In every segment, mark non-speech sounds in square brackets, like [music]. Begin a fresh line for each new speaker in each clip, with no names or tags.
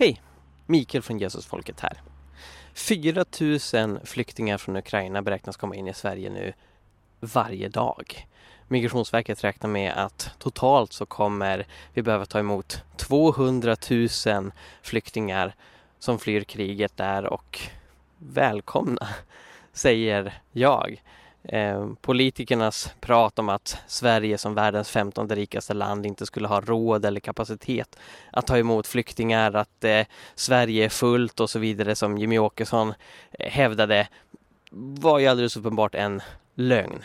Hej! Mikael från Jesusfolket här. 4 000 flyktingar från Ukraina beräknas komma in i Sverige nu varje dag. Migrationsverket räknar med att totalt så kommer vi behöva ta emot 200 000 flyktingar som flyr kriget där och välkomna, säger jag. Eh, politikernas prat om att Sverige som världens femtonde rikaste land inte skulle ha råd eller kapacitet att ta emot flyktingar, att eh, Sverige är fullt och så vidare som Jimmy Åkesson eh, hävdade var ju alldeles uppenbart en lögn.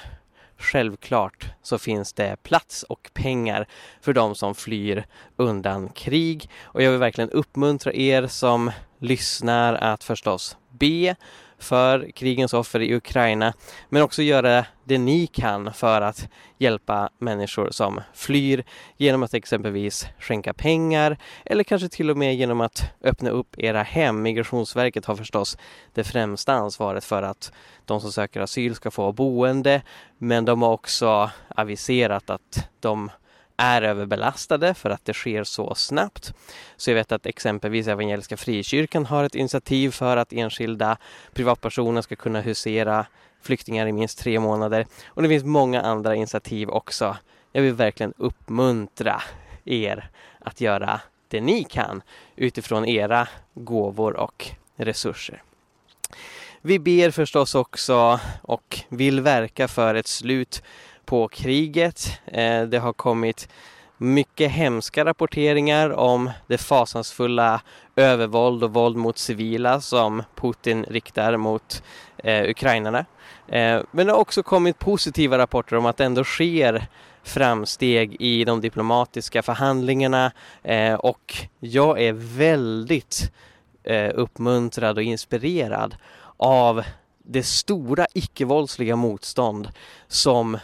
Självklart så finns det plats och pengar för de som flyr undan krig och jag vill verkligen uppmuntra er som lyssnar att förstås be för krigens offer i Ukraina men också göra det ni kan för att hjälpa människor som flyr genom att exempelvis skänka pengar eller kanske till och med genom att öppna upp era hem. Migrationsverket har förstås det främsta ansvaret för att de som söker asyl ska få boende men de har också aviserat att de är överbelastade för att det sker så snabbt. Så jag vet att exempelvis Evangeliska Frikyrkan har ett initiativ för att enskilda privatpersoner ska kunna husera flyktingar i minst tre månader. Och det finns många andra initiativ också. Jag vill verkligen uppmuntra er att göra det ni kan utifrån era gåvor och resurser. Vi ber förstås också och vill verka för ett slut på kriget. Eh, det har kommit mycket hemska rapporteringar om det fasansfulla övervåld och våld mot civila som Putin riktar mot eh, ukrainarna. Eh, men det har också kommit positiva rapporter om att det ändå sker framsteg i de diplomatiska förhandlingarna eh, och jag är väldigt eh, uppmuntrad och inspirerad av det stora icke-våldsliga motstånd som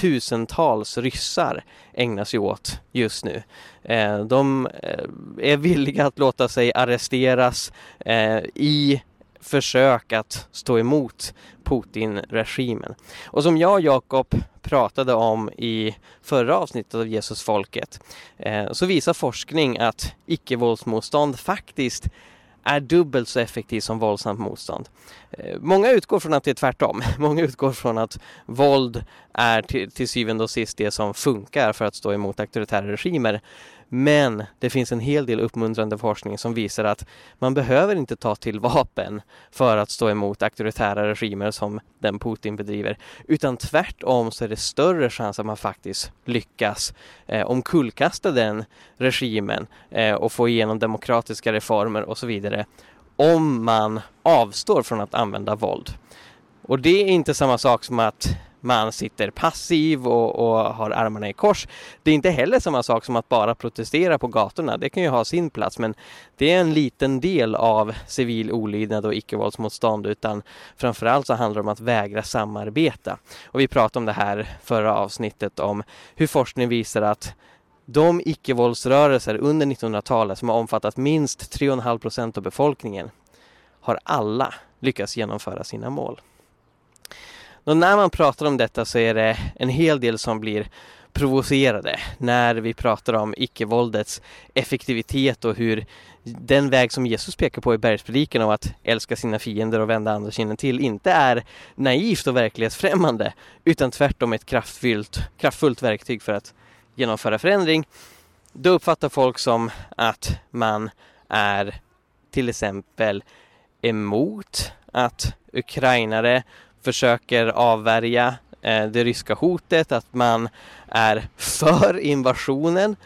tusentals ryssar ägnar sig åt just nu. Eh, de eh, är villiga att låta sig arresteras eh, i försök att stå emot Putin-regimen. Och som jag och Jakob pratade om i förra avsnittet av Jesusfolket så visar forskning att icke-våldsmotstånd faktiskt är dubbelt så effektiv som våldsamt motstånd. Eh, många utgår från att det är tvärtom. [laughs] Många utgår från att våld är till, till syvende och sist det som funkar för att stå emot auktoritära regimer. Men det finns en hel del uppmuntrande forskning som visar att man behöver inte ta till vapen för att stå emot auktoritära regimer som den Putin bedriver. Utan tvärtom så är det större chans att man faktiskt lyckas eh, omkullkasta den regimen eh, och få igenom demokratiska reformer och så vidare om man avstår från att använda våld. Och det är inte samma sak som att man sitter passiv och, och, har armarna i kors. Det är inte heller samma sak som att bara protestera på gatorna. Det kan ju ha sin plats men det är en liten del av civil olydnad och icke-våldsmotstånd utan framförallt så handlar det om att vägra samarbeta. Och vi pratade om det här förra avsnittet om hur forskning visar att de icke-våldsrörelser under 1900-talet som har omfattat minst 3,5 procent av befolkningen har alla lyckats genomföra sina mål. Och när man pratar om detta så är det en hel del som blir provocerade när vi pratar om icke-våldets effektivitet och hur den väg som Jesus pekar på i bergspredikan av att älska sina fiender och vända andra kinden till inte är naivt och verklighetsfrämmande utan tvärtom ett kraftfullt, kraftfullt verktyg för att genomföra förändring. Då uppfattar folk som att man är till exempel emot att ukrainare försöker avvärja eh, det ryska hotet, att man är för invasionen.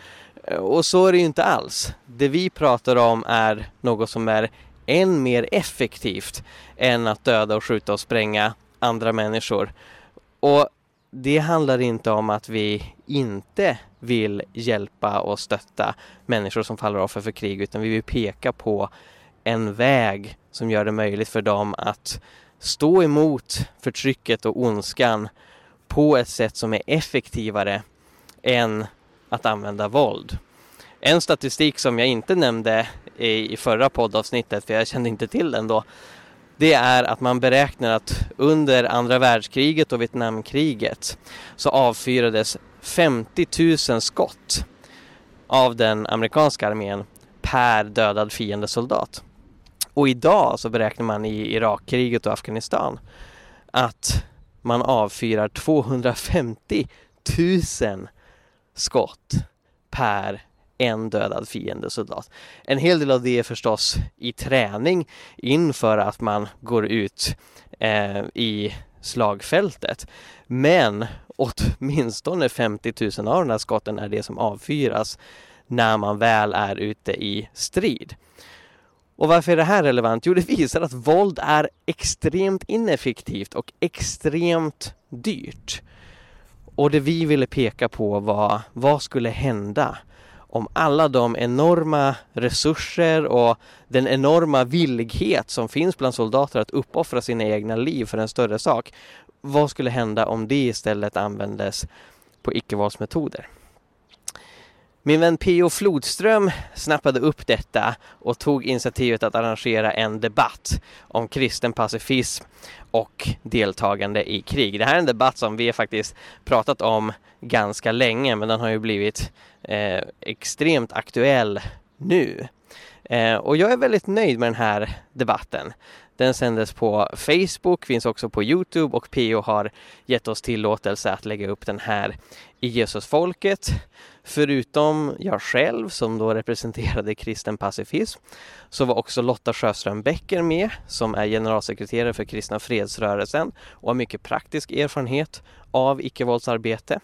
Eh, och så är det ju inte alls. Det vi pratar om är något som är än mer effektivt än att döda och skjuta och spränga andra människor. Och det handlar inte om att vi inte vill hjälpa och stötta människor som faller offer för krig utan vi vill peka på en väg som gör det möjligt för dem att stå emot förtrycket och ondskan på ett sätt som är effektivare än att använda våld. En statistik som jag inte nämnde i förra poddavsnittet, för jag kände inte till den då, det är att man beräknar att under andra världskriget och Vietnamkriget så avfyrades 50 000 skott av den amerikanska armén per dödad fiendesoldat. Och idag så beräknar man i Irakkriget och Afghanistan att man avfyrar 250 000 skott per en dödad fiendesoldat. En hel del av det är förstås i träning inför att man går ut eh, i slagfältet. Men åtminstone 50 000 av de här skotten är det som avfyras när man väl är ute i strid. Och varför är det här relevant? Jo, det visar att våld är extremt ineffektivt och extremt dyrt. Och det vi ville peka på var vad skulle hända om alla de enorma resurser och den enorma villighet som finns bland soldater att uppoffra sina egna liv för en större sak. Vad skulle hända om det istället användes på icke-våldsmetoder? Min vän P.O. Flodström snappade upp detta och tog initiativet att arrangera en debatt om kristen pacifism och deltagande i krig. Det här är en debatt som vi har faktiskt pratat om ganska länge men den har ju blivit eh, extremt aktuell nu. Eh, och jag är väldigt nöjd med den här debatten. Den sändes på Facebook, finns också på Youtube och PO har gett oss tillåtelse att lägga upp den här i Jesusfolket. Förutom jag själv som då representerade kristen pacifism så var också Lotta Sjöström Bäcker med som är generalsekreterare för Kristna Fredsrörelsen och har mycket praktisk erfarenhet av icke-våldsarbete.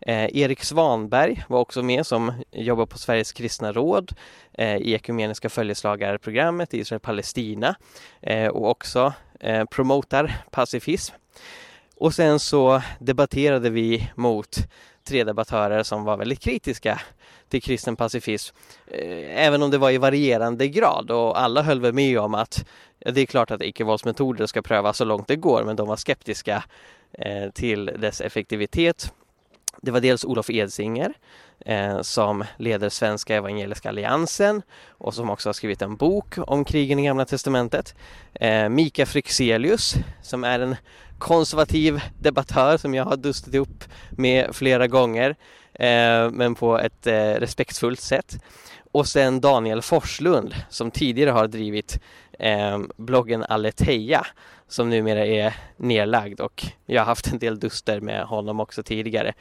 Eh, Erik Svanberg var också med som jobbar på Sveriges kristna råd eh, i Ekumeniska följeslagarprogrammet Israel-Palestina eh, och också eh, promotar pacifism. Och sen så debatterade vi mot tre debattörer som var väldigt kritiska till kristen pacifism. Eh, även om det var i varierande grad och alla höll väl med om att det är klart att icke-våldsmetoder ska prövas så långt det går men de var skeptiska eh, till dess effektivitet det var dels Olof Edsinger eh, som leder Svenska Evangeliska Alliansen och som också har skrivit en bok om krigen i Gamla Testamentet. Eh, Mika Fryxelius, som är en konservativ debattör som jag har dustit upp med flera gånger eh, men på ett eh, respektfullt sätt. Och sen Daniel Forslund som tidigare har drivit eh, bloggen Aletheia som numera är nedlagd och jag har haft en del duster med honom också tidigare.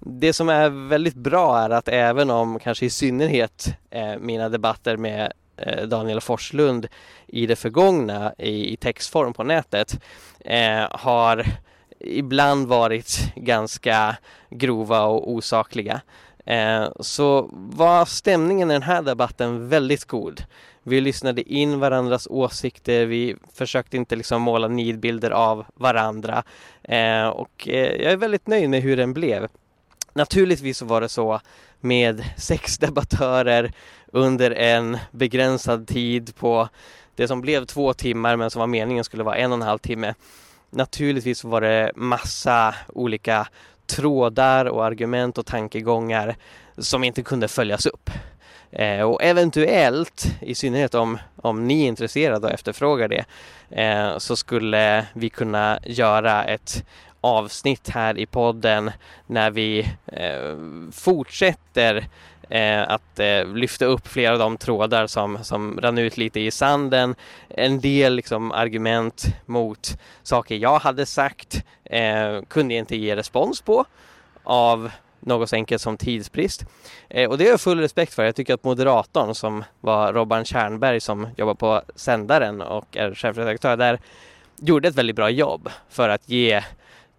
Det som är väldigt bra är att även om kanske i synnerhet eh, mina debatter med eh, Daniel Forslund i det förgångna i, i textform på nätet eh, har ibland varit ganska grova och osakliga eh, så var stämningen i den här debatten väldigt god. Vi lyssnade in varandras åsikter, vi försökte inte liksom måla nidbilder av varandra eh, och eh, jag är väldigt nöjd med hur den blev. Naturligtvis så var det så med sex debattörer under en begränsad tid på det som blev två timmar men som var meningen skulle vara en och en halv timme. Naturligtvis var det massa olika trådar och argument och tankegångar som inte kunde följas upp. Eh, och eventuellt, i synnerhet om, om ni är intresserade och efterfrågar det, eh, så skulle vi kunna göra ett avsnitt här i podden när vi eh, fortsätter eh, att eh, lyfta upp flera av de trådar som, som rann ut lite i sanden. En del liksom, argument mot saker jag hade sagt eh, kunde jag inte ge respons på av något så enkelt som tidsbrist. Eh, och det har jag full respekt för. Jag tycker att moderatorn som var Robban Kärnberg som jobbar på sändaren och är chefredaktör där gjorde ett väldigt bra jobb för att ge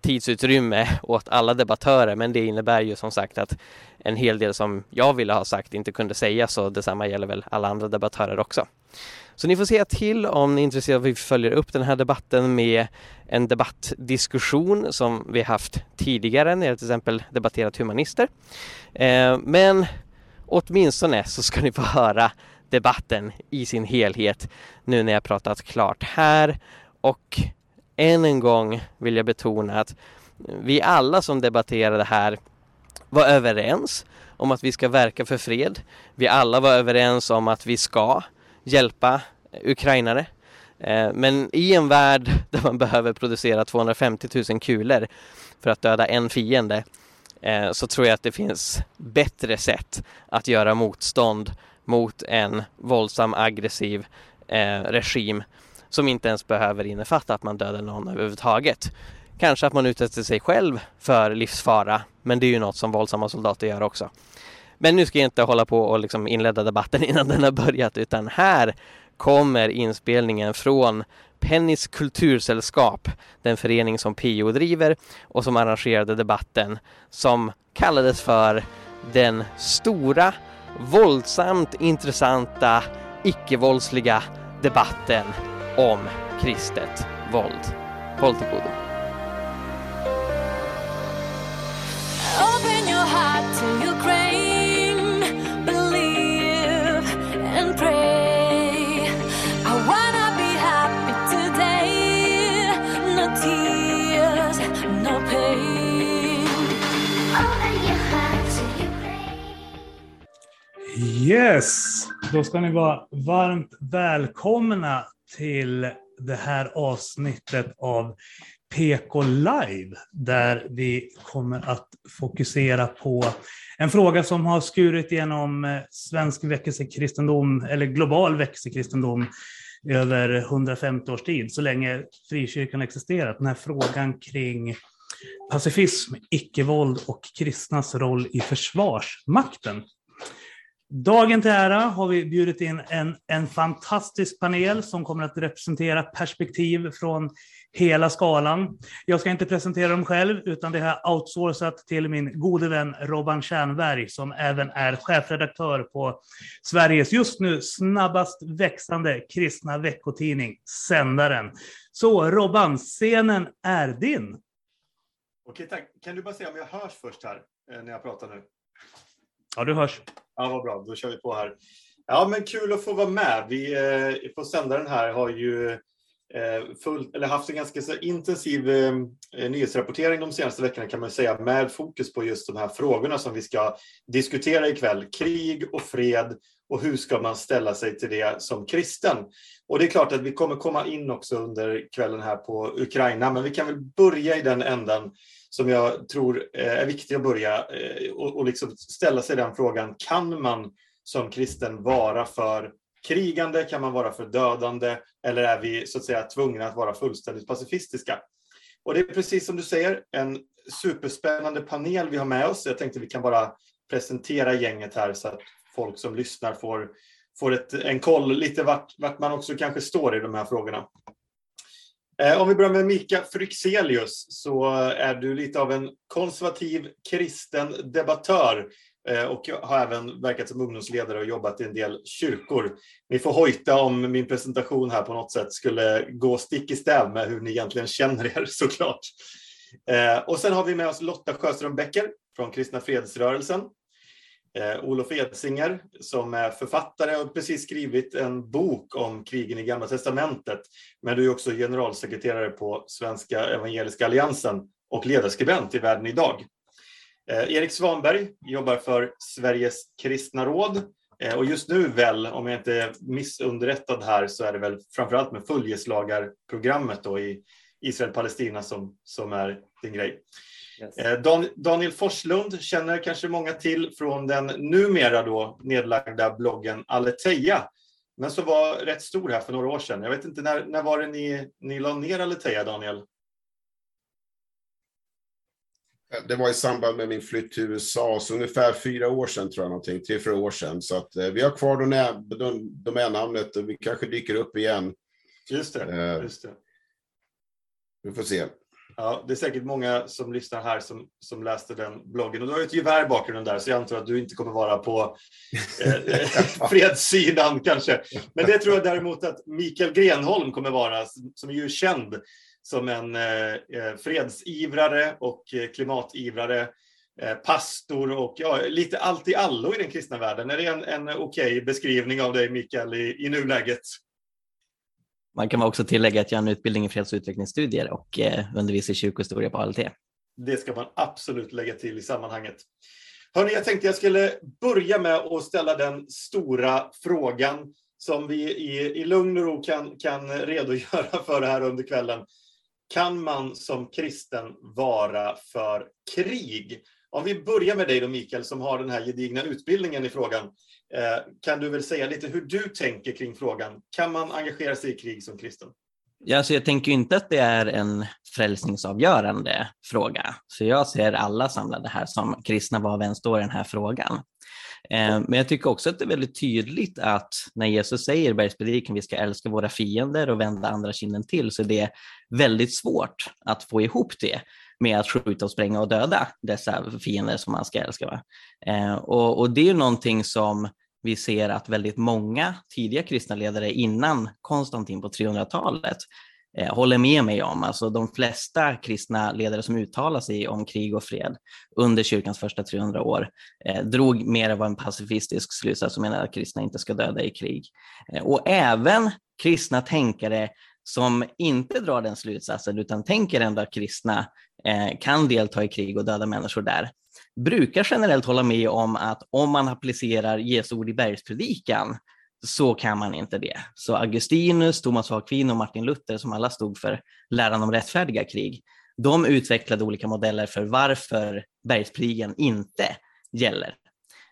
tidsutrymme åt alla debattörer men det innebär ju som sagt att en hel del som jag ville ha sagt inte kunde sägas och detsamma gäller väl alla andra debattörer också. Så ni får säga till om ni är intresserade av att vi följer upp den här debatten med en debattdiskussion som vi haft tidigare när jag till exempel debatterat humanister. Eh, men åtminstone så ska ni få höra debatten i sin helhet nu när jag pratat klart här och än en gång vill jag betona att vi alla som debatterade här var överens om att vi ska verka för fred. Vi alla var överens om att vi ska hjälpa ukrainare. Eh, men i en värld [laughs] där man behöver producera 250 000 kulor för att döda en fiende eh, så tror jag att det finns bättre sätt att göra motstånd mot en våldsam aggressiv eh, regim som inte ens behöver innefatta att man dödar någon överhuvudtaget. Kanske att man utsätter sig själv för livsfara, men det är ju något som våldsamma soldater gör också. Men nu ska jag inte hålla på och liksom inleda debatten [laughs] innan den har börjat, utan här kommer inspelningen från Pennys kultursällskap, den förening som PO driver och som arrangerade debatten som kallades för den stora, våldsamt intressanta, icke-våldsliga debatten om kristet våld. Håll till godo. Open your heart to Ukraine, Yes, då ska ni vara varmt välkomna till det här avsnittet av PK Live, där vi kommer att fokusera på en fråga som har skurit genom eh, svensk väckelsekristendom, eller global väckelsekristendom, över 150 års tid, så länge frikyrkan existerat. Den här frågan kring pacifism, icke-våld och kristnas roll i försvarsmakten. Dagen till ära har vi bjudit in en, en fantastisk panel som kommer att representera perspektiv från hela skalan. Jag ska inte presentera dem själv, utan det har jag outsourcat till min gode vän Robban Tjernberg, som även är chefredaktör på Sveriges just nu snabbast växande kristna veckotidning, Sändaren. Så Robban, scenen är din.
Okej, tack. Kan du bara säga om jag hörs först här, eh, när jag pratar nu?
Ja, du hörs.
Ja, vad bra. Då kör vi på här. Ja, men kul att få vara med. Vi eh, på sändaren här har ju eh, full, eller haft en ganska så intensiv eh, eh, nyhetsrapportering de senaste veckorna kan man säga med fokus på just de här frågorna som vi ska diskutera ikväll. Krig och fred och hur ska man ställa sig till det som kristen? Och det är klart att vi kommer komma in också under kvällen här på Ukraina, men vi kan väl börja i den änden som jag tror eh, är viktig att börja eh, och, och liksom ställa sig den frågan. Kan man som kristen vara för krigande? Kan man vara för dödande? Eller är vi så att säga tvungna att vara fullständigt pacifistiska? Och det är precis som du säger, en superspännande panel vi har med oss. Jag tänkte vi kan bara presentera gänget här så att folk som lyssnar får, får ett, en koll lite vart, vart man också kanske står i de här frågorna. Eh, om vi börjar med Mika Fryxelius så eh, är du lite av en konservativ kristen debattör eh, och har även verkat som ungdomsledare och jobbat i en del kyrkor. Ni får hojta om min presentation här på något sätt skulle gå stick i stäv med hur ni egentligen känner er [laughs] såklart. Och sen har vi med oss Lotta Sjöström Becker från Kristna Fredsrörelsen Eh, Olof Edsinger som är författare och precis skrivit en bok om krigen i Gamla Testamentet. Men du är också generalsekreterare på Svenska Evangeliska Alliansen och ledarskribent i Världen idag. Eh, Erik Svanberg jobbar för Sveriges kristna råd eh, och just nu väl, om jag inte är missunderrättad här, så är det väl framförallt med följeslagarprogrammet då i Israel-Palestina som, som är din grej. Yes. Eh, Daniel Forslund känner kanske många till från den numera då nedlagda bloggen Aleteia, men som var rätt stor här för några år sedan. Jag vet inte, när, när var det ni, ni la ner Aleteia, Daniel?
Det var i samband med min flytt till USA, så ungefär fyra år sedan tror jag någonting, tre, fyra år sedan. Så att, eh, vi har kvar domännamnet och vi kanske dyker upp igen.
Just det. Eh, just det.
Vi får se.
Ja, det är säkert många som lyssnar här som, som läste den bloggen. Och du har ju ett gevär i bakgrunden där, så jag antar att du inte kommer vara på eh, [laughs] [laughs] fredssidan kanske. Men det tror jag däremot att Mikael Grenholm kommer vara, som är ju känd som en eh, eh fredsivrare och eh, klimativrare, eh, pastor och ja, lite allt i allo i den kristna världen. Är det en, en okej okay beskrivning av dig, Mikael, i, i nuläget?
Man kan också tillägga att jag har en utbildning i freds och utvecklingsstudier och eh, undervisar i kyrkohistoria på ALT.
Det ska man absolut lägga till i sammanhanget. Hörrni, jag tänkte jag skulle börja med att ställa den stora frågan som vi i, i lugn och ro kan, kan redogöra för här under kvällen. Kan man som kristen vara för krig? Om vi börjar med dig då Mikael som har den här gedigna utbildningen i frågan. Eh, kan du väl säga lite hur du tänker kring frågan. Kan man engagera sig i krig som kristen?
Ja, alltså jag tänker inte att det är en frälsningsavgörande fråga. Så jag ser alla samlade här som kristna var vi än står i den här frågan. Eh, men jag tycker också att det är väldigt tydligt att när Jesus säger i bergspredikan vi ska älska våra fiender och vända andra kinden till så är det väldigt svårt att få ihop det med att skjuta och spränga och döda dessa fiender som man ska älska. Va? Eh, och, och det är någonting som vi ser att väldigt många tidiga kristna ledare innan Konstantin på 300-talet eh, håller med mig om. Alltså de flesta kristna ledare som uttalar sig om krig och fred under kyrkans första 300 år eh, drog mer av en pacifistisk slutsats som menar att kristna inte ska döda i krig. Eh, och även kristna tänkare som inte drar den slutsatsen utan tänker ändå att kristna eh, kan delta i krig och döda människor där, brukar generellt hålla med om att om man applicerar Jesu ord i bergspredikan så kan man inte det. Så Augustinus, Thomas av Aquino och Martin Luther som alla stod för läran om rättfärdiga krig, de utvecklade olika modeller för varför bergspredikan inte gäller.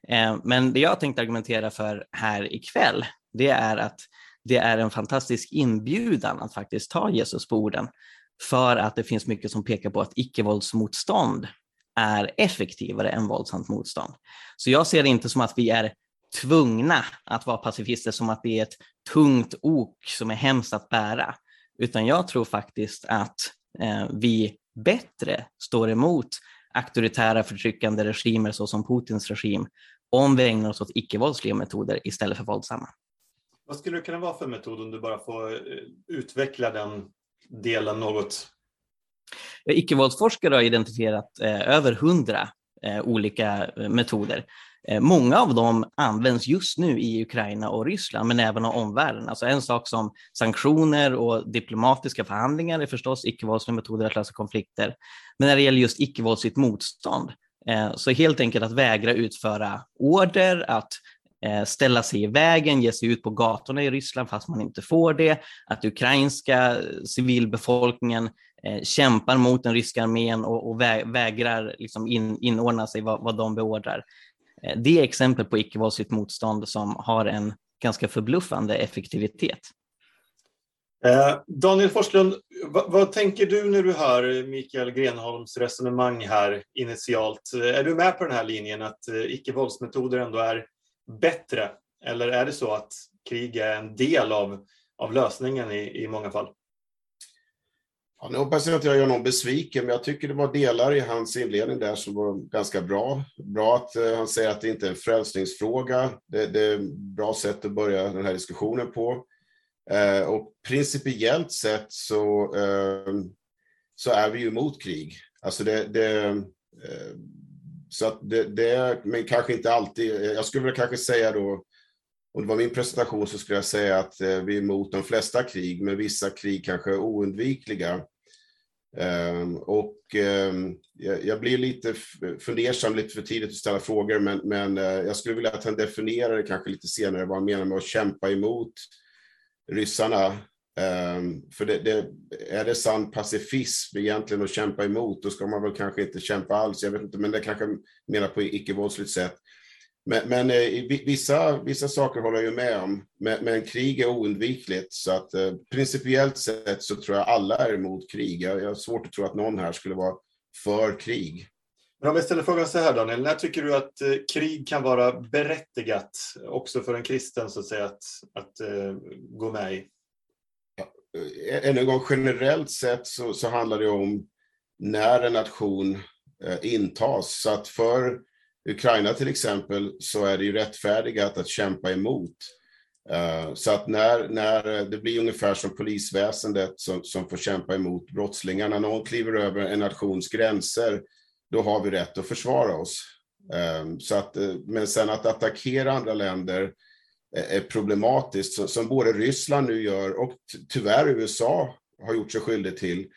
Eh, men det jag tänkte argumentera för här ikväll, det är att det är en fantastisk inbjudan att faktiskt ta Jesus på orden för att det finns mycket som pekar på att icke-våldsmotstånd är effektivare än våldsamt motstånd. Så jag ser det inte som att vi är tvungna att vara pacifister, som att det är ett tungt ok som är hemskt att bära, utan jag tror faktiskt att eh, vi bättre står emot auktoritära förtryckande regimer såsom Putins regim om vi ägnar oss åt icke-våldsliga metoder istället för våldsamma.
Vad skulle det kunna vara för metod om du bara får eh, utveckla den delen något?
Eh, icke-våldsforskare har identifierat eh, över hundra eh, olika eh, metoder. Eh, många av dem används just nu i Ukraina och Ryssland, men även av omvärlden. Alltså en sak som sanktioner och diplomatiska förhandlingar är förstås icke-våldsliga metoder att lösa konflikter. Men när det gäller just icke-våldsligt motstånd, så helt enkelt att vägra utföra order, att Eh, ställa sig i vägen, ge sig ut på gatorna i Ryssland fast man inte får det, att ukrainska civilbefolkningen eh, kämpar mot den ryska armén och, och vägrar liksom in, inordna sig vad, vad de beordrar. Eh, det är exempel på icke-våldsligt motstånd som har en ganska förbluffande effektivitet.
Daniel Forslund, vad, vad, tänker du när du hör Mikael Grenholms resonemang här initialt? Är du med på den här linjen att icke-våldsmetoder ändå är bättre? Eller är det så att krig är en del av, av lösningen i, i många fall?
Ja, nu hoppas jag att jag gör någon besviken, men jag tycker det var delar i hans inledning där som var ganska bra. Bra att eh, han säger att det inte är en frälsningsfråga. Det, det är ett bra sätt att börja den här diskussionen på. Eh, och principiellt sett så, eh, så är vi ju emot krig. Alltså det, det eh, så att det, det, men kanske inte alltid. Jag skulle väl kanske säga då, om det var min presentation så skulle jag säga att eh, vi är emot de flesta krig, men vissa krig kanske är oundvikliga. Ehm, och ehm, jag, blir lite fundersam, lite för tidigt att ställa frågor, men, men eh, jag skulle vilja att han definierar det kanske lite senare vad han menar med att kämpa emot ryssarna. Ehm, för det, det, är det sann pacifism egentligen att kämpa emot, då ska man väl kanske inte kämpa alls. Jag vet inte, men det kanske menar på icke-våldsligt sätt. Men, men eh, vissa, vissa saker håller jag med om. Men, men krig är oundvikligt, så att eh, principiellt sett så tror jag alla är emot krig. Jag, jag har svårt att tro att någon här skulle vara för krig.
Men om jag ställer frågan så här Daniel, när tycker du att eh, krig kan vara berättigat också för en kristen så att säga att, att eh, gå med i?
Eh, ännu en gång, generellt sett så, så handlar det om när en nation eh, intas. Så att för Ukraina till exempel så är det ju rättfärdigat att kämpa emot. Eh, så att när, när det blir ungefär som polisväsendet som, som får kämpa emot brottslingar, när någon kliver över en nations gränser, då har vi rätt att försvara oss. Eh, så att, eh, men sen att attackera andra länder Eh, är problematiskt, som både Ryssland nu gör och tyvärr USA har gjort sig skyldig till.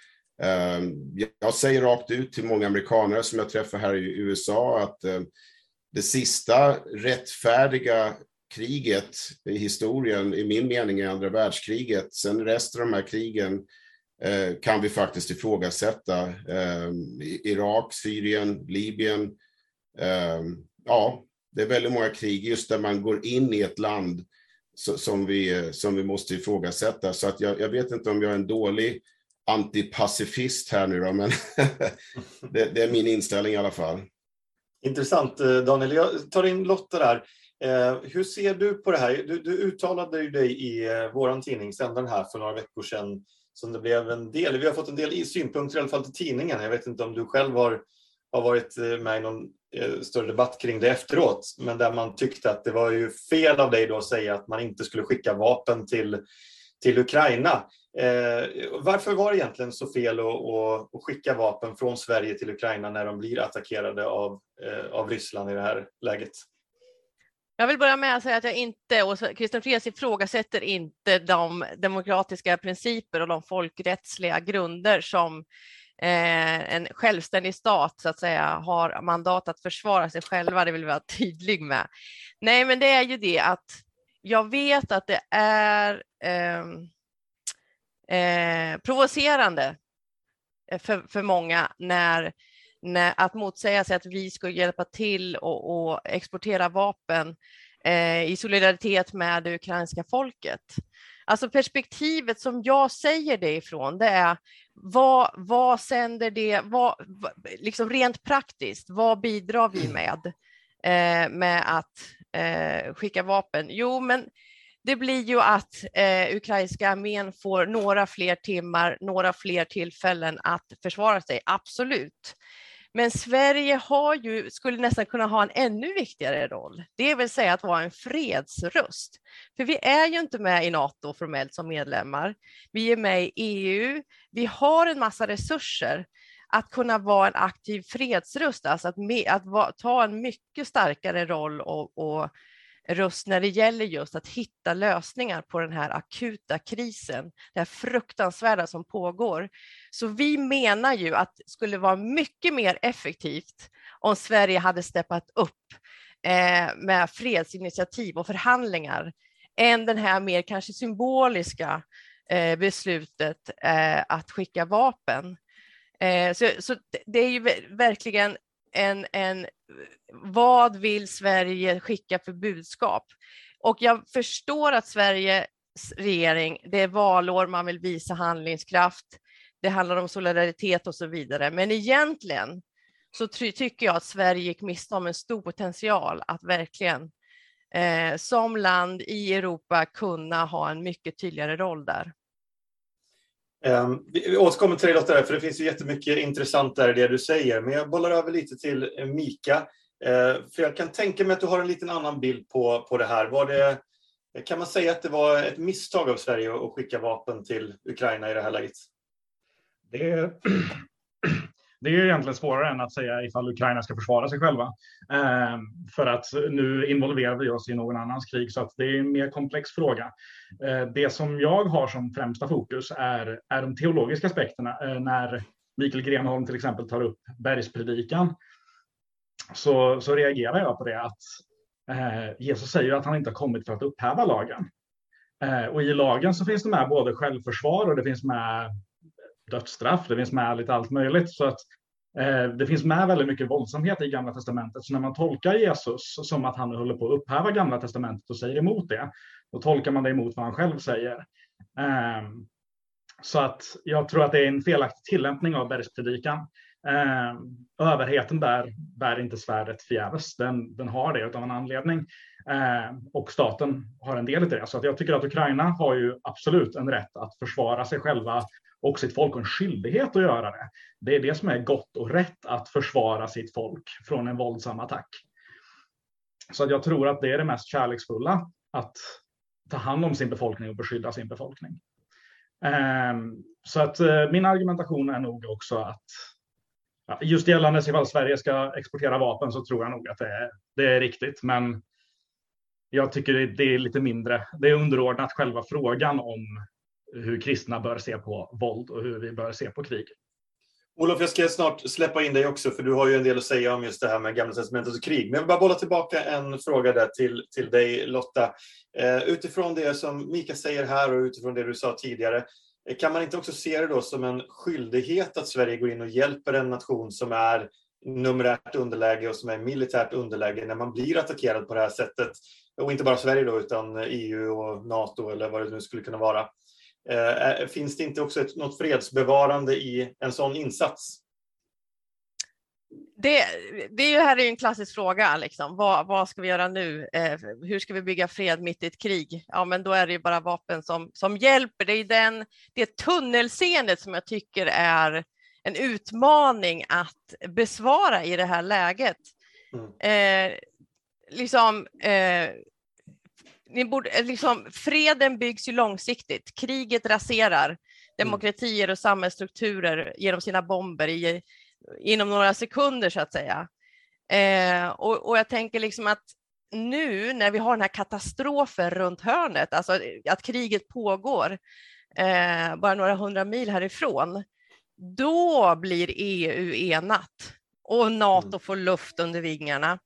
Ehm, jag säger rakt ut till många amerikaner som jag träffar här i USA att ehm, det sista rättfärdiga kriget i historien, i min mening, är andra världskriget. Sen resten av de här krigen eh, kan vi faktiskt ifrågasätta. Ehm, Irak, Syrien, Libyen. Ja, det är väldigt många krig just där man går in i ett land som vi, som vi måste ifrågasätta. Så att jag, jag vet inte om jag är en dålig antipacifist här nu då, men [laughs] det, det, är min inställning i alla fall.
Intressant eh, Daniel. Jag tar in Lotta där. Eh, hur ser du på det här? Du, du uttalade dig i eh, vår tidning, Sändaren här, för några veckor sedan som det blev en del, vi har fått en del synpunkter i alla fall till tidningen. Jag vet inte om du själv har, har varit eh, med i någon eh, större debatt kring det efteråt, men där man tyckte att det var ju fel av dig då att säga att man inte skulle skicka vapen till, till Ukraina. Eh, varför var det egentligen så fel att, att, att, skicka vapen från Sverige till Ukraina när de blir attackerade av, eh, av Ryssland i det här läget?
Jag vill börja med att säga att jag inte, och Christian Frias ifrågasätter inte de demokratiska principer och de folkrättsliga grunder som eh, en självständig stat så att säga har mandat att försvara sig själva. Det vill jag vara [laughs] tydlig med. Nej, men det är ju det att jag vet att det är eh, eh, provocerande eh, för, för många när att motsäga sig att vi ska hjälpa till och, och exportera vapen eh, i solidaritet med det ukrainska folket. Alltså perspektivet som jag säger det ifrån, det är vad, vad sänder det, vad, liksom rent praktiskt, vad bidrar vi med eh, med att eh, skicka vapen? Jo, men det blir ju att eh, ukrainska armén får några fler timmar, några fler tillfällen att försvara sig, absolut. Men Sverige har ju, skulle nästan kunna ha en ännu viktigare roll, det vill säga att vara en fredsröst. För vi är ju inte med i NATO formellt som medlemmar. Vi är med i EU. Vi har en massa resurser att kunna vara en aktiv fredsröst, alltså att, med, att va, ta en mycket starkare roll och, och röst när det gäller just att hitta lösningar på den här akuta krisen, det här fruktansvärda som pågår. Så vi menar ju att det skulle vara mycket mer effektivt om Sverige hade steppat upp eh, med fredsinitiativ och förhandlingar än den här mer kanske symboliska eh, beslutet eh, att skicka vapen. Eh, så, så det är ju verkligen en, en vad vill Sverige skicka för budskap? Och jag förstår att Sveriges regering, det är valår, man vill visa handlingskraft, det handlar om solidaritet och så vidare. Men egentligen så tycker jag att Sverige gick miste om en stor potential att verkligen eh, som land i Europa kunna ha en mycket tydligare roll där.
Um, vi återkommer till dig Lotta, för det finns ju jättemycket intressant där i det du säger. Men jag bollar över lite till eh, Mika. Uh, för jag kan tänka mig att du har en liten annan bild på, på det här. Var det, kan man säga att det var ett misstag av Sverige att skicka vapen till Ukraina i det här läget?
Det, [clears throat] det är egentligen svårare än att säga ifall Ukraina ska försvara sig själva. Eh, för att nu involverar vi oss i någon annans krig, så att det är en mer komplex fråga. Eh, det som jag har som främsta fokus är, är de teologiska aspekterna. Eh, när Mikael Grenholm till exempel tar upp bergspredikan så, så reagerar jag på det att eh, Jesus säger att han inte har kommit för att upphäva lagen. Eh, och i lagen så finns det med både självförsvar och det finns med dödsstraff, det finns med lite allt möjligt. Så att eh, det finns med väldigt mycket våldsamhet i Gamla Testamentet. Så när man tolkar Jesus som att han håller på att upphäva Gamla Testamentet och säger emot det, då tolkar man det emot vad han själv säger. Eh, så att jag tror att det är en felaktig tillämpning av bergspredikan. Eh, överheten där bär inte svärdet förgäves. Den, den har det av en anledning. Eh, och staten har en del i det. Så att jag tycker att Ukraina har ju absolut en rätt att försvara sig själva och sitt folk har en skyldighet att göra det. Det är det som är gott och rätt att försvara sitt folk från en våldsam attack. Så att jag tror att det är det mest kärleksfulla, att ta hand om sin befolkning och beskydda sin befolkning. Ehm, så att eh, min argumentation är nog också att just gällande ifall Sverige ska exportera vapen så tror jag nog att det är, det är riktigt. Men jag tycker det är lite mindre, det är underordnat själva frågan om hur kristna bör se på våld och hur vi bör se på krig.
Olof, jag ska snart släppa in dig också, för du har ju en del att säga om just det här med Gamla testamentet och krig. Men jag vill bara bolla tillbaka en fråga där till, till dig, Lotta. Eh, utifrån det som Mika säger här och utifrån det du sa tidigare, eh, kan man inte också se det då som en skyldighet att Sverige går in och hjälper en nation som är numerärt underläge och som är militärt underläge när man blir attackerad på det här sättet. Och inte bara Sverige då, utan eh, EU och NATO eller vad det nu skulle kunna vara. Eh, finns det inte också ett, något fredsbevarande i en sån insats?
Det, det här är en klassisk fråga. Liksom. Vad, vad ska vi göra nu? Eh, hur ska vi bygga fred mitt i ett krig? Ja, men då är det ju bara vapen som, som hjälper. Det är den, det tunnelseendet som jag tycker är en utmaning att besvara i det här läget. Mm. Eh, liksom, eh, ni borde, eh, liksom, freden byggs ju långsiktigt. Kriget raserar mm. demokratier och samhällsstrukturer genom sina bomber i, inom några sekunder så att säga. Eh, och, och, jag tänker liksom att nu när vi har den här katastrofen runt hörnet, alltså att kriget pågår eh, bara några hundra mil härifrån, då blir EU enat och NATO mm. får luft under vingarna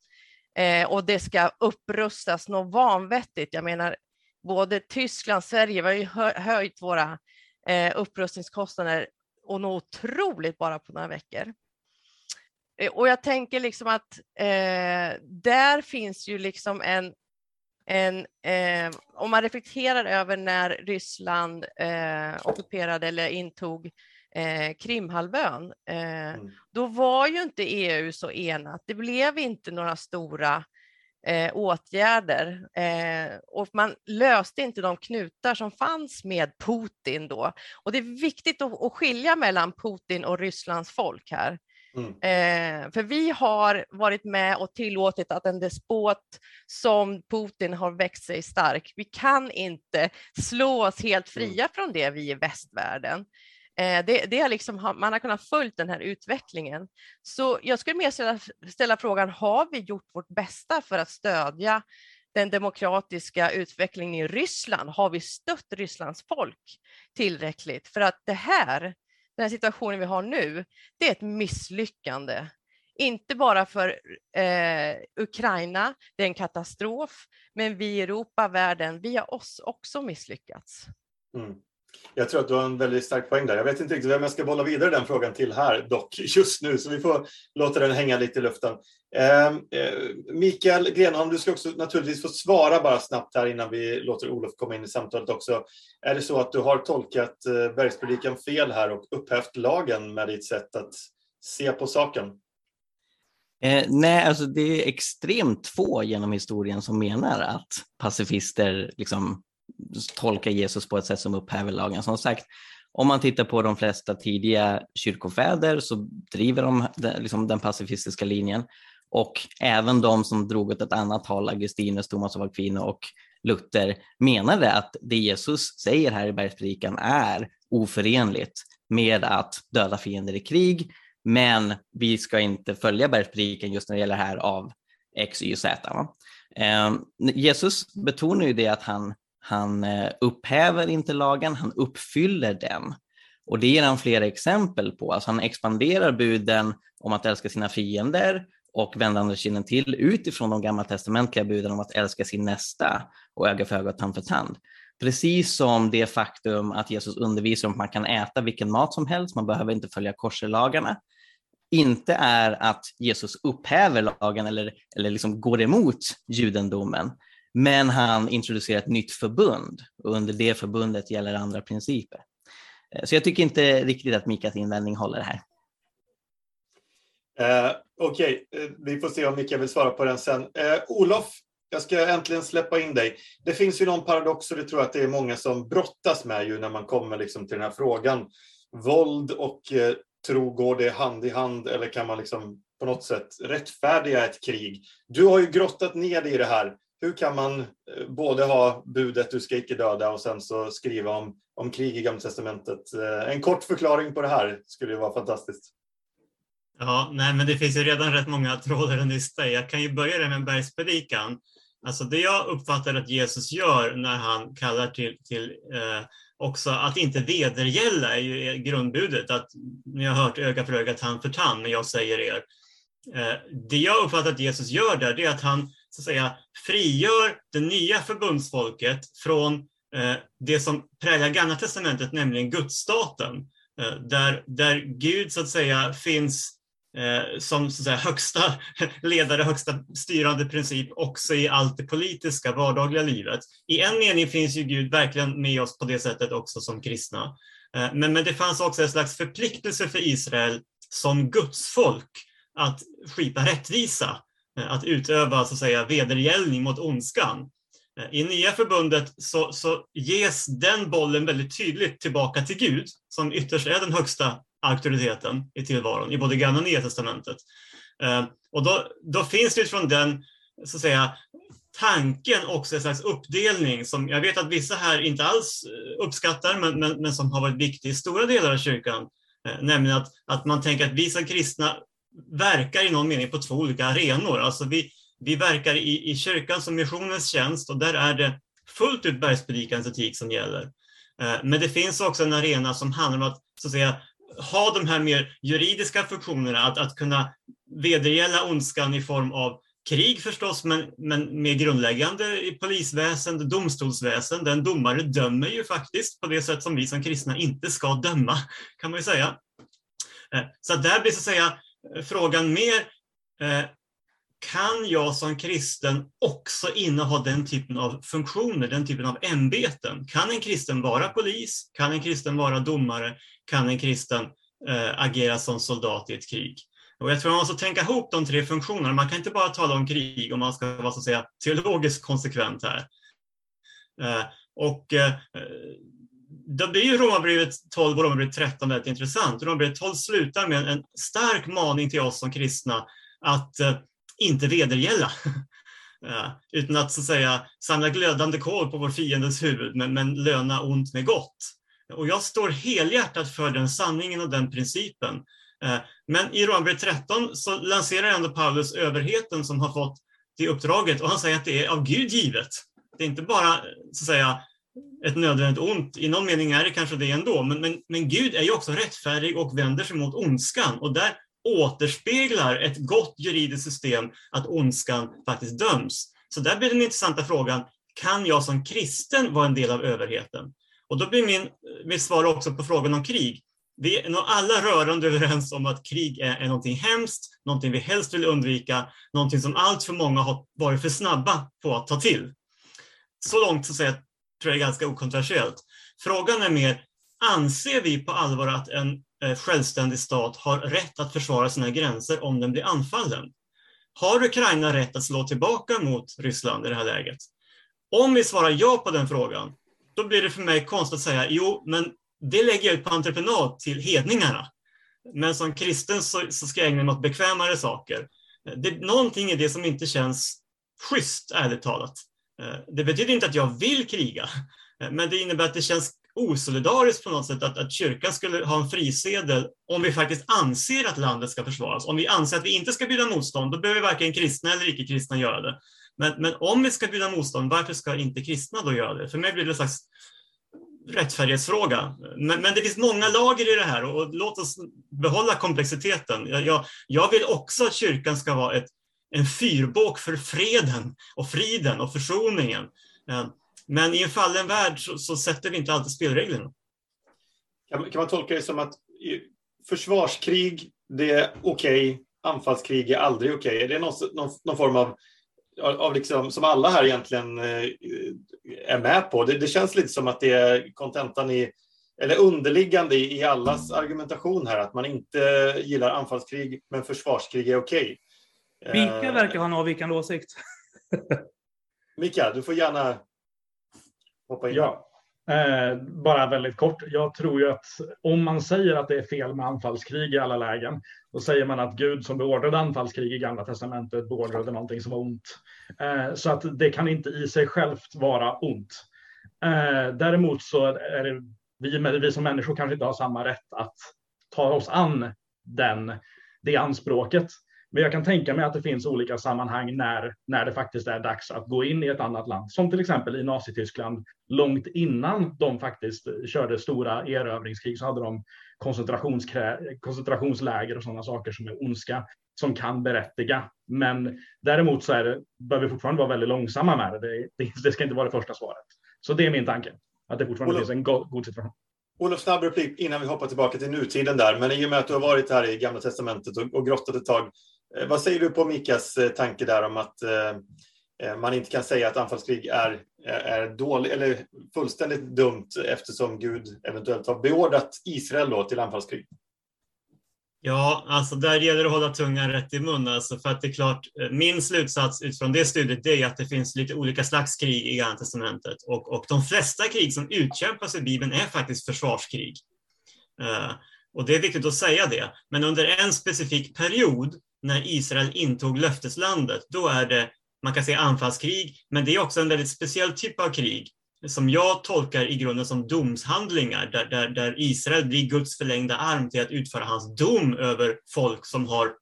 eh, och det ska upprustas något vanvettigt. Jag menar, både Tyskland, Sverige, vi har ju höjt våra eh, upprustningskostnader och något otroligt bara på några veckor. Eh, och jag tänker liksom att eh, där finns ju liksom en, en eh, om man reflekterar över när Ryssland eh, ockuperade eller intog eh, Krimhalvön, eh, mm. då var ju inte EU så enat. Det blev inte några stora eh, åtgärder eh, och man löste inte de knutar som fanns med Putin då. Och det är viktigt att, att skilja mellan Putin och Rysslands folk här. Mm. Eh, för vi har varit med och tillåtit att en despot som Putin har växt sig stark. Vi kan inte slå oss helt mm. fria mm. från det, vi i västvärlden. Eh, det, det har liksom, man har kunnat följa den här utvecklingen. Så jag skulle mer ställa, ställa frågan, har vi gjort vårt bästa för att stödja den demokratiska utvecklingen i Ryssland? Har vi stött Rysslands folk tillräckligt? För att det här, den här situationen vi har nu, det är ett misslyckande. Inte bara för eh, Ukraina, det är en katastrof, men vi i Europa, världen, vi har oss också misslyckats. Mm.
Jag tror att du har en väldigt stark poäng där. Jag vet inte riktigt vem jag ska bolla vidare den frågan till här dock [laughs] just nu, så vi får låta den hänga lite i luften. Ehm, eh, Mikael Grenholm, du ska också naturligtvis få svara bara snabbt här innan vi låter Olof komma in i samtalet också. Är det så att du har tolkat eh, bergspredikan fel här och upphävt lagen med ditt sätt att se på saken?
Eh, nej, alltså det är extremt få genom historien som menar att pacifister liksom tolka Jesus på ett sätt som upphäver lagen. Som sagt, om man tittar på de flesta tidiga kyrkofäder så driver de liksom den pacifistiska linjen och även de som drog åt ett annat håll, Augustinus, Thomas av Aquino och Luther, menade att det Jesus säger här i bergspredikan är oförenligt med att döda fiender i krig, men vi ska inte följa bergspredikan just när det gäller här av X, Y och Z. Eh, Jesus betonar ju det att han han eh, upphäver inte lagen, han uppfyller den. Och det ger han flera exempel på. Alltså han expanderar buden om att älska sina fiender och vända andra kinden till utifrån de gammaltestamentliga buden om att älska sin nästa och öga för öga och tand för tand. Precis som det faktum att Jesus undervisar om att man kan äta vilken mat som helst, man behöver inte följa korselagarna, inte är att Jesus upphäver lagen eller, eller liksom går emot judendomen, men han introducerar ett nytt förbund och under det förbundet gäller andra principer. Eh, så jag tycker inte riktigt att Mikas invändning håller här.
Eh, Okej, okay. Eh, vi får se om Mika vill svara på den sen. Eh, Olof, jag ska äntligen släppa in dig. Det finns ju någon paradox och det tror jag att det är många som brottas med ju när man kommer liksom till den här frågan. Våld och eh, tro, går det hand i hand eller kan man liksom på något sätt rättfärdiga ett krig? Du har ju grottat ner dig i det här hur kan man eh, både ha budet du ska icke döda och sen så skriva om, om krig i Gamla Testamentet? Eh, en kort förklaring på det här skulle ju vara fantastiskt.
Ja, nej, men det finns ju redan rätt många trådar att nysta Jag kan ju börja med bergspredikan. Alltså det jag uppfattar att Jesus gör när han kallar till, till eh, också att inte vedergälla är ju grundbudet, att ni har hört öga för öga, tand för tand, men jag säger er. Eh, det jag uppfattar att Jesus gör där, det är att han så att säga, frigör det nya förbundsfolket från eh, det som präglar Gamla testamentet, nämligen gudsstaten. Eh, där, där Gud så att säga finns eh, som så att säga, högsta [laughs] ledare, högsta styrande princip också i allt det politiska vardagliga livet. I en mening finns ju Gud verkligen med oss på det sättet också som kristna. Eh, men, men det fanns också en slags förpliktelse för Israel som gudsfolk att skipa rättvisa, Eh, att utöva så att säga vedergällning mot ondskan. Eh, I nya förbundet så, så ges den bollen väldigt tydligt tillbaka till Gud, som ytterst är den högsta auktoriteten i tillvaron i både Gamla och Nya testamentet. Eh, och då, då finns det utifrån den så att säga, tanken också en slags uppdelning som jag vet att vissa här inte alls uppskattar men, men, men som har varit viktig i stora delar av kyrkan. Nämligen att, att man tänker att vi som kristna verkar i någon mening på två olika arenor. Alltså vi, vi verkar i, i kyrkans och missionens tjänst och där är det fullt ut bergspredikans etik som gäller. Eh, men det finns också en arena som handlar om att, så att säga, ha de här mer juridiska funktionerna, att, att kunna vedergälla ondskan i form av krig förstås, men, men mer grundläggande i polisväsende, domstolsväsende. En domare dömer ju faktiskt på det sätt som vi som kristna inte ska döma, kan man ju säga. Eh, så så där blir så att säga Eh, frågan mer, eh, kan jag som kristen också inneha den typen av funktioner, den typen av ämbeten? Kan en kristen vara polis? Kan en kristen vara domare? Kan en kristen eh, agera som soldat i ett krig? Och jag tror man måste tänka ihop de tre funktionerna. Man kan inte bara tala om krig om man ska vara så att säga teologiskt konsekvent här. Och då blir ju Romarbrevet 12 och Romarbrevet 13 väldigt intressant. Romarbrevet 12 slutar med en stark maning till oss som kristna att eh, inte vedergälla. [laughs] Eh, utan att så att säga samla glödande kol på vår fiendes huvud, men, men löna ont med gott. Och jag står helhjärtat för den sanningen och den principen. Eh, men i Romarbrevet 13 så lanserar ändå Paulus överheten som har fått det uppdraget och han säger att det är av Gud givet. Det är inte bara så att säga ett nödvändigt ont. I någon mening är det kanske det ändå, men, men, men Gud är ju också rättfärdig och vänder sig mot ondskan. Och där återspeglar ett gott juridiskt system att ondskan faktiskt döms. Så där blir den intressanta frågan, kan jag som kristen vara en del av överheten? Och då blir min, mitt svar också på frågan om krig. Vi är nog alla rörande överens om att krig är, är någonting hemskt, någonting vi helst vill undvika, någonting som allt för många har varit för snabba på att ta till. Så långt så säger jag tror jag är ganska okontroversiellt. Frågan är mer, anser vi på allvar att en eh, självständig stat har rätt att försvara sina gränser om den blir anfallen? Har Ukraina rätt att slå tillbaka mot Ryssland i det här läget? Om vi svarar ja på den frågan, då blir det för mig konstigt att säga jo, men det lägger jag ut på entreprenad till hedningarna. Men som kristen så, så ska jag ägna mig åt bekvämare saker. Det någonting i det som inte känns schysst, ärligt talat. Eh, det betyder inte att jag vill kriga, eh, men det innebär att det känns osolidariskt på något sätt att, att kyrkan skulle ha en frisedel om vi faktiskt anser att landet ska försvaras. Om vi anser att vi inte ska bjuda motstånd, då behöver varken kristna eller icke-kristna göra det. Men, men om vi ska bjuda motstånd, varför ska inte kristna då göra det? För mig blir det en slags rättfärdighetsfråga. Men, men det finns många lager i det här och, och låt oss behålla komplexiteten. Jag, jag, jag vill också att kyrkan ska vara ett en fyrbåk för freden och friden och försoningen. Eh, men i en fallen värld så, så sätter vi inte alltid spelreglerna.
Kan, kan man tolka det som att försvarskrig, det är okej, okay, anfallskrig är aldrig okej? Okay. Är det någon, någon, någon, form av, av liksom, som alla här egentligen eh, är med på? Det, det känns lite som att det är kontentan i, eller underliggande i, i allas argumentation här, att man inte gillar anfallskrig, men försvarskrig är okej.
Mika eh, verkar ha en avvikande åsikt. [laughs]
Mika, du får gärna hoppa in.
Ja, eh, bara väldigt kort. Jag tror ju att om man säger att det är fel med anfallskrig i alla lägen, då säger man att Gud som beordrade anfallskrig i Gamla Testamentet beordrade någonting som var ont. Eh, så att det kan inte i sig självt vara ont. Eh, däremot så är det vi, vi som människor kanske inte har samma rätt att ta oss an den, det anspråket. Men jag kan tänka mig att det finns olika sammanhang när, när det faktiskt är dags att gå in i ett annat land, som till exempel i Nazityskland. Långt innan de faktiskt körde stora erövringskrig så hade de koncentrationsläger och sådana saker som är ondska som kan berättiga. Men däremot så är det, bör vi fortfarande vara väldigt långsamma med det. Det, det, det ska inte vara det första svaret. Så det är min tanke, att det fortfarande Olof, finns en god, god situation.
Olof, snabb replik innan vi hoppar tillbaka till nutiden där. Men i och med att du har varit här i Gamla Testamentet och, och grottat ett tag. Eh, vad säger du på Mikas eh, tanke där om att eh, man inte kan säga att anfallskrig är, är dålig, eller fullständigt dumt eftersom Gud eventuellt har beordrat Israel då till anfallskrig?
Ja, alltså där gäller det att hålla tungan rätt i mun. Alltså för att det är klart, min slutsats utifrån det studiet är att det finns lite olika slags krig i Gamla testamentet. Och, och de flesta krig som utkämpas i Bibeln är faktiskt försvarskrig. Uh, och det är viktigt att säga det. Men under en specifik period när Israel intog löfteslandet, då är det, man kan säga anfallskrig, men det är också en väldigt speciell typ av krig som jag tolkar i grunden som domshandlingar, där, där, där Israel blir Guds förlängda arm till att utföra hans dom över folk som har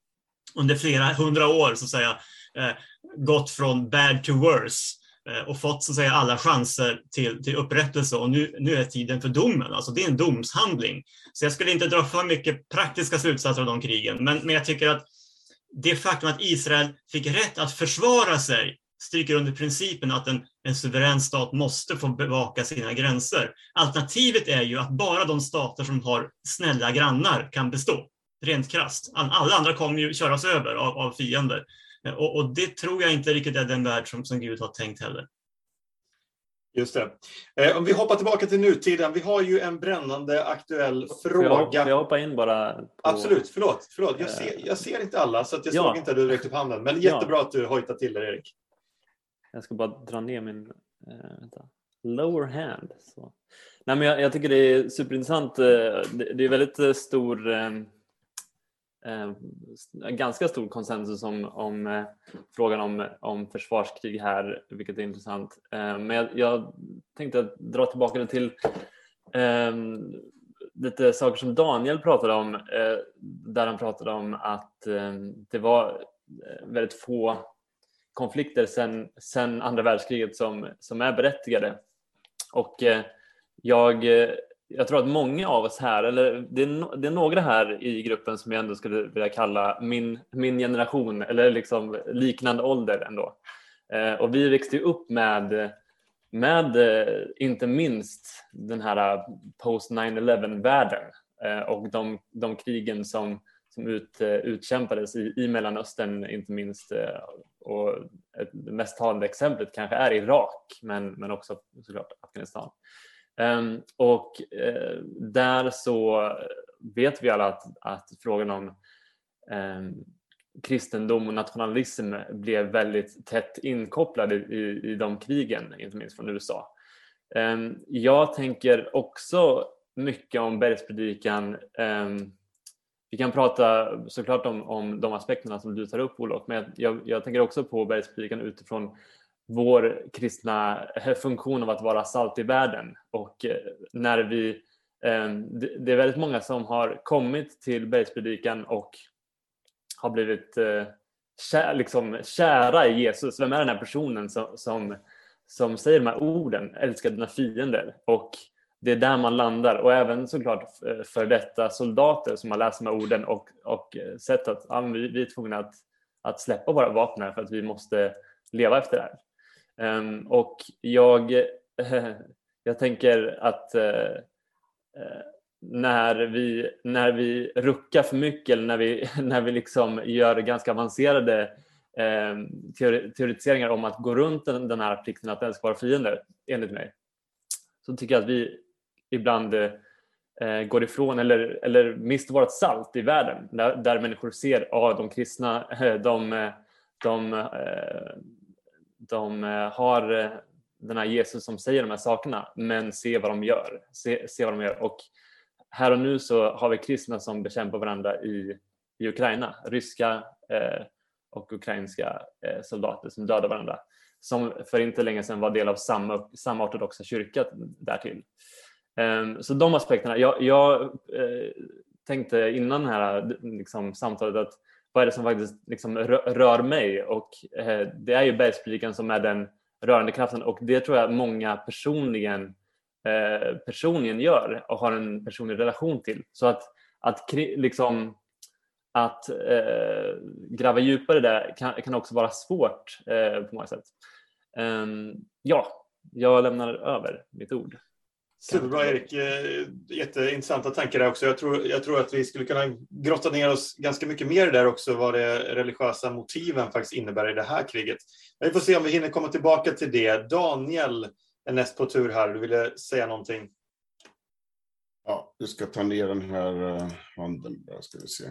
under flera hundra år så att säga, eh, gått från bad to worse eh, och fått så att säga, alla chanser till, till upprättelse och nu, nu är tiden för domen. Alltså det är en domshandling. Så jag skulle inte dra för mycket praktiska slutsatser av de krigen, men, men jag tycker att det faktum att Israel fick rätt att försvara sig stryker under principen att en, en suverän stat måste få bevaka sina gränser. Alternativet är ju att bara de stater som har snälla grannar kan bestå, rent krasst. Alla andra kommer ju köras över av, av fiender. Och, och, det tror jag inte riktigt är den värld som, som Gud har tänkt heller.
Just det. Eh, om vi hoppar tillbaka till nutiden. Vi har ju en brännande aktuell fråga. Får
jag, hoppa in bara? På...
Absolut, förlåt. förlåt. Jag, ser, jag ser inte alla så jag ja. såg inte att du räckte upp handen. Men jättebra ja. att du hojtar till där Erik.
Jag ska bara dra ner min äh, lower hand. Så. Nej, men jag, jag, tycker det är superintressant. Eh, det, det är väldigt eh, stor eh, Eh, ganska stor konsensus om, om eh, frågan om, om försvarskrig här, vilket är intressant. Eh, men jag, jag, tänkte dra tillbaka det till eh, lite saker som Daniel pratade om, eh, där han pratade om att ehm, det var eh, väldigt få konflikter sedan sen andra världskriget som, som är berättigade. Och eh, jag, eh, jag tror att många av oss här, eller det är, det är några här i gruppen som jag ändå skulle vilja kalla min, min generation eller liksom liknande ålder ändå. Eh, och vi växte upp med, med eh, inte minst den här post 9-11 världen eh, och de, de krigen som som ut, eh, utkämpades i, i Mellanöstern inte minst. Eh, och det mest talande exemplet kanske är Irak men, men också såklart Afghanistan. Um, och uh, där så vet vi alla att, att frågan om um, kristendom och nationalism blev väldigt tätt inkopplade i, i de krigen, inte minst från USA. Um, jag tänker också mycket om bergspredikan vi kan prata såklart om, om de aspekterna som du tar upp Olof, men jag, jag tänker också på bergspredikan utifrån vår kristna eh, funktion av att vara salt i världen. Och eh, när vi, eh, det är väldigt många som har kommit till bergspredikan och har blivit kär, liksom, kära i Jesus. Vem är den här personen som, som, som säger de här orden? Älska dina fiender. Och det är där man landar och även såklart för detta soldater som har läst de här orden och, och sett att ja, vi, vi är tvungna att, att släppa våra vapen här för att vi måste leva efter det här. Um, och jag, [laughs] jag tänker att uh, när, vi, när vi ruckar för mycket eller när vi, [laughs] när vi liksom gör ganska avancerade ehm, teoretiseringar om att gå runt den, den här plikten att älska våra fiender, enligt mig, så tycker jag att vi ibland eh, går ifrån eller, eller mister vårt salt i världen där, där människor ser att ah, de kristna [laughs] de, de, de eh, har eh, den här Jesus som säger de här sakerna men se vad de gör. Se, se vad de gör. Och här och nu så har vi kristna som bekämpar varandra i, i Ukraina. Ryska eh, och ukrainska eh, soldater som dödar varandra. Som för inte länge sedan var del av samma, samma ortodoxa kyrka därtill. Eh, så de aspekterna. Jag, jag eh, tänkte innan det här liksom, samtalet att vad är det som faktiskt liksom rör mig och eh, det är ju bergspredikan som är den rörande kraften och det tror jag många personligen eh, personligen gör och har en personlig relation till. Så att, att liksom att eh, gräva djupare där kan, kan också vara svårt eh, på många sätt. Ehm, ja, jag lämnar över mitt ord.
Superbra Erik. Eh, jätteintressanta tankar där också. Jag tror, jag tror att vi skulle kunna grotta ner oss ganska mycket mer där också vad de religiösa motiven faktiskt innebär i det här kriget. Men vi får se om vi hinner komma tillbaka till det. Daniel är näst på tur här. Du ville säga någonting?
Ja, du ska ta ner den här eh, handen bara, ska vi se.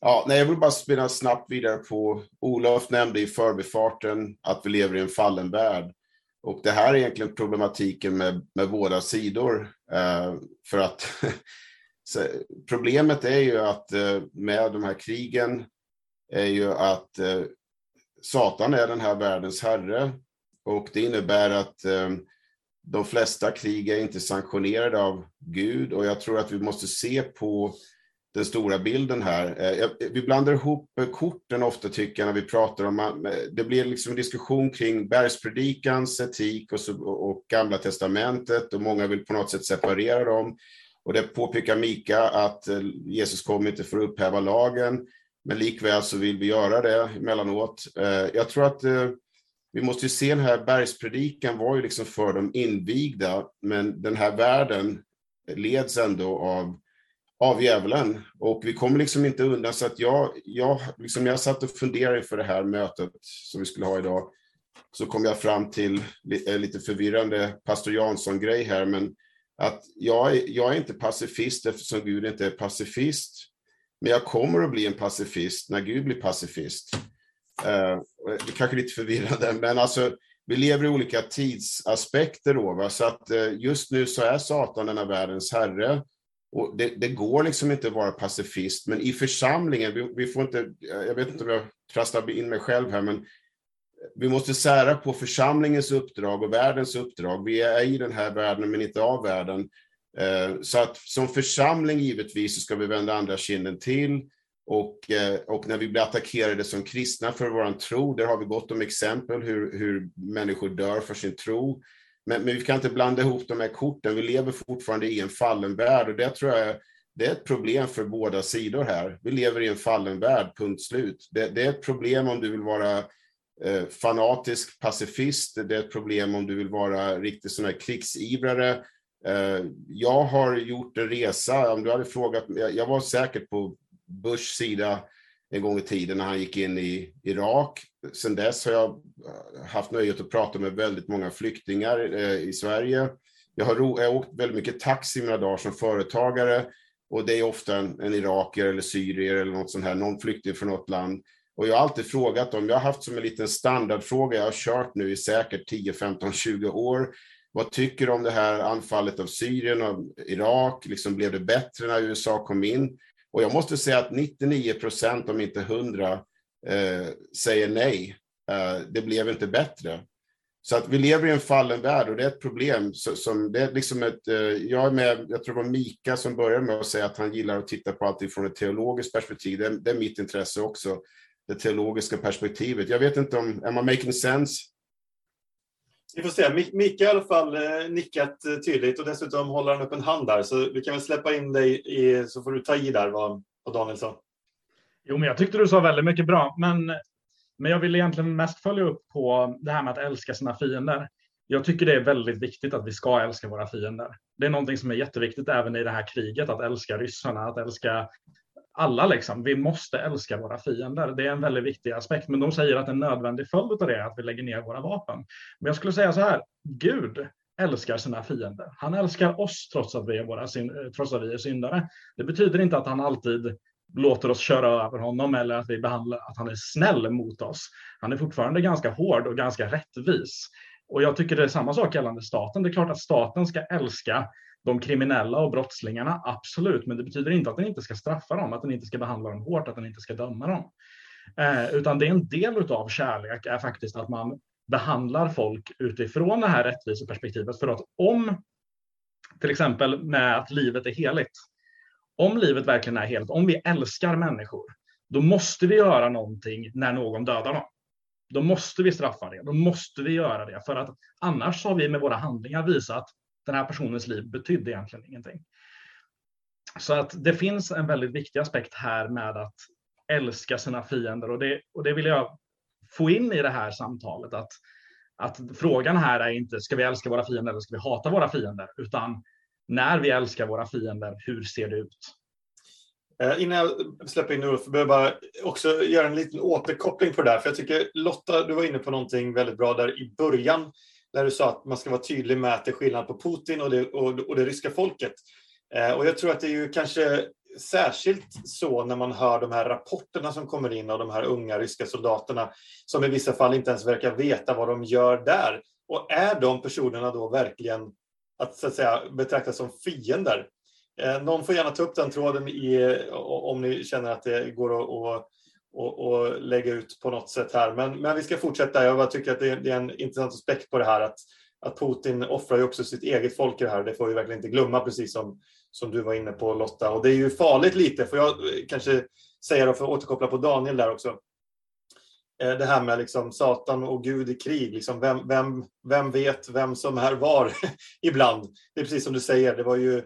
Ja, nej, jag vill bara spinna snabbt vidare på, Olof nämnde i förbifarten att vi lever i en fallen värld. Och det här är egentligen problematiken med, med båda sidor. Eh, för att [laughs] problemet är ju att eh, med de här krigen är ju att eh, Satan är den här världens herre. Och det innebär att eh, de flesta krig är inte sanktionerade av Gud. Och jag tror att vi måste se på den stora bilden här. Eh, vi blandar ihop eh, korten ofta tycker jag när vi pratar om, eh, det blir liksom en diskussion kring bergspredikans etik och, så, och gamla testamentet och många vill på något sätt separera dem. Och det påpekar Mika att Jesus kommer inte för att upphäva lagen, men likväl så vill vi göra det emellanåt. Jag tror att vi måste ju se den här bergspredikan var ju liksom för de invigda, men den här världen leds ändå av av djävulen. Och vi kommer liksom inte undan. Så att jag, jag, liksom jag satt och funderade inför det här mötet som vi skulle ha idag. Så kom jag fram till eh, lite förvirrande pastor Jansson-grej här. Men att jag, jag är inte pacifist eftersom Gud inte är pacifist. Men jag kommer att bli en pacifist när Gud blir pacifist. Eh, det är kanske lite förvirrande, men alltså vi lever i olika tidsaspekter då. Va? Så att eh, just nu så är Satan denna världens herre. Och det, det, går liksom inte att vara pacifist, men i församlingen, vi, vi, får inte, jag vet inte om jag trasslar in mig själv här, men vi måste sära på församlingens uppdrag och världens uppdrag. Vi är i den här världen, men inte av världen. Eh, så att som församling givetvis så ska vi vända andra kinden till. Och, eh, och när vi blir attackerade som kristna för vår tro, där har vi gott om exempel hur, hur människor dör för sin tro. Men, men, vi kan inte blanda ihop de här korten. Vi lever fortfarande i en fallen värld och det tror jag det är ett problem för båda sidor här. Vi lever i en fallen värld, punkt slut. Det, det är ett problem om du vill vara eh, fanatisk pacifist. Det är ett problem om du vill vara riktigt sån här krigsivrare. Eh, jag har gjort en resa, om du hade frågat, jag, jag var säkert på Bushs sida en gång i tiden när han gick in i Irak. Sedan dess har jag eh, haft nöjet att prata med väldigt många flyktingar eh, i Sverige. Jag har, jag har åkt väldigt mycket taxi mina dagar som företagare och det är ofta en, en iraker eller syrier eller något sånt här, någon flykting från något land. Och jag har alltid frågat dem, jag har haft som en liten standardfråga, jag har kört nu i säkert 10, 15, 20 år. Vad tycker du om det här anfallet av Syrien och Irak? Liksom blev det bättre när USA kom in? Och jag måste säga att 99 procent, om inte 100, eh, säger nej. Eh, det blev inte bättre. Så att vi lever i en fallen värld och det är ett problem. Som, det är liksom ett, eh, jag, är med, jag tror det var Mika som började med att säga att han gillar att titta på allt från ett teologiskt perspektiv. Det är, det är mitt intresse också, det teologiska perspektivet. Jag vet inte om, am I making sense?
Vi får se. Micke har i alla fall eh, nickat eh, tydligt och dessutom håller han upp en hand där. Så vi kan väl släppa in dig i, så får du ta i där vad, vad Daniel sa.
Jo, men jag tyckte du sa väldigt mycket bra. Men, men jag vill egentligen mest följa upp på det här med att älska sina fiender. Jag tycker det är väldigt viktigt att vi ska älska våra fiender. Det är någonting som är jätteviktigt även i det här kriget, att älska ryssarna, att älska alla liksom, vi måste älska våra fiender. Det är en väldigt viktig aspekt, men de säger att en nödvändig följd av det är att vi lägger ner våra vapen. Men jag skulle säga så här, Gud älskar sina fiender. Han älskar oss trots att vi är, våra, trots att vi är syndare. Det betyder inte att han alltid låter oss köra över honom eller att, vi behandlar, att han är snäll mot oss. Han är fortfarande ganska hård och ganska rättvis. Och jag tycker det är samma sak gällande staten. Det är klart att staten ska älska de kriminella och brottslingarna, absolut, men det betyder inte att den inte ska straffa dem, att den inte ska behandla dem hårt, att den inte ska döma dem. Eh, utan det är en del av kärlek är faktiskt att man behandlar folk utifrån det här rättviseperspektivet. För att om, till exempel med att livet är heligt, om livet verkligen är heligt, om vi älskar människor, då måste vi göra någonting när någon dödar dem. Då måste vi straffa det, då måste vi göra det, för att annars har vi med våra handlingar visat den här personens liv betydde egentligen ingenting. Så att det finns en väldigt viktig aspekt här med att älska sina fiender och det, och det vill jag få in i det här samtalet. Att, att frågan här är inte ska vi älska våra fiender eller ska vi hata våra fiender? Utan när vi älskar våra fiender, hur ser det ut?
Eh, innan jag släpper in Ulf, behöver jag bara också göra en liten återkoppling på det där. För jag tycker Lotta, du var inne på någonting väldigt bra där i början. Där du sa att man ska vara tydlig med att det är skillnad på Putin och det, och, och det ryska folket. Eh, och jag tror att det är ju kanske särskilt så när man hör de här rapporterna som kommer in av de här unga ryska soldaterna som i vissa fall inte ens verkar veta vad de gör där. Och är de personerna då verkligen att, så att säga, betraktas som fiender? Eh, någon får gärna ta upp den tråden i, om ni känner att det går att, att, att lägga ut på något sätt här. Men, men vi ska fortsätta. Jag bara tycker att det, det är en intressant aspekt på det här att, att Putin offrar ju också sitt eget folk i det här. Det får vi verkligen inte glömma, precis som, som du var inne på Lotta. Och det är ju farligt lite, får jag eh, kanske säga då, för att återkoppla på Daniel där också. Eh, det här med liksom Satan och Gud i krig. Liksom vem, vem, vem vet vem som är var [laughs] ibland? Det är precis som du säger, det var ju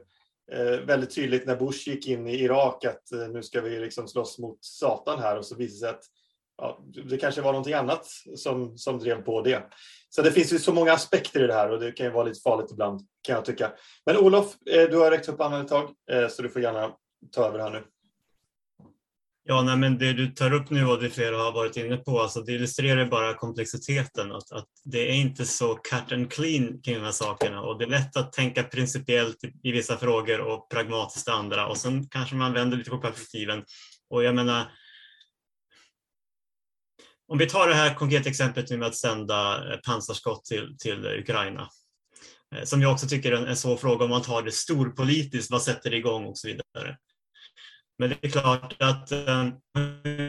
Eh, väldigt tydligt när Bush gick in i Irak att eh, nu ska vi liksom slåss mot Satan här och så visade det sig att ja, det kanske var någonting annat som, som drev på det. Så det finns ju så många aspekter i det här och det kan ju vara lite farligt ibland kan jag tycka. Men Olof, eh, du har räckt upp handen ett tag eh, så du får gärna ta över här nu.
Ja, nej, men det du tar upp nu och det flera har varit inne på, alltså det illustrerar bara komplexiteten. Att, att det är inte så cut and clean kring de här sakerna och det är lätt att tänka principiellt i, i vissa frågor och pragmatiskt andra och sen kanske man vänder lite på perspektiven. Och jag menar, om vi tar det här konkreta exemplet med att sända eh, pansarskott till, till Ukraina, eh, som jag också tycker är en, en svår fråga om man tar det storpolitiskt, vad sätter det igång och så vidare. Men det är klart att eh,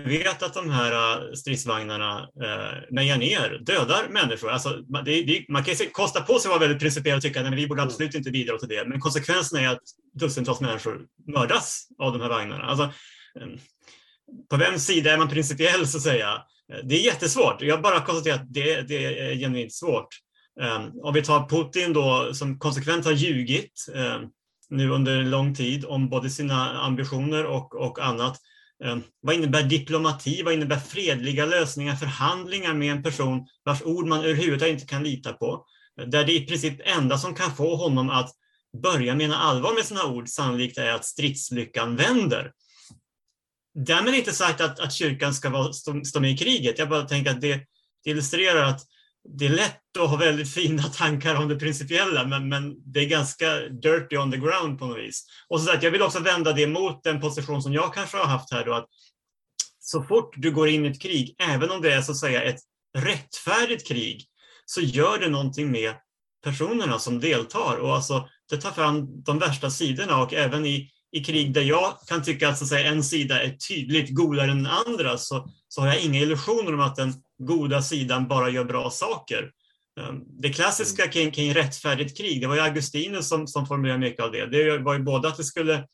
vi vet att de här eh, stridsvagnarna eh, mejar ner, dödar människor. Alltså, det, det, man kan kosta på sig att vara väldigt principiell och tycka att vi borde absolut inte bidra till det. Men konsekvensen är att dussintals människor mördas av de här vagnarna. Alltså, eh, på vems sida är man principiell så att säga? Det är jättesvårt. Jag bara konstaterar att det, det är genuint svårt. Om vi tar Putin då som konsekvent har ljugit nu under lång tid om både sina ambitioner och, och annat. Eh, vad innebär diplomati? Vad innebär fredliga lösningar, förhandlingar med en person vars ord man överhuvudtaget inte kan lita på? Där det i princip enda som kan få honom att börja mena allvar med sina ord sannolikt är att stridslyckan vänder. Därmed inte sagt att, att kyrkan ska vara, stå, stå med i kriget. Jag bara tänker att det, det illustrerar att det är lätt att ha väldigt fina tankar om det principiella, men, men det är ganska dirty on the ground på något vis. Och så att jag vill också vända det mot den position som jag kanske har haft här då, att så fort du går in i ett krig, även om det är så att säga ett rättfärdigt krig, så gör det någonting med personerna som deltar och alltså det tar fram de värsta sidorna och även i, i krig där jag kan tycka att, så att säga, en sida är tydligt godare än den andra så, så har jag inga illusioner om att den goda sidan bara gör bra saker. Ehm, det klassiska kring, kring rättfärdigt krig, det var ju Augustinus som, som formulerade mycket av det. Det var ju både att det skulle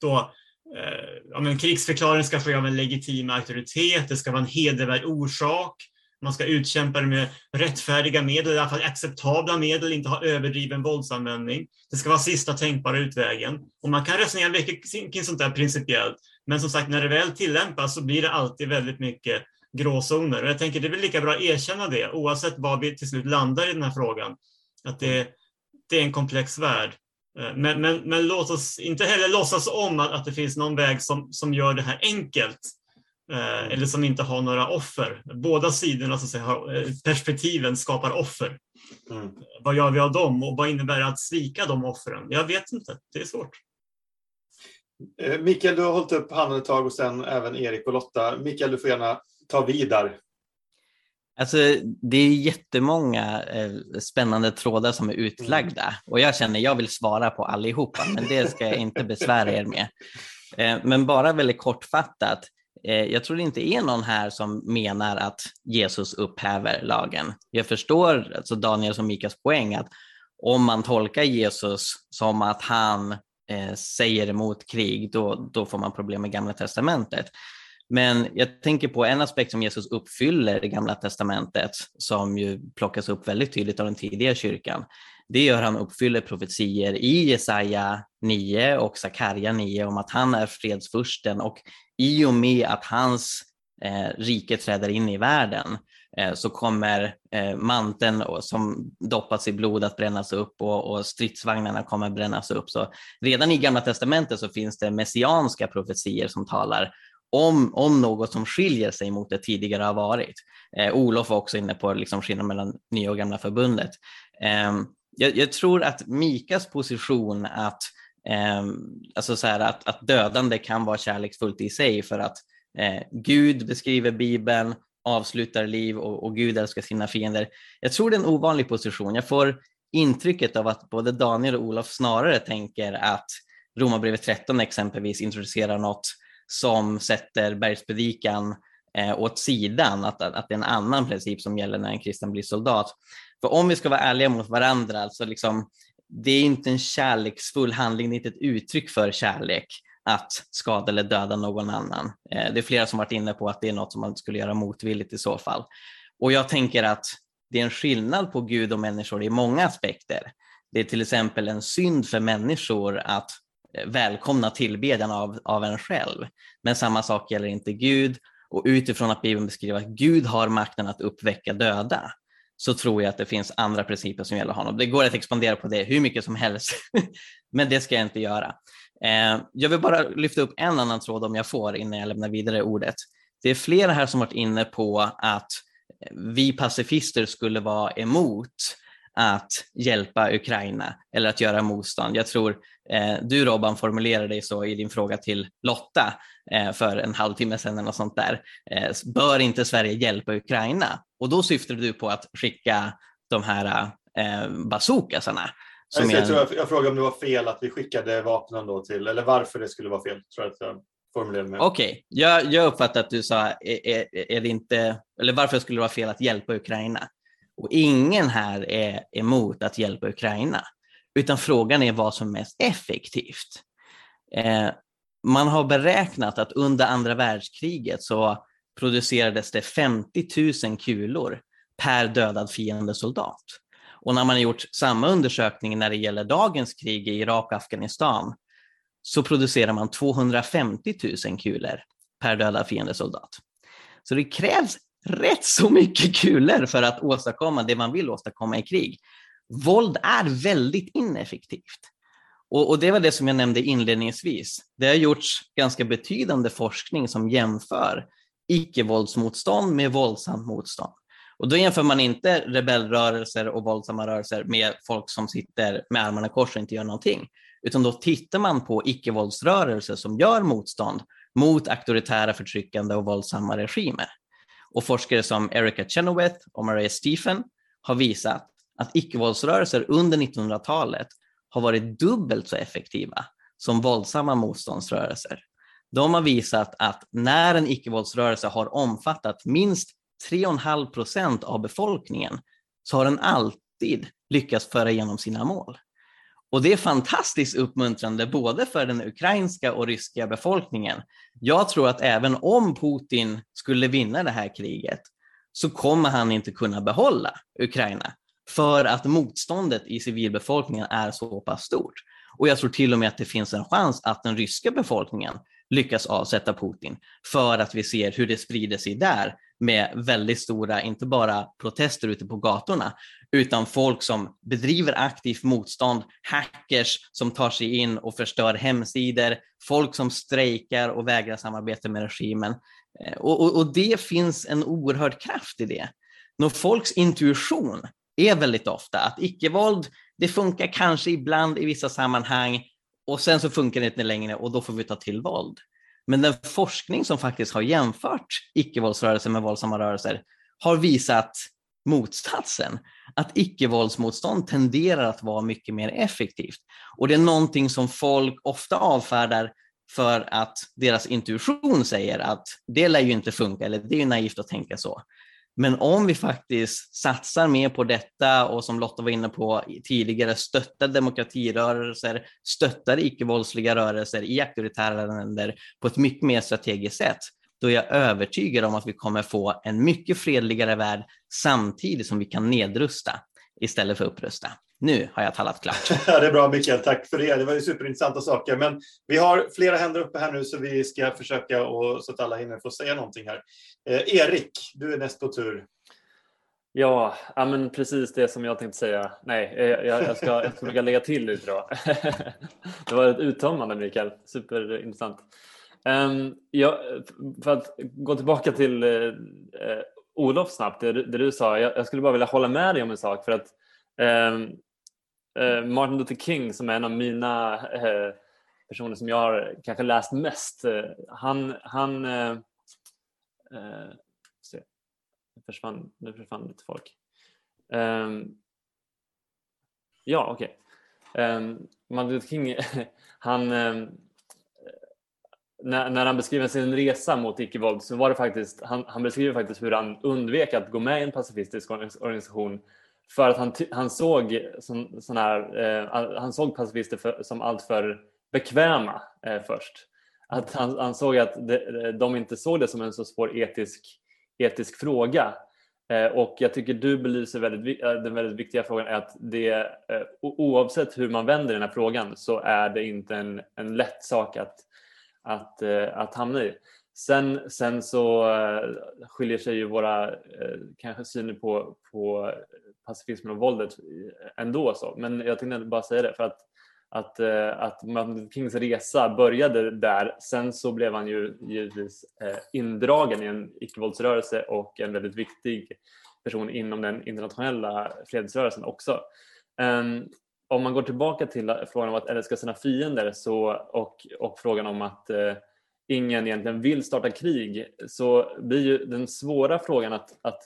då eh, ja, men krigsförklaring ska ske av en legitim auktoritet, det ska vara en hedervärd orsak, man ska utkämpa det med rättfärdiga medel, i alla fall acceptabla medel, inte ha överdriven våldsanvändning. Det ska vara sista tänkbara utvägen. Och man kan resonera mycket kring sånt där principiellt, men som sagt, när det väl tillämpas så blir det alltid väldigt mycket gråzoner. Och jag tänker det är väl lika bra att erkänna det oavsett var vi till slut landar i den här frågan. Att det, det är en komplex värld. Eh, men, men, men låt oss inte heller låtsas om att, att det finns någon väg som, som gör det här enkelt. Eh, eller som inte har några offer. Båda sidorna så att säga, har, eh, perspektiven skapar offer. Mm. Vad gör vi av dem och vad innebär det att svika de offren? Jag vet inte, det är svårt.
Mikael, du har hållit upp handen ett tag och sen även Erik och Lotta. Mikael, du får gärna ta vid där?
Alltså, det är jättemånga eh, spännande trådar som är utlagda mm. och jag känner jag vill svara på allihopa, men det ska jag inte besvära er med. Eh, men bara väldigt kortfattat, eh, jag tror det inte är någon här som menar att Jesus upphäver lagen. Jag förstår alltså Daniels och Mikas poäng att om man tolkar Jesus som att han eh, säger emot krig, då, då får man problem med Gamla Testamentet. Men jag tänker på en aspekt som Jesus uppfyller i Gamla Testamentet som ju plockas upp väldigt tydligt av den tidiga kyrkan. Det gör han uppfyller profetier i Jesaja 9 och Sakarja 9 om att han är fredsfursten och i och med att hans eh, rike träder in i världen eh, så kommer eh, manteln som doppats i blod att brännas upp och, och stridsvagnarna kommer brännas upp. Så redan i Gamla Testamentet så finns det messianska profetier som talar om, om något som skiljer sig mot det tidigare har varit. Eh, Olof var också inne på liksom skillnaden mellan nya och gamla förbundet. Eh, jag, jag, tror att Mikas position att, eh, alltså så här, att, att dödande kan vara kärleksfullt i sig för att eh, Gud beskriver Bibeln, avslutar liv och, och Gud älskar sina fiender. Jag tror det är en ovanlig position. Jag får intrycket av att både Daniel och Olof snarare tänker att Romarbrevet 13 exempelvis introducerar något som sätter bergspredikan eh, åt sidan, att, att, att det är en annan princip som gäller när en kristen blir soldat. För om vi ska vara ärliga mot varandra, alltså liksom, det är inte en kärleksfull handling, det är inte ett uttryck för kärlek att skada eller döda någon annan. Eh, det är flera som varit inne på att det är något som man skulle göra motvilligt i så fall. Och jag tänker att det är en skillnad på Gud och människor i många aspekter. Det är till exempel en synd för människor att välkomna tillbedjan av, av en själv. Men samma sak gäller inte Gud och utifrån att Bibeln beskriver att Gud har makten att uppväcka döda så tror jag att det finns andra principer som gäller honom. Det går att expandera på det hur mycket som helst, [laughs] men det ska jag inte göra. Eh, jag vill bara lyfta upp en annan tråd om jag får innan jag lämnar vidare ordet. Det är flera här som varit inne på att vi pacifister skulle vara emot att hjälpa Ukraina eller att göra motstånd. Jag tror eh, du Robban formulerade dig så i din fråga till Lotta eh, för en halvtimme sedan eller något sånt där. Eh, bör inte Sverige hjälpa Ukraina? Och då syftade du på att skicka de här eh, bazookasarna.
Som jag, jag, jag, jag frågade om det var fel att vi skickade vapnen då till, eller varför det skulle vara fel. Tror jag att jag
Okej, okay. jag, jag uppfattar att du sa, är, är, är, det inte, eller varför skulle det vara fel att hjälpa Ukraina? Och ingen här är emot att hjälpa Ukraina, utan frågan är vad som är mest effektivt. Eh, man har beräknat att under andra världskriget så producerades det 50 000 kulor per dödad fiendesoldat. Och när man har gjort samma undersökning när det gäller dagens krig i Irak och Afghanistan så producerar man 250 000 kulor per dödad fiendesoldat. Så det krävs rätt så mycket kulor för att åstadkomma det man vill åstadkomma i krig. Våld är väldigt ineffektivt. Och, och, det var det som jag nämnde inledningsvis. Det har gjorts ganska betydande forskning som jämför icke-våldsmotstånd med våldsamt motstånd. Och då jämför man inte rebellrörelser och våldsamma rörelser med folk som sitter med armarna i kors och inte gör någonting, utan då tittar man på icke-våldsrörelser som gör motstånd mot auktoritära, förtryckande och våldsamma regimer. Och forskare som Erica Chenoweth och Maria Stephen har visat att icke-våldsrörelser under 1900-talet har varit dubbelt så effektiva som våldsamma motståndsrörelser. De har visat att när en icke-våldsrörelse har omfattat minst 3,5 procent av befolkningen så har den alltid lyckats föra igenom sina mål. Och det är fantastiskt uppmuntrande både för den ukrainska och ryska befolkningen. Jag tror att även om Putin skulle vinna det här kriget så kommer han inte kunna behålla Ukraina för att motståndet i civilbefolkningen är så pass stort. Och jag tror till och med att det finns en chans att den ryska befolkningen lyckas avsätta Putin för att vi ser hur det sprider sig där med väldigt stora, inte bara protester ute på gatorna, utan folk som bedriver aktivt motstånd, hackers som tar sig in och förstör hemsidor, folk som strejkar och vägrar samarbeta med regimen. Eh, och, och, och det finns en oerhörd kraft i det. När folks intuition är väldigt ofta att icke-våld, det funkar kanske ibland i vissa sammanhang och sen så funkar det inte längre och då får vi ta till våld. Men den forskning som faktiskt har jämfört icke-våldsrörelser med våldsamma rörelser har visat motsatsen, att icke-våldsmotstånd tenderar att vara mycket mer effektivt. Och det är någonting som folk ofta avfärdar för att deras intuition säger att det lär ju inte funka, eller det är ju naivt att tänka så. Men om vi faktiskt satsar mer på detta och som Lotta var inne på tidigare, stöttar demokratirörelser, stöttar icke-våldsliga rörelser i auktoritära länder på ett mycket mer strategiskt sätt, då är jag övertygad om att vi kommer få en mycket fredligare värld samtidigt som vi kan nedrusta istället för upprusta. Nu har jag talat klart. [laughs]
Ja, det är bra Mikael, tack för det. Det var ju superintressanta saker. Men vi har flera händer uppe här nu så vi ska försöka och, så att alla hinner få säga någonting här. Eh, Erik, du är näst på tur.
Ja, ja men precis det som jag tänkte säga. Nej, jag, jag, ska, jag ska försöka lägga till lite då. [laughs] det var ett uttömmande Mikael, superintressant. Um, ja, för att gå tillbaka till uh, Olof snabbt, det, det du sa. Jag, jag, skulle bara vilja hålla med dig om en sak för att um, eh, Martin Luther King som är en av mina eh, personer som jag har kanske läst mest, eh, han, han eh, eh, nu försvann, nu försvann lite folk. Um, ja, okej. Okay. Um, Martin Luther King, [laughs] han, um, när, när, han beskriver sin resa mot icke-våld så var det faktiskt, han, han, beskriver faktiskt hur han undvek att gå med i en pacifistisk organisation för att han, han såg som, sån här, eh, han såg pacifister för, som alltför bekväma eh, först. Att han, han såg att de, de inte såg det som en så svår etisk etisk fråga. Eh, och jag tycker du belyser väldigt, eh, den väldigt viktiga frågan är att det, eh, oavsett hur man vänder den här frågan så är det inte en, en lätt sak att, att, eh, att hamna i. Sen, sen så eh, skiljer sig ju våra kanske syner på, på pacifismen och våldet ändå. Så. Men jag tänkte bara säga det för att att, eh, att Martin Luther Kings resa började där. Sen så blev han ju givetvis eh, indragen i en icke-våldsrörelse och en väldigt viktig person inom den internationella fredsrörelsen också. Ehm, om man går tillbaka till frågan om att älska sina fiender så, och, och frågan om att eh, ingen egentligen vill starta krig så blir ju den svåra frågan att, att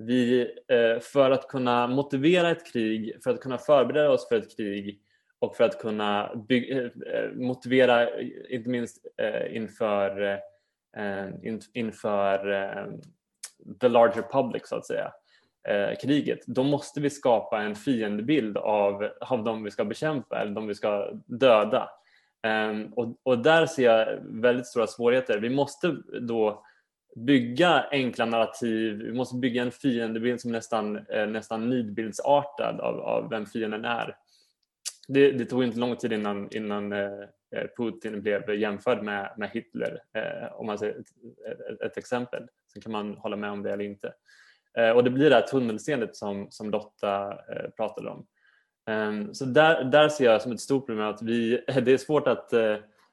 vi eh, för att kunna motivera ett krig, för att kunna förbereda oss för ett krig och för att kunna bygga, eh, eh, motivera, inte minst inför, inför the larger public så att säga, kriget, då måste vi skapa en fiendebild av, av de vi ska bekämpa eller de vi ska döda. Ehm, och, och där ser jag väldigt stora svårigheter. Vi måste då bygga enkla narrativ, vi måste bygga en fiendebild som nästan, eh, nästan nidbildsartad av, av vem fienden är det, det, tog inte lång tid innan, innan eh, eh, Putin blev jämförd med, med Hitler, om man säger ett, ett, ett, exempel. Sen kan man hålla med om det eller inte. Och det blir det här tunnelseendet som, som Lotta pratade om. Ehm, så där, där ser jag som ett stort problem att vi, [laughs] det är svårt att,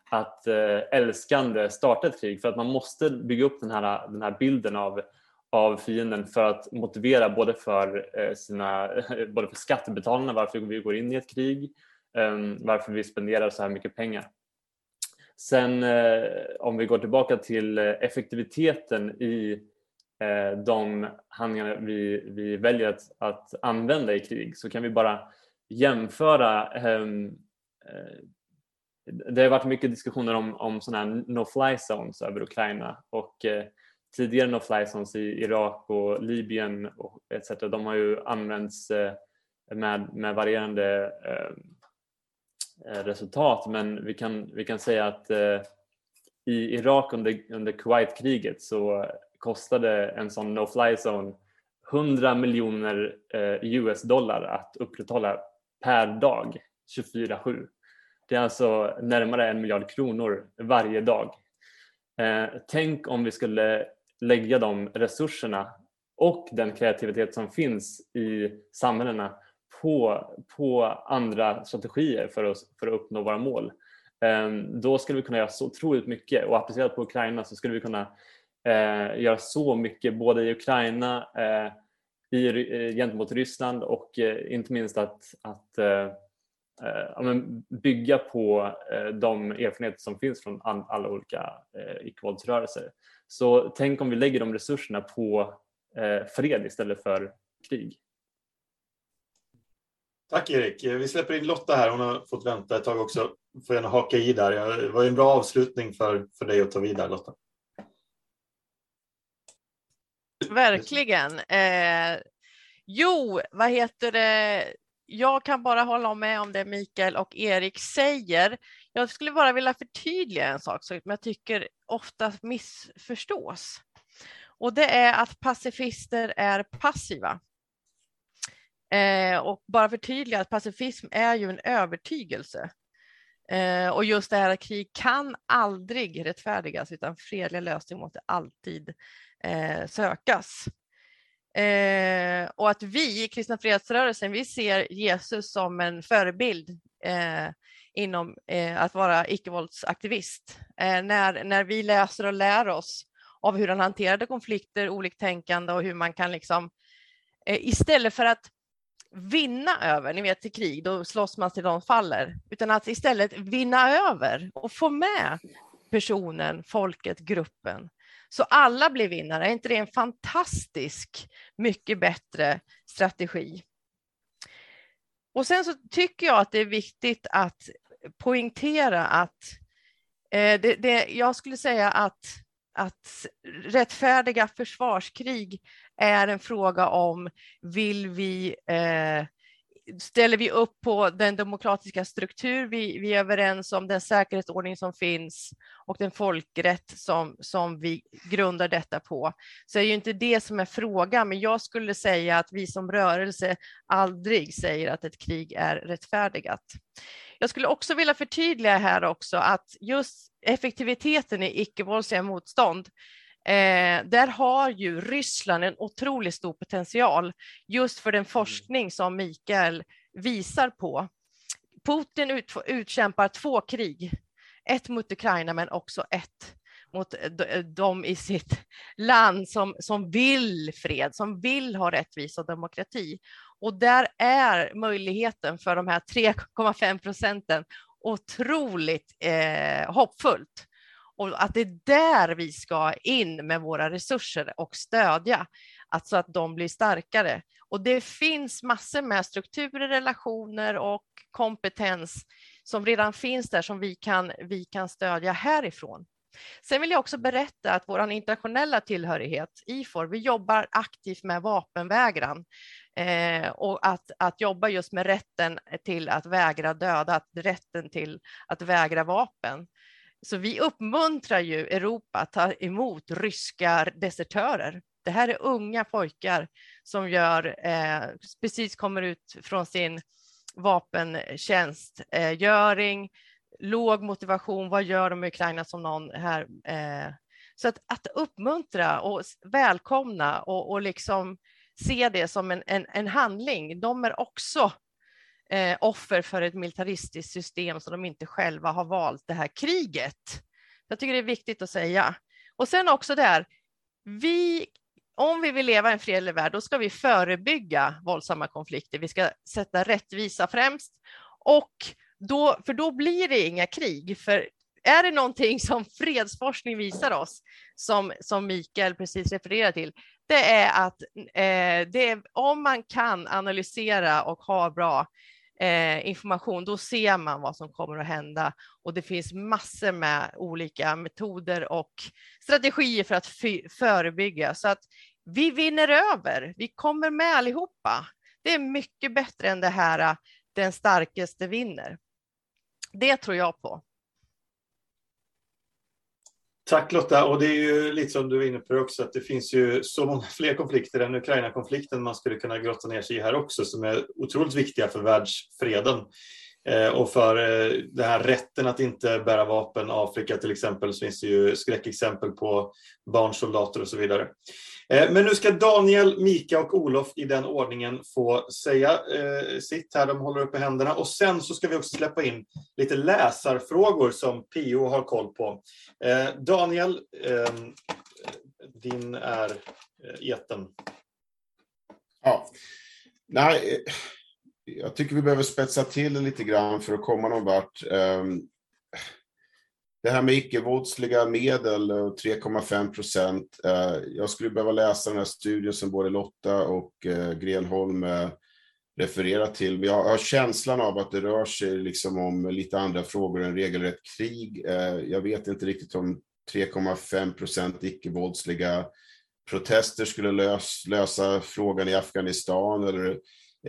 att eh, älskande starta ett krig för att man måste bygga upp den här, den här bilden av av fienden för att motivera både för, eh, sina, [laughs] både för skattebetalarna varför vi går in i ett krig ehm, varför vi spenderar så här mycket pengar. Sen eh, om vi går tillbaka till effektiviteten i de handlingar vi, vi väljer att, att använda i krig så kan vi bara jämföra ehm, det har varit mycket diskussioner om, om sådana här no-fly zones över Ukraina och eh, tidigare no-fly zones i Irak och Libyen och etc. De har ju använts eh, med, med varierande eh, resultat men vi kan, vi kan säga att eh, i Irak under, under Kuwaitkriget så kostade en sån no-fly zone 100 miljoner eh, US-dollar att upprätthålla per dag 24-7. Det är alltså närmare en miljard kronor varje dag. Eh, tänk om vi skulle lägga de resurserna och den kreativitet som finns i samhällena på, på andra strategier för att, för att uppnå våra mål. Eh, då skulle vi kunna göra så otroligt mycket och applicerat på Ukraina så skulle vi kunna eh, göra så mycket både i Ukraina, eh, i, eh, gentemot Ryssland och eh, inte minst att, att eh, eh, eh bygga på de erfarenheter som finns från alla olika icke-våldsrörelser. Så tänk om vi lägger de resurserna på fred istället för krig.
Tack Erik. Vi släpper in Lotta här. Hon har fått vänta ett tag också. Får gärna haka i där. Det var en bra avslutning för, för dig att ta vidare Lotta.
Verkligen. Eh, jo, vad heter det? Jag kan bara hålla med om det Mikael och Erik säger. Jag skulle bara vilja förtydliga en sak som jag tycker ofta missförstås. Och det är att pacifister är passiva. Eh, och bara förtydliga att pacifism är ju en övertygelse. Eh, och just det här att krig kan aldrig rättfärdigas utan fredliga lösningar måste alltid eh, sökas. Eh, och att vi i Kristna Fredsrörelsen, vi ser Jesus som en förebild eh, inom eh, att vara icke-våldsaktivist. Eh, när, när vi läser och lär oss av hur han hanterade konflikter, oliktänkande och hur man kan liksom eh, istället för att vinna över, ni vet i krig, då slåss man till de faller, utan att istället vinna över och få med personen, folket, gruppen. Så alla blir vinnare. Är inte det en fantastisk, mycket bättre strategi? Och sen så tycker jag att det är viktigt att poängtera att eh, det, det, jag skulle säga att, att rättfärdiga försvarskrig är en fråga om vill vi eh, ställer vi upp på den demokratiska struktur vi, vi är överens om, den säkerhetsordning som finns och den folkrätt som, som vi grundar detta på, så är ju inte det som är frågan. Men jag skulle säga att vi som rörelse aldrig säger att ett krig är rättfärdigat. Jag skulle också vilja förtydliga här också att just effektiviteten i icke-våldsliga motstånd Eh, där har ju Ryssland en otroligt stor potential just för den mm. forskning som Mikael visar på. Putin ut, utkämpar två krig, ett mot Ukraina men också ett mot de i sitt land som, som vill fred, som vill ha rättvisa och demokrati. Och där är möjligheten för de här 3,5 procenten otroligt eh, hoppfullt och att det är där vi ska in med våra resurser och stödja, alltså att de blir starkare. Och det finns massor med strukturer, relationer och kompetens som redan finns där som vi kan, vi kan stödja härifrån. Sen vill jag också berätta att vår internationella tillhörighet, IFOR, vi jobbar aktivt med vapenvägran eh, och att, att jobba just med rätten till att vägra döda, rätten till att vägra vapen. Så vi uppmuntrar ju Europa att ta emot ryska desertörer. Det här är unga pojkar som gör, eh, precis kommer ut från sin vapentjänstgöring, eh, låg motivation, vad gör de i Ukraina som någon här? Eh, så att, att uppmuntra och välkomna och, och liksom se det som en, en, en handling. De är också eh, offer för ett militaristiskt system som de inte själva har valt det här kriget. Jag tycker det är viktigt att säga. Och sen också där, vi, om vi vill leva i en fredlig värld, då ska vi förebygga våldsamma konflikter. Vi ska sätta rättvisa främst och då, för då blir det inga krig. För är det någonting som fredsforskning visar oss, som, som Mikael precis refererar till, det är att eh, det är, om man kan analysera och ha bra eh, information, då ser man vad som kommer att hända och det finns massor med olika metoder och strategier för att förebygga så att vi vinner över. Vi kommer med allihopa. Det är mycket bättre än det här eh, den starkaste vinner. Det tror jag på.
Tack Lotta, och det är ju lite som du var inne på också att det finns ju så många [laughs] fler konflikter än Ukraina-konflikten man skulle kunna grotta ner sig i här också som är otroligt viktiga för världsfreden eh, och för eh, den här rätten att inte bära vapen. Afrika till exempel så finns det ju skräckexempel på barnsoldater och så vidare. Eh, men nu ska Daniel, Mika och Olof i den ordningen få säga eh, sitt här. De håller uppe händerna och sen så ska vi också släppa in lite läsarfrågor som Pio har koll på. Eh, Daniel, ehm, din är eten.
Ja, nej, jag tycker vi behöver spetsa till det lite grann för att komma någon vart. Ehm, det här med icke-våldsliga medel, eh, 3,5 procent. Eh, jag skulle behöva läsa den här studien som både Lotta och eh, Grenholm refererar till. Men jag har känslan av att det rör sig liksom om lite andra frågor än regelrätt krig. Jag vet inte riktigt om 3,5 procent icke-våldsliga protester skulle lös, lösa frågan i Afghanistan. Eller,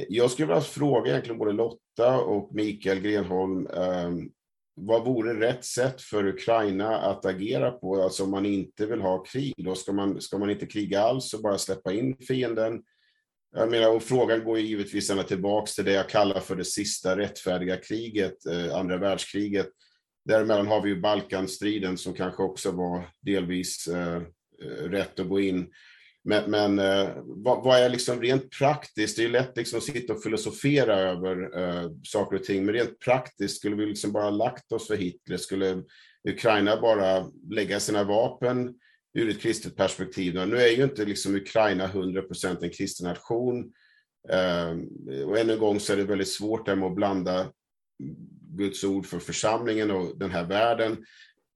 jag skulle vilja fråga egentligen både Lotta och Mikael Grenholm ehm, vad vore rätt sätt för Ukraina att agera på? Alltså om man inte vill ha krig, då ska man, ska man inte kriga alls och bara släppa in fienden? Jag menar, och frågan går givetvis ända tillbaks till det jag kallar för det sista rättfärdiga kriget, eh, andra världskriget. Däremellan har vi ju Balkanstriden som kanske också var delvis eh, eh rätt att gå in. Men, men eh, vad, vad, är liksom rent praktiskt? Det är lätt liksom att sitta och filosofera över eh, saker och ting, men rent praktiskt, skulle vi liksom bara lagt oss för Hitler? Skulle Ukraina bara lägga sina vapen ur ett kristet perspektiv? Nu är ju inte liksom Ukraina 100% en kristen nation. Eh, och ännu en gång så är det väldigt svårt där med att blanda Guds ord för församlingen och den här världen.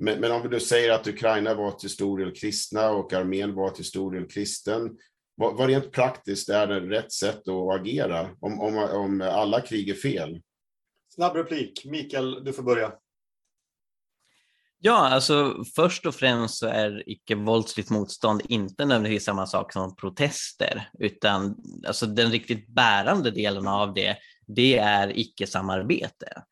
Men, men, om vi då säger att Ukraina var till stor del kristna och armén var till stor del kristen, vad, vad rent praktiskt är det rätt sätt att agera om, om, om alla krig är fel?
Snabb replik. Mikael, du får börja.
Ja, alltså först och främst så är icke-våldsligt motstånd inte nödvändigtvis samma sak som protester, utan alltså den riktigt bärande delen av det, det är icke-samarbete.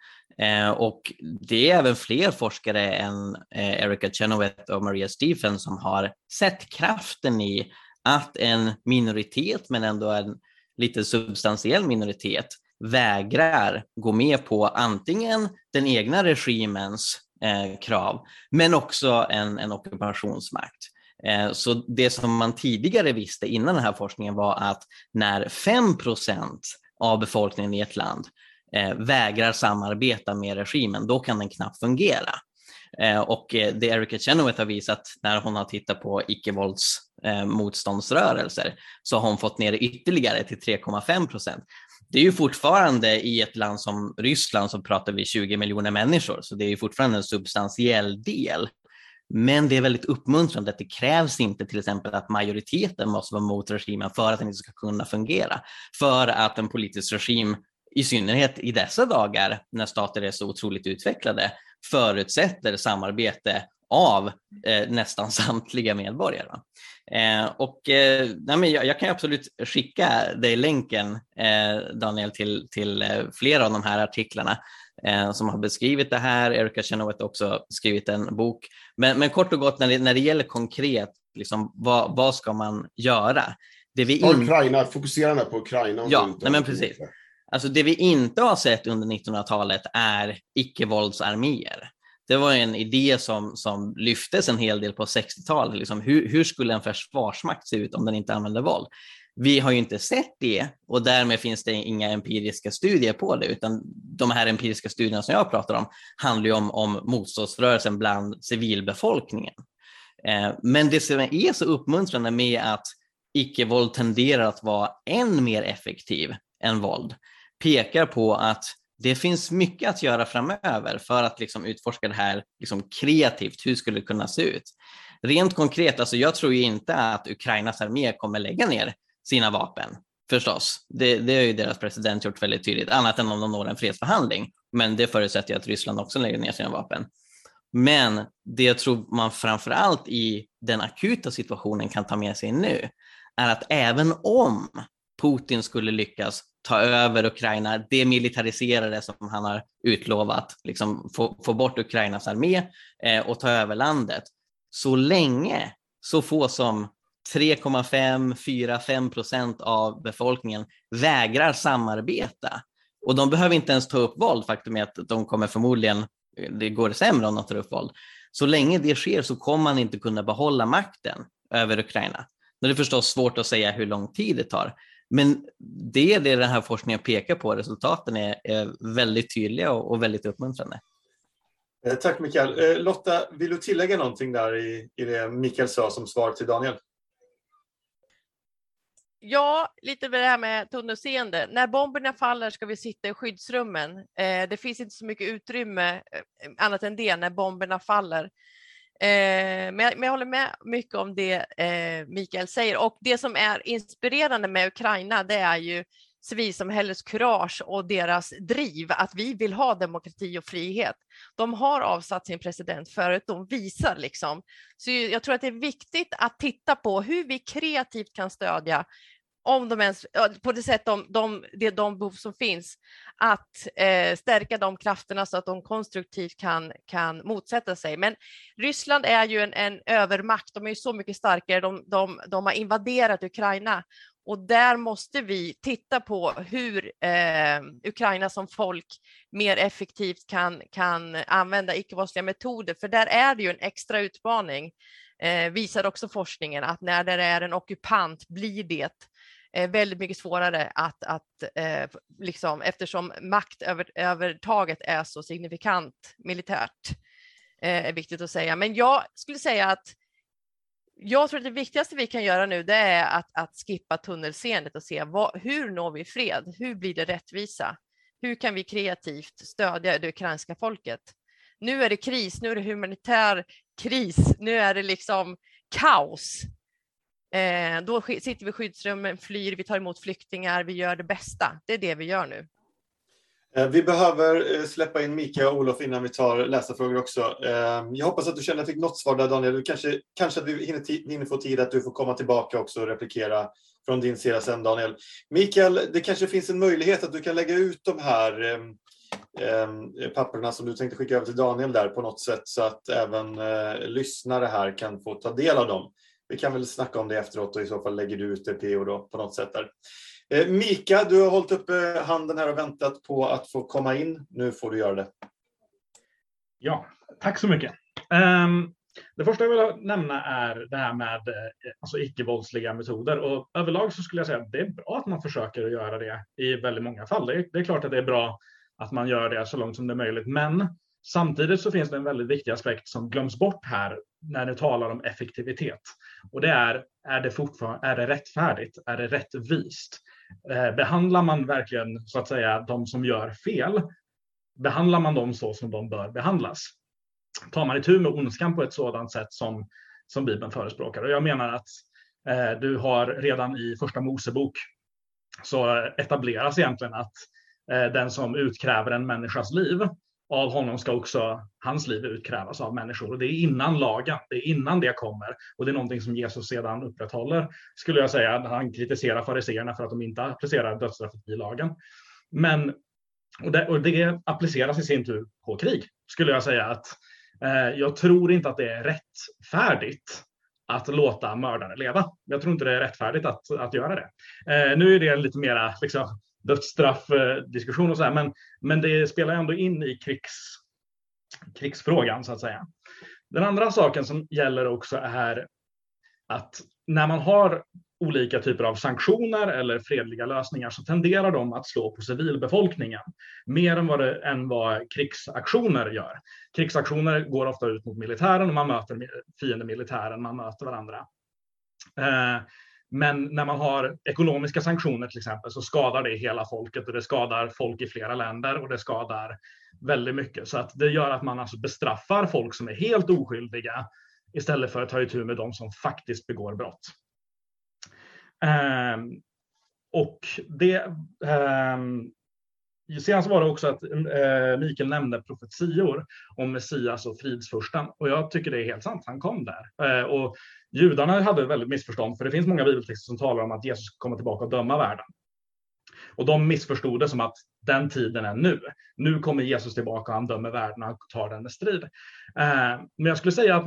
Eh, och det är även fler forskare än eh, Erica Chenoweth och Maria Stephen som har sett kraften i att en minoritet, men ändå en lite substantiell minoritet, vägrar gå med på antingen den egna regimens eh, krav, men också en, en ockupationsmakt. Eh, så det som man tidigare visste innan den här forskningen var att när 5% av befolkningen i ett land eh, vägrar samarbeta med regimen, då kan den knappt fungera. Eh, och eh, det Erika Chenoweth har visat när hon har tittat på icke-våldsmotståndsrörelser eh, så har hon fått ner det ytterligare till 3,5 procent. Det är ju fortfarande i ett land som Ryssland så pratar vi 20 miljoner människor, så det är ju fortfarande en substantiell del. Men det är väldigt uppmuntrande att det krävs inte till exempel att majoriteten måste vara mot regimen för att den inte ska kunna fungera. För att en politisk regim i synnerhet i dessa dagar när stater är så otroligt utvecklade, förutsätter samarbete av eh, nästan [laughs] samtliga medborgare. Eh, och, eh, nej, men jag, jag, kan absolut skicka dig länken, eh, Daniel, till, till eh, flera av de här artiklarna eh, som har beskrivit det här. Erika Chenoweth har också skrivit en bok. Men, men kort och gott, när det, när det gäller konkret, liksom, vad, vad ska man göra?
Det vi in... Ukraina, fokusera på Ukraina.
Ja, nej, men precis. Alltså det vi inte har sett under 1900-talet är icke-våldsarméer. Det var en idé som, som lyftes en hel del på 60-talet. Liksom hur, hur skulle en försvarsmakt se ut om den inte använde våld? Vi har ju inte sett det och därmed finns det inga empiriska studier på det, utan de här empiriska studierna som jag pratar om handlar ju om, om motståndsrörelsen bland civilbefolkningen. Eh, men det som är så uppmuntrande med att icke-våld tenderar att vara än mer effektiv än våld, pekar på att det finns mycket att göra framöver för att liksom utforska det här liksom kreativt. Hur skulle det kunna se ut? Rent konkret, alltså jag tror ju inte att Ukrainas armé kommer lägga ner sina vapen, förstås. Det, det har ju deras president gjort väldigt tydligt, annat än om de når en fredsförhandling. Men det förutsätter att Ryssland också lägger ner sina vapen. Men det jag tror man framför allt i den akuta situationen kan ta med sig nu är att även om Putin skulle lyckas ta över Ukraina, demilitarisera det som han har utlovat, liksom få, få bort Ukrainas armé eh, och ta över landet. Så länge så få som 3,5, 4, 5 procent av befolkningen vägrar samarbeta och de behöver inte ens ta upp våld. Faktum är att de kommer förmodligen, det går sämre om de tar upp våld. Så länge det sker så kommer man inte kunna behålla makten över Ukraina. Det är förstås svårt att säga hur lång tid det tar, men det är det den här forskningen pekar på. Resultaten är, är väldigt tydliga och, och, väldigt uppmuntrande.
Eh, tack Mikael. Eh, Lotta, vill du tillägga någonting där i, i det Mikael sa som svar till Daniel?
Ja, lite med det här med tunnelseende. När bomberna faller ska vi sitta i skyddsrummen. Eh, det finns inte så mycket utrymme annat än det när bomberna faller. Eh, men, jag, men, jag, håller med mycket om det eh, Mikael säger och det som är inspirerande med Ukraina det är ju civilsamhällets kurage och deras driv att vi vill ha demokrati och frihet. De har avsatt sin president förut, de visar liksom. Så jag tror att det är viktigt att titta på hur vi kreativt kan stödja om de ens, på det sätt de, de, de, de behov som finns, att eh, stärka de krafterna så att de konstruktivt kan, kan motsätta sig. Men Ryssland är ju en, en övermakt, de är ju så mycket starkare, de, de, de har invaderat Ukraina. Och där måste vi titta på hur eh, Ukraina som folk mer effektivt kan, kan använda icke-våldsliga metoder, för där är det ju en extra utmaning. Eh, visar också forskningen att när det är en ockupant blir det Eh, väldigt mycket svårare att, att eh, liksom, eftersom maktövertaget är så signifikant militärt, eh, är viktigt att säga. Men jag skulle säga att jag tror att det viktigaste vi kan göra nu det är att, att skippa tunnelseendet och se vad, hur når vi fred? Hur blir det rättvisa? Hur kan vi kreativt stödja det ukrainska folket? Nu är det kris, nu är det humanitär kris, nu är det liksom kaos. Eh, då sitter vi i skyddsrummen, flyr, vi tar emot flyktingar, vi gör det bästa. Det är det vi gör nu.
Eh, vi behöver eh, släppa in Mika och Olof innan vi tar läsarfrågor också. Ehm, jag hoppas att du känner att du fick något svar där Daniel. Du kanske, kanske att vi hinner, hinner få tid att du får komma tillbaka också och replikera från din sida sen Daniel. Mikael, det kanske finns en möjlighet att du kan lägga ut de här eh, papperna som du tänkte skicka över till Daniel där på något sätt så att även eh, lyssnare här kan få ta del av dem. Vi kan väl snacka om det efteråt och i så fall lägger du ut det PO då på något sätt där. Eh, Mika, du har hållit upp eh, handen här och väntat på att få komma in. Nu får du göra det.
Ja, tack så mycket. Um, det första jag vill nämna är det här med eh, alltså, icke-våldsliga metoder. Och överlag så skulle jag säga att det är bra att man försöker att göra det i väldigt många fall. Det är, det är klart att det är bra att man gör det så långt som det är möjligt. Men samtidigt så finns det en väldigt viktig aspekt som glöms bort här när du talar om effektivitet. Och det är, är det fortfarande, är det rättfärdigt? Är det rättvist? Eh, behandlar man verkligen så att säga de som gör fel? Behandlar man dem så som de bör behandlas? Tar man itu med ondskan på ett sådant sätt som, som Bibeln förespråkar? Och jag menar att eh, du har redan i första Mosebok så etableras egentligen att eh, den som utkräver en människas liv av honom ska också hans liv utkrävas av människor. Och det är innan lagen, det är innan det kommer. Och det är någonting som Jesus sedan upprätthåller, skulle jag säga. Han kritiserar fariseerna för att de inte applicerar dödsstraffet i lagen. Men, och det, och det appliceras i sin tur på krig, skulle jag säga. att eh, Jag tror inte att det är rättfärdigt att låta mördare leva. Jag tror inte det är rättfärdigt att, att göra det. Eh, nu är det lite mera liksom, dödsstraffdiskussion och så här, men, men det spelar ändå in i krigs, krigsfrågan så att säga. Den andra saken som gäller också är att när man har olika typer av sanktioner eller fredliga lösningar så tenderar de att slå på civilbefolkningen mer än vad, det, än vad krigsaktioner gör. Krigsaktioner går ofta ut mot militären och man möter fiendemilitären, man möter varandra. Eh, men när man har ekonomiska sanktioner till exempel så skadar det hela folket och det skadar folk i flera länder och det skadar väldigt mycket. Så att det gör att man alltså bestraffar folk som är helt oskyldiga istället för att ta itu med de som faktiskt begår brott. Um, och det, um, Sen var det också att eh, Mikael nämnde profetior om Messias och fridsfursten. Och jag tycker det är helt sant, han kom där. Eh, och judarna hade väldigt missförstånd, för det finns många bibeltexter som talar om att Jesus kommer tillbaka och döma världen. Och de missförstod det som att den tiden är nu. Nu kommer Jesus tillbaka och han dömer världen och tar den med strid. Eh, men jag skulle säga att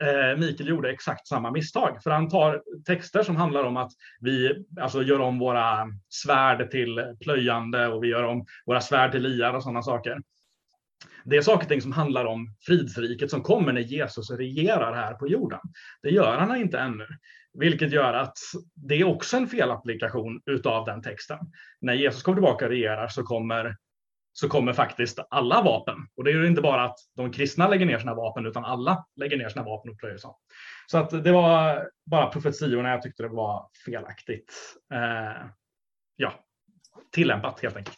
eh, Mikael gjorde exakt samma misstag. För han tar texter som handlar om att vi alltså, gör om våra svärd till plöjande och vi gör om våra svärd till liar och sådana saker. Det är saker och ting som handlar om fridsriket som kommer när Jesus regerar här på jorden. Det gör han inte ännu, vilket gör att det är också en felapplikation utav den texten. När Jesus kommer tillbaka och regerar så kommer så kommer faktiskt alla vapen. Och det är ju inte bara att de kristna lägger ner sina vapen, utan alla lägger ner sina vapen och plöjer så. Så att det var bara profetiorna jag tyckte det var felaktigt. Eh, ja, tillämpat helt enkelt.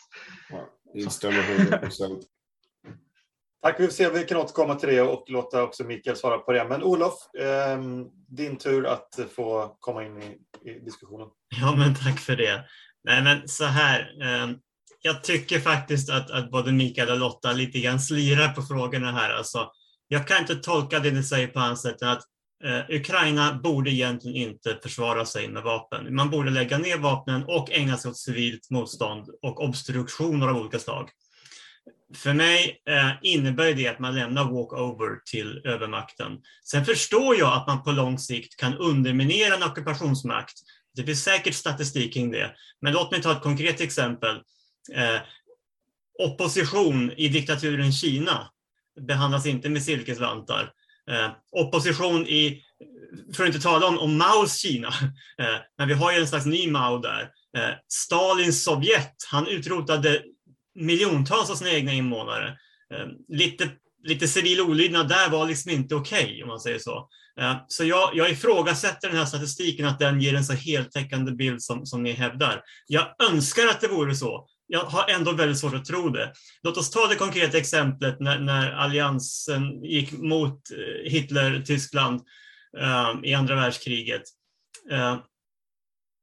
Instämmer 100 procent. [laughs]
Tack, vi får se om vi kan återkomma till det och låta också Mikael svara på det. Men Olof, eh, din tur att få komma in i, i, diskussionen.
Ja, men tack för det. Nej, men så här. Eh, jag tycker faktiskt att, att både Mikael och Lotta lite grann slirar på frågorna här. Alltså, jag kan inte tolka det ni säger på annat sätt än att eh, Ukraina borde egentligen inte försvara sig med vapen. Man borde lägga ner vapnen och ägna sig åt civilt motstånd och obstruktioner av olika slag. För mig eh, innebär det att man lämnar walkover till övermakten. Sen förstår jag att man på lång sikt kan underminera en ockupationsmakt. Det finns säkert statistik kring det. Men låt mig ta ett konkret exempel. Eh, opposition i diktaturen Kina behandlas inte med silkesvantar. Eh, opposition i för att inte tala om, om Maos Kina, [laughs] eh, men vi har ju en slags ny Mao där. Eh, Stalins Sovjet, han utrotade miljontals av sina egna invånare. Eh, lite, lite civil olydnad där var liksom inte okej, okay, om man säger så. Eh, så jag, jag ifrågasätter den här statistiken, att den ger en så heltäckande bild som, som ni hävdar. Jag önskar att det vore så. Jag har ändå väldigt svårt att tro det. Låt oss ta det konkreta exemplet när, när alliansen gick mot eh, Hitler-Tyskland eh, i andra världskriget. Eh,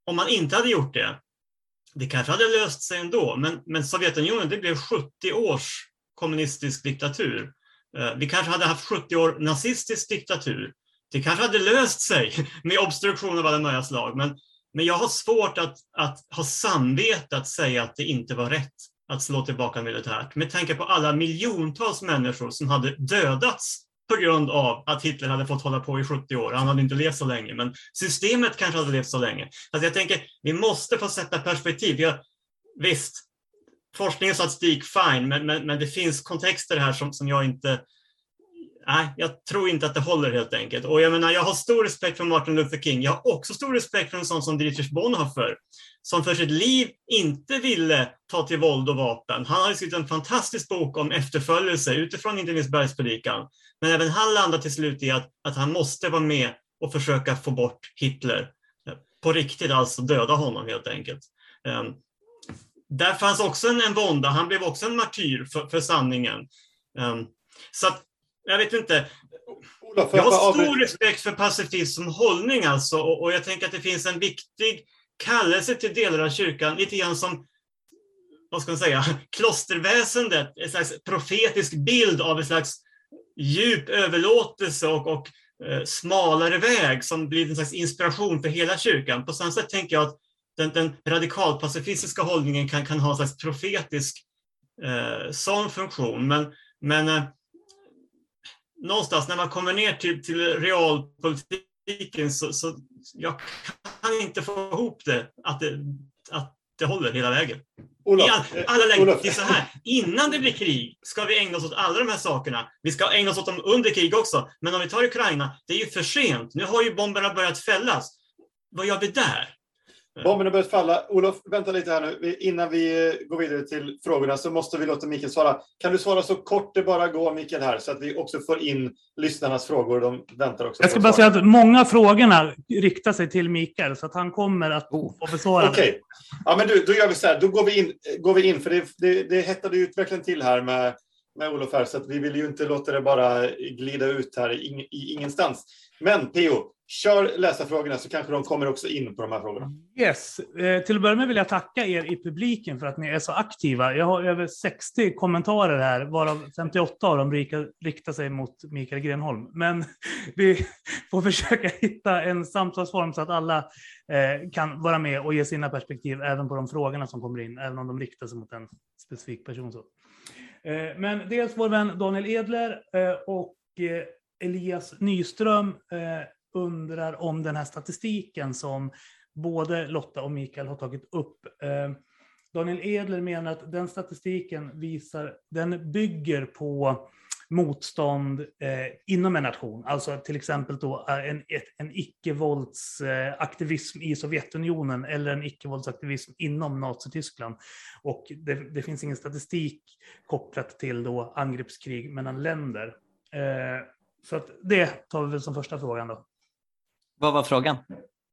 om man inte hade gjort det, det kanske hade löst sig ändå, men, men Sovjetunionen, det blev 70 års kommunistisk diktatur. Eh, vi kanske hade haft 70 år nazistisk diktatur. Det kanske hade löst sig [laughs] med obstruktion av alla möjliga slag, men, men jag har svårt att, att ha samvete att säga att det inte var rätt att slå tillbaka militärt med tanke på alla miljontals människor som hade dödats på grund av att Hitler hade fått hålla på i 70 år. Han hade inte levt så länge, men systemet kanske hade levt så länge. Alltså jag tänker, vi måste få sätta perspektiv. Jag, visst, forskning och statistik, fine, men, men, men det finns kontexter här som, som jag inte nej, jag tror inte att det håller helt enkelt. Och jag menar, jag har stor respekt för Martin Luther King. Jag har också stor respekt för en sån som Dietrich Bonhoeffer, som för sitt liv inte ville ta till våld och vapen. Han har skrivit en fantastisk bok om efterföljelse utifrån inte minst Bergspredikan. Men även han landar till slut i att, att han måste vara med och försöka få bort Hitler. På riktigt alltså döda honom helt enkelt. Um, där fanns också en, en vånda, han blev också en martyr för, för sanningen. Um, så att jag vet inte. Olof, jag har stor respekt för pacifism som hållning alltså och, och, jag tänker att det finns en viktig kallelse till delar av kyrkan, lite grann som vad ska man säga, [laughs] klosterväsendet, en slags profetisk bild av en slags djup överlåtelse och, och eh, smalare väg som blir en slags inspiration för hela kyrkan. På samma sätt tänker jag att den, den radikalpacifistiska hållningen kan, kan ha en slags profetisk eh, sån funktion. Men, men eh, någonstans när man kommer ner till, till realpolitiken så, så jag kan inte få ihop det att det, att det håller hela vägen. Olof, I all, alla lägen. Det är så här, innan det blir krig ska vi ägna oss åt alla de här sakerna. Vi ska ägna oss åt dem under krig också. Men om vi tar Ukraina, det är ju för sent. Nu har ju bomberna börjat fällas. Vad gör vi där?
Bomben har börjat falla. Olof, vänta lite här nu. Innan vi eh, går vidare till frågorna så måste vi låta Mikael svara. Kan du svara så kort det bara går, Mikael, här så att vi också får in lyssnarnas frågor. De väntar också.
Jag ska bara säga att många frågorna riktar sig till Mikael så att han kommer att få besvara
Okej, okay. ja, men du, då gör vi så här. Då går vi in, går vi in för det, det, det hettade ut verkligen till här med, med Olof här, så att vi vill ju inte låta det bara glida ut här i, i ingenstans. Men Peo, Kör läsarfrågorna så kanske de kommer också in på de här frågorna.
Yes. Eh, till att börja med vill jag tacka er i publiken för att ni är så aktiva. Jag har över 60 kommentarer här, varav 58 av dem riktar sig mot Mikael Grenholm. Men [laughs] vi får försöka hitta en samtalsform så att alla eh, kan vara med och ge sina perspektiv även på de frågorna som kommer in, även om de riktar sig mot en specifik person. Så. Eh, men dels vår vän Daniel Edler eh, och eh, Elias Nyström eh, undrar om den här statistiken som både Lotta och Mikael har tagit upp. Eh, Daniel Edler menar att den statistiken visar, den bygger på motstånd eh, inom en nation. Alltså till exempel då eh, en, en icke-våldsaktivism eh, i Sovjetunionen eller en icke-våldsaktivism inom Nazityskland. Och det, det, finns ingen statistik kopplat till då angreppskrig mellan länder. Eh, så att det tar vi väl som första frågan då.
Vad var frågan?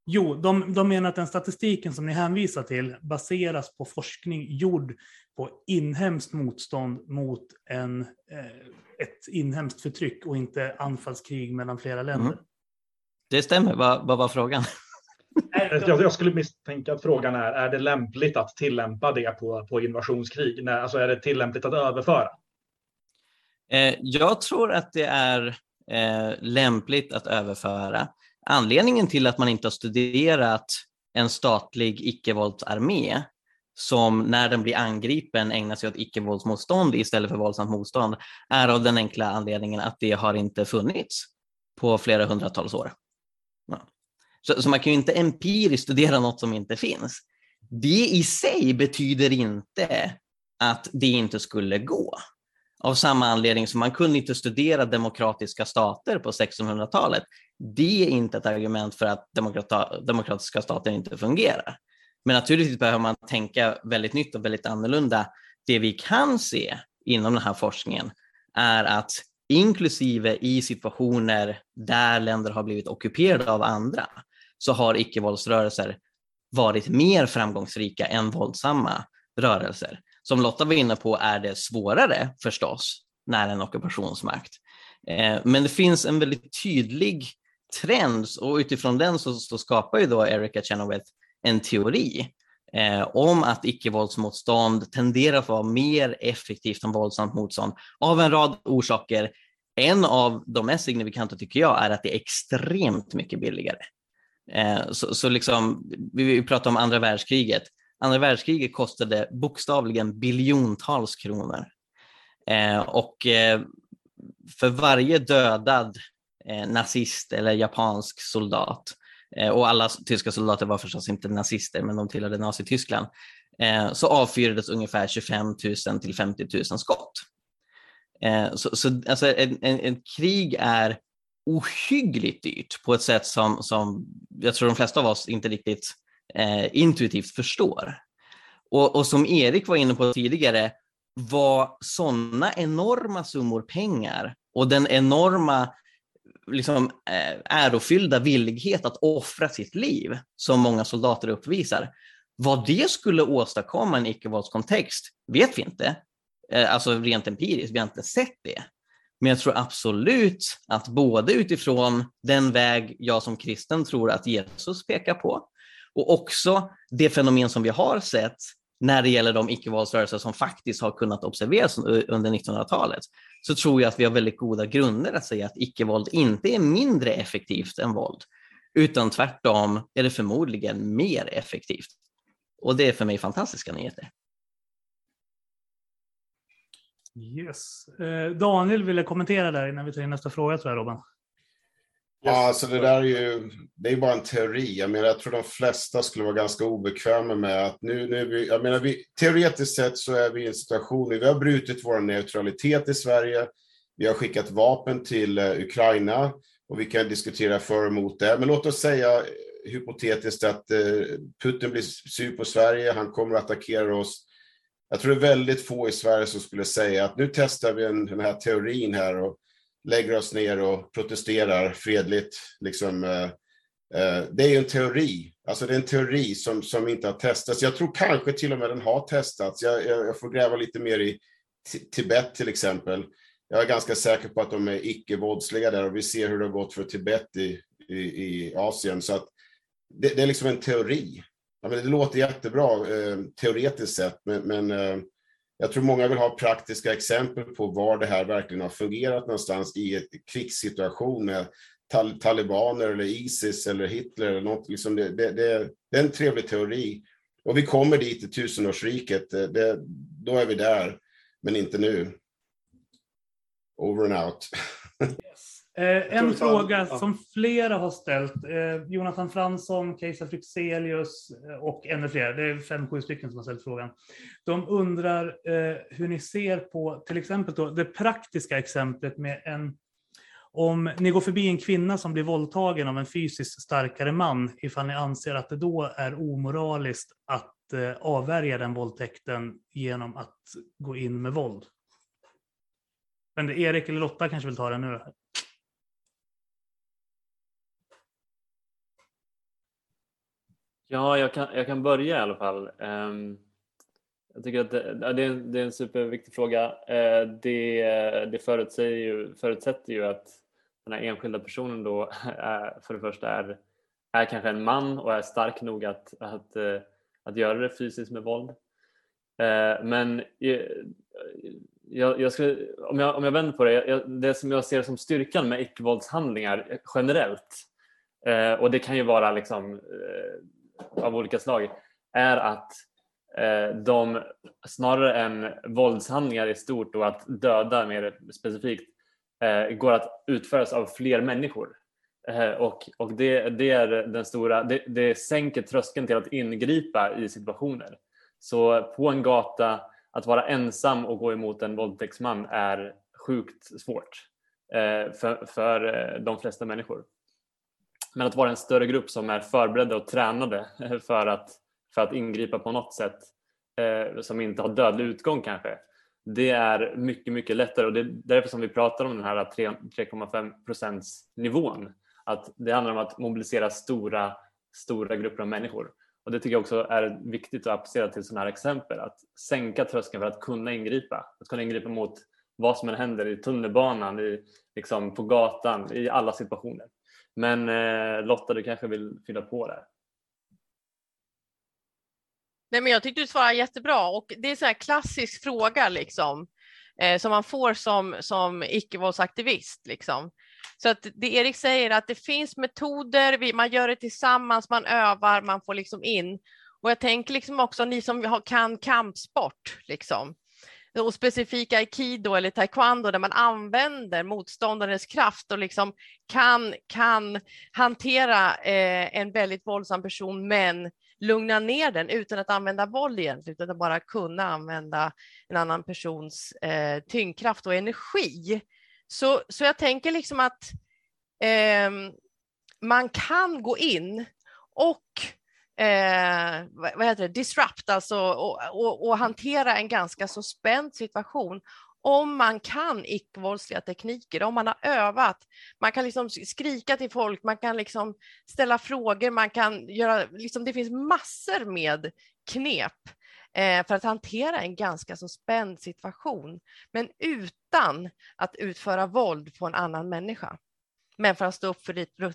Jo, de, de menar att den statistiken som ni hänvisar till baseras på forskning gjord på inhemskt motstånd mot en, eh, ett inhemskt förtryck och inte anfallskrig mellan flera länder. Mm.
Det stämmer. Vad, vad var frågan?
Jag, jag, skulle misstänka att frågan är, är det lämpligt att tillämpa det på, på invasionskrig? Nej, alltså är det tillämpligt att överföra?
Eh, jag tror att det är eh, lämpligt att överföra. Anledningen till att man inte har studerat en statlig icke-våldsarmé som när den blir angripen ägnar sig åt icke-våldsmotstånd istället för våldsamt motstånd är av den enkla anledningen att det har inte funnits på flera hundratals år. Ja. Så, så, man kan ju inte empiriskt studera något som inte finns. Det i sig betyder inte att det inte skulle gå av samma anledning som man kunde inte studera demokratiska stater på 1600-talet. Det är inte ett argument för att demokratiska stater inte fungerar. Men naturligtvis behöver man tänka väldigt nytt och väldigt annorlunda. Det vi kan se inom den här forskningen är att inklusive i situationer där länder har blivit ockuperade av andra, så har icke-våldsrörelser varit mer framgångsrika än våldsamma rörelser. Som Lotta var inne på är det svårare förstås när en ockupationsmakt. Eh, men det finns en väldigt tydlig trend och utifrån den så, så skapar ju då Erica Chenoweth en teori eh, om att icke-våldsmotstånd tenderar att vara mer effektivt än våldsamt motstånd av en rad orsaker. En av de mest signifikanta tycker jag är att det är extremt mycket billigare. Eh, så, så liksom, vi pratar om andra världskriget. Andra världskriget kostade bokstavligen biljontals kronor. Eh, och eh, för varje dödad eh, nazist eller japansk soldat, eh, och alla tyska soldater var förstås inte nazister, men de tillhörde Nazityskland, eh, så avfyrades ungefär 25 000 till 50 000 skott. Eh, så, så alltså, en, en, en krig är ohyggligt dyrt på ett sätt som, som jag tror de flesta av oss inte riktigt eh, intuitivt förstår. Och, och, som Erik var inne på tidigare, var sådana enorma summor pengar och den enorma liksom, eh, ärofyllda villighet att offra sitt liv som många soldater uppvisar. Vad det skulle åstadkomma i en icke-våldskontext vet vi inte. Eh, alltså rent empiriskt, vi har inte sett det. Men jag tror absolut att både utifrån den väg jag som kristen tror att Jesus pekar på och också det fenomen som vi har sett när det gäller de icke-våldsrörelser som faktiskt har kunnat observeras under 1900-talet, så tror jag att vi har väldigt goda grunder att säga att icke-våld inte är mindre effektivt än våld, utan tvärtom är det förmodligen mer effektivt. Och det är för mig fantastiska nyheter.
Yes. Eh, Daniel ville kommentera där innan vi tar in nästa fråga tror jag Robin.
Ja, alltså det där är ju, det är bara en teori. Jag menar, jag tror de flesta skulle vara ganska obekväma med att nu, nu vi, jag menar, vi, teoretiskt sett så är vi i en situation, vi har brutit vår neutralitet i Sverige, vi har skickat vapen till uh, Ukraina och vi kan diskutera för och emot det. Men låt oss säga hypotetiskt att uh, Putin blir sur på Sverige, han kommer att attackera oss. Jag tror det är väldigt få i Sverige som skulle säga att nu testar vi en, den här teorin här och lägger oss ner och protesterar fredligt. Liksom, eh, eh, det är ju en teori, alltså det är en teori som, som inte har testats. Jag tror kanske till och med den har testats. Jag, jag, jag får gräva lite mer i Tibet till exempel. Jag är ganska säker på att de är icke-våldsliga där och vi ser hur det har gått för Tibet i, i, i Asien. Så att det, det, är liksom en teori. Ja, men det låter jättebra eh, teoretiskt sett, men, men eh, jag tror många vill ha praktiska exempel på var det här verkligen har fungerat någonstans i en krigssituation med tal talibaner eller Isis eller Hitler eller något. Liksom det, det, det, det, är en trevlig teori. Och vi kommer dit i tusenårsriket, det, då är vi där, men inte nu. Over and out.
Eh, en fråga som flera har ställt. Eh, Jonathan Fransson, Kajsa Fryxelius eh, och ännu fler. Det är fem, sju stycken som har ställt frågan. De undrar eh, hur ni ser på till exempel då, det praktiska exemplet med en om ni går förbi en kvinna som blir våldtagen av en fysiskt starkare man, ifall ni anser att det då är omoraliskt att eh, avvärja den våldtäkten genom att gå in med våld. Men Erik eller Lotta kanske vill ta den nu.
Ja, jag kan, jag kan börja i alla fall. Um, jag tycker att det, det, är, en, det är en superviktig fråga. Uh, det det förutsätter, ju, förutsätter ju att den här enskilda personen då [laughs] är, för det första är, är kanske en man och är stark nog att, att, att, att göra det fysiskt med våld. Uh, men jag, jag skulle, om, jag, om jag vänder på det, jag, det som jag ser som styrkan med icke-våldshandlingar generellt och det kan ju vara liksom av olika slag är att eh, de snarare än våldshandlingar i stort och att döda mer specifikt eh, går att utföras av fler människor. Eh, och och det, det är den stora, det, det sänker tröskeln till att ingripa i situationer. Så på en gata att vara ensam och gå emot en våldtäktsman är sjukt svårt eh, för, för eh, de flesta människor. Men att vara en större grupp som är förberedda och tränade [laughs] för att, för att ingripa på något sätt eh, som inte har dödlig utgång kanske, det är mycket, mycket lättare och det är därför som vi pratar om den här 3,5 procents nivån. Att det handlar om att mobilisera stora, stora grupper av människor. Och det tycker jag också är viktigt att applicera till sådana här exempel. Att sänka tröskeln för att kunna ingripa. Att kunna ingripa mot vad som än händer i tunnelbanan, i, liksom på gatan, i alla situationer. Men eh, Lotta, du kanske vill fylla på där?
Nej, men jag tyckte du svarade jättebra och det är en sån här klassisk fråga liksom eh, som man får som, som icke-våldsaktivist. Liksom. Så att det Erik säger att det finns metoder, man gör det tillsammans, man övar, man får liksom in. Och jag tänker liksom också ni som kan kampsport, liksom, och specifika aikido eller taekwondo där man använder motståndarens kraft och liksom kan, kan hantera eh, en väldigt våldsam person men lugna ner den utan att använda våld egentligen, utan att bara kunna använda en annan persons eh, tyngdkraft och energi. Så, så jag tänker liksom att eh, man kan gå in och eh, vad heter det, disrupt, alltså och, och, och, hantera en ganska så spänd situation om man kan icke-våldsliga tekniker, om man har övat. Man kan liksom skrika till folk, man kan liksom ställa frågor, man kan göra, liksom, det finns massor med knep eh, för att hantera en ganska så spänd situation, men utan att utföra våld på en annan människa. Men för att stå upp för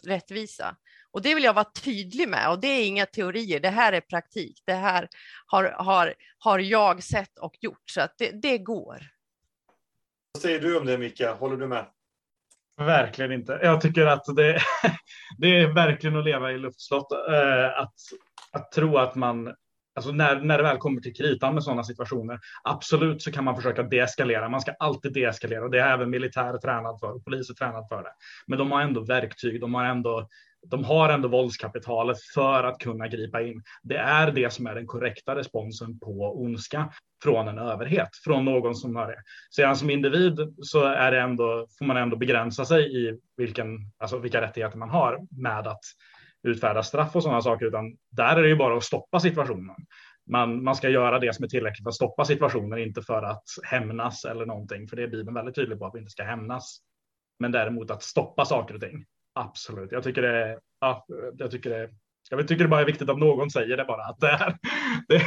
rättvisa. Och det vill jag vara tydlig med och det är inga teorier, det här är praktik. Det här har, har, har jag sett och gjort så att det, det går.
Vad säger du om det Mika? Håller du med?
Verkligen inte. Jag tycker att det, [laughs] det är verkligen att leva i luftslott. Eh, att, att tro att man, alltså när, när det väl kommer till kritan med sådana situationer, absolut så kan man försöka deeskalera. Man ska alltid deeskalera och det är även militär tränad för och poliser tränad för det. Men de har ändå verktyg, de har ändå de har ändå våldskapitalet för att kunna gripa in. Det är det som är den korrekta responsen på ondska från en överhet, från någon som har det. Sedan som individ så är det ändå, får man ändå begränsa sig i vilken, alltså vilka rättigheter man har med att utfärda straff och sådana saker, utan där är det ju bara att stoppa situationen. Man, man ska göra det som är tillräckligt för att stoppa situationen, inte för att hämnas eller någonting, för det är Bibeln väldigt tydlig på att vi inte ska hämnas. Men däremot att stoppa saker och ting. Absolut, jag tycker det, ja, jag tycker det, jag tycker det bara är viktigt att någon säger det bara att det är, [laughs] det,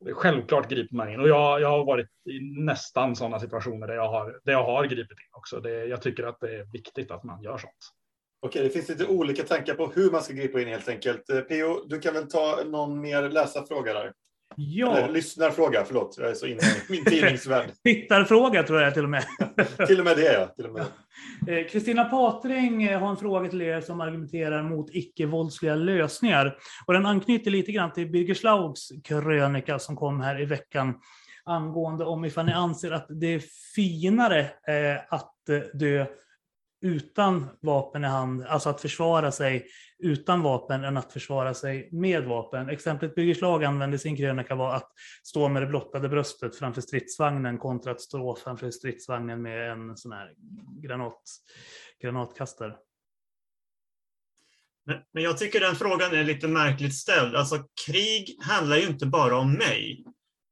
det självklart griper man in och jag, jag har varit i nästan sådana situationer där jag har, där jag har gripit in också. Det, jag tycker att det är viktigt att man gör sånt.
Okej, det finns lite olika tankar på hur man ska gripa in helt enkelt. Eh, P.O. du kan väl ta någon mer läsa fråga där?
Ja.
Eller, lyssnarfråga, förlåt. Jag är så inne i min tidningsvärld. [laughs]
Tittarfråga tror jag till och med. [laughs]
till och med det, ja. Till och med.
Eh, Kristina Patring eh, har en fråga till er som argumenterar mot icke-våldsliga lösningar. Och den anknyter lite grann till Birger Schlaugs krönika som kom här i veckan angående om ifall ni anser att det är finare eh, att dö utan vapen i hand, alltså att försvara sig utan vapen än att försvara sig med vapen. Exemplet Birger Schlaug använde i sin krönika var att stå med det blottade bröstet framför stridsvagnen kontra att stå framför stridsvagnen med en sån här granat, granatkastare.
Men jag tycker den frågan är lite märkligt ställd. Alltså krig handlar ju inte bara om mig.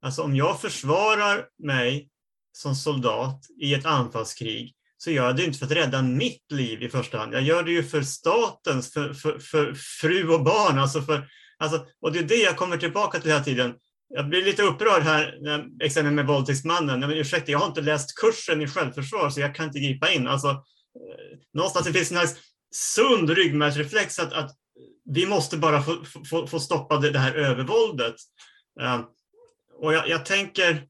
Alltså om jag försvarar mig som soldat i ett anfallskrig så gör jag det inte för att rädda mitt liv i första hand. Jag gör det ju för statens, för, för, för fru och barn. Alltså för, alltså, och det är det jag kommer tillbaka till hela tiden. Jag blir lite upprörd här, exempel med våldtäktsmannen. Men ursäkta, jag har inte läst kursen i självförsvar så jag kan inte gripa in. Alltså, eh, någonstans det finns en sund ryggmärgsreflex att, att vi måste bara få, få, få stoppa det, det här övervåldet. Uh, och jag, jag tänker,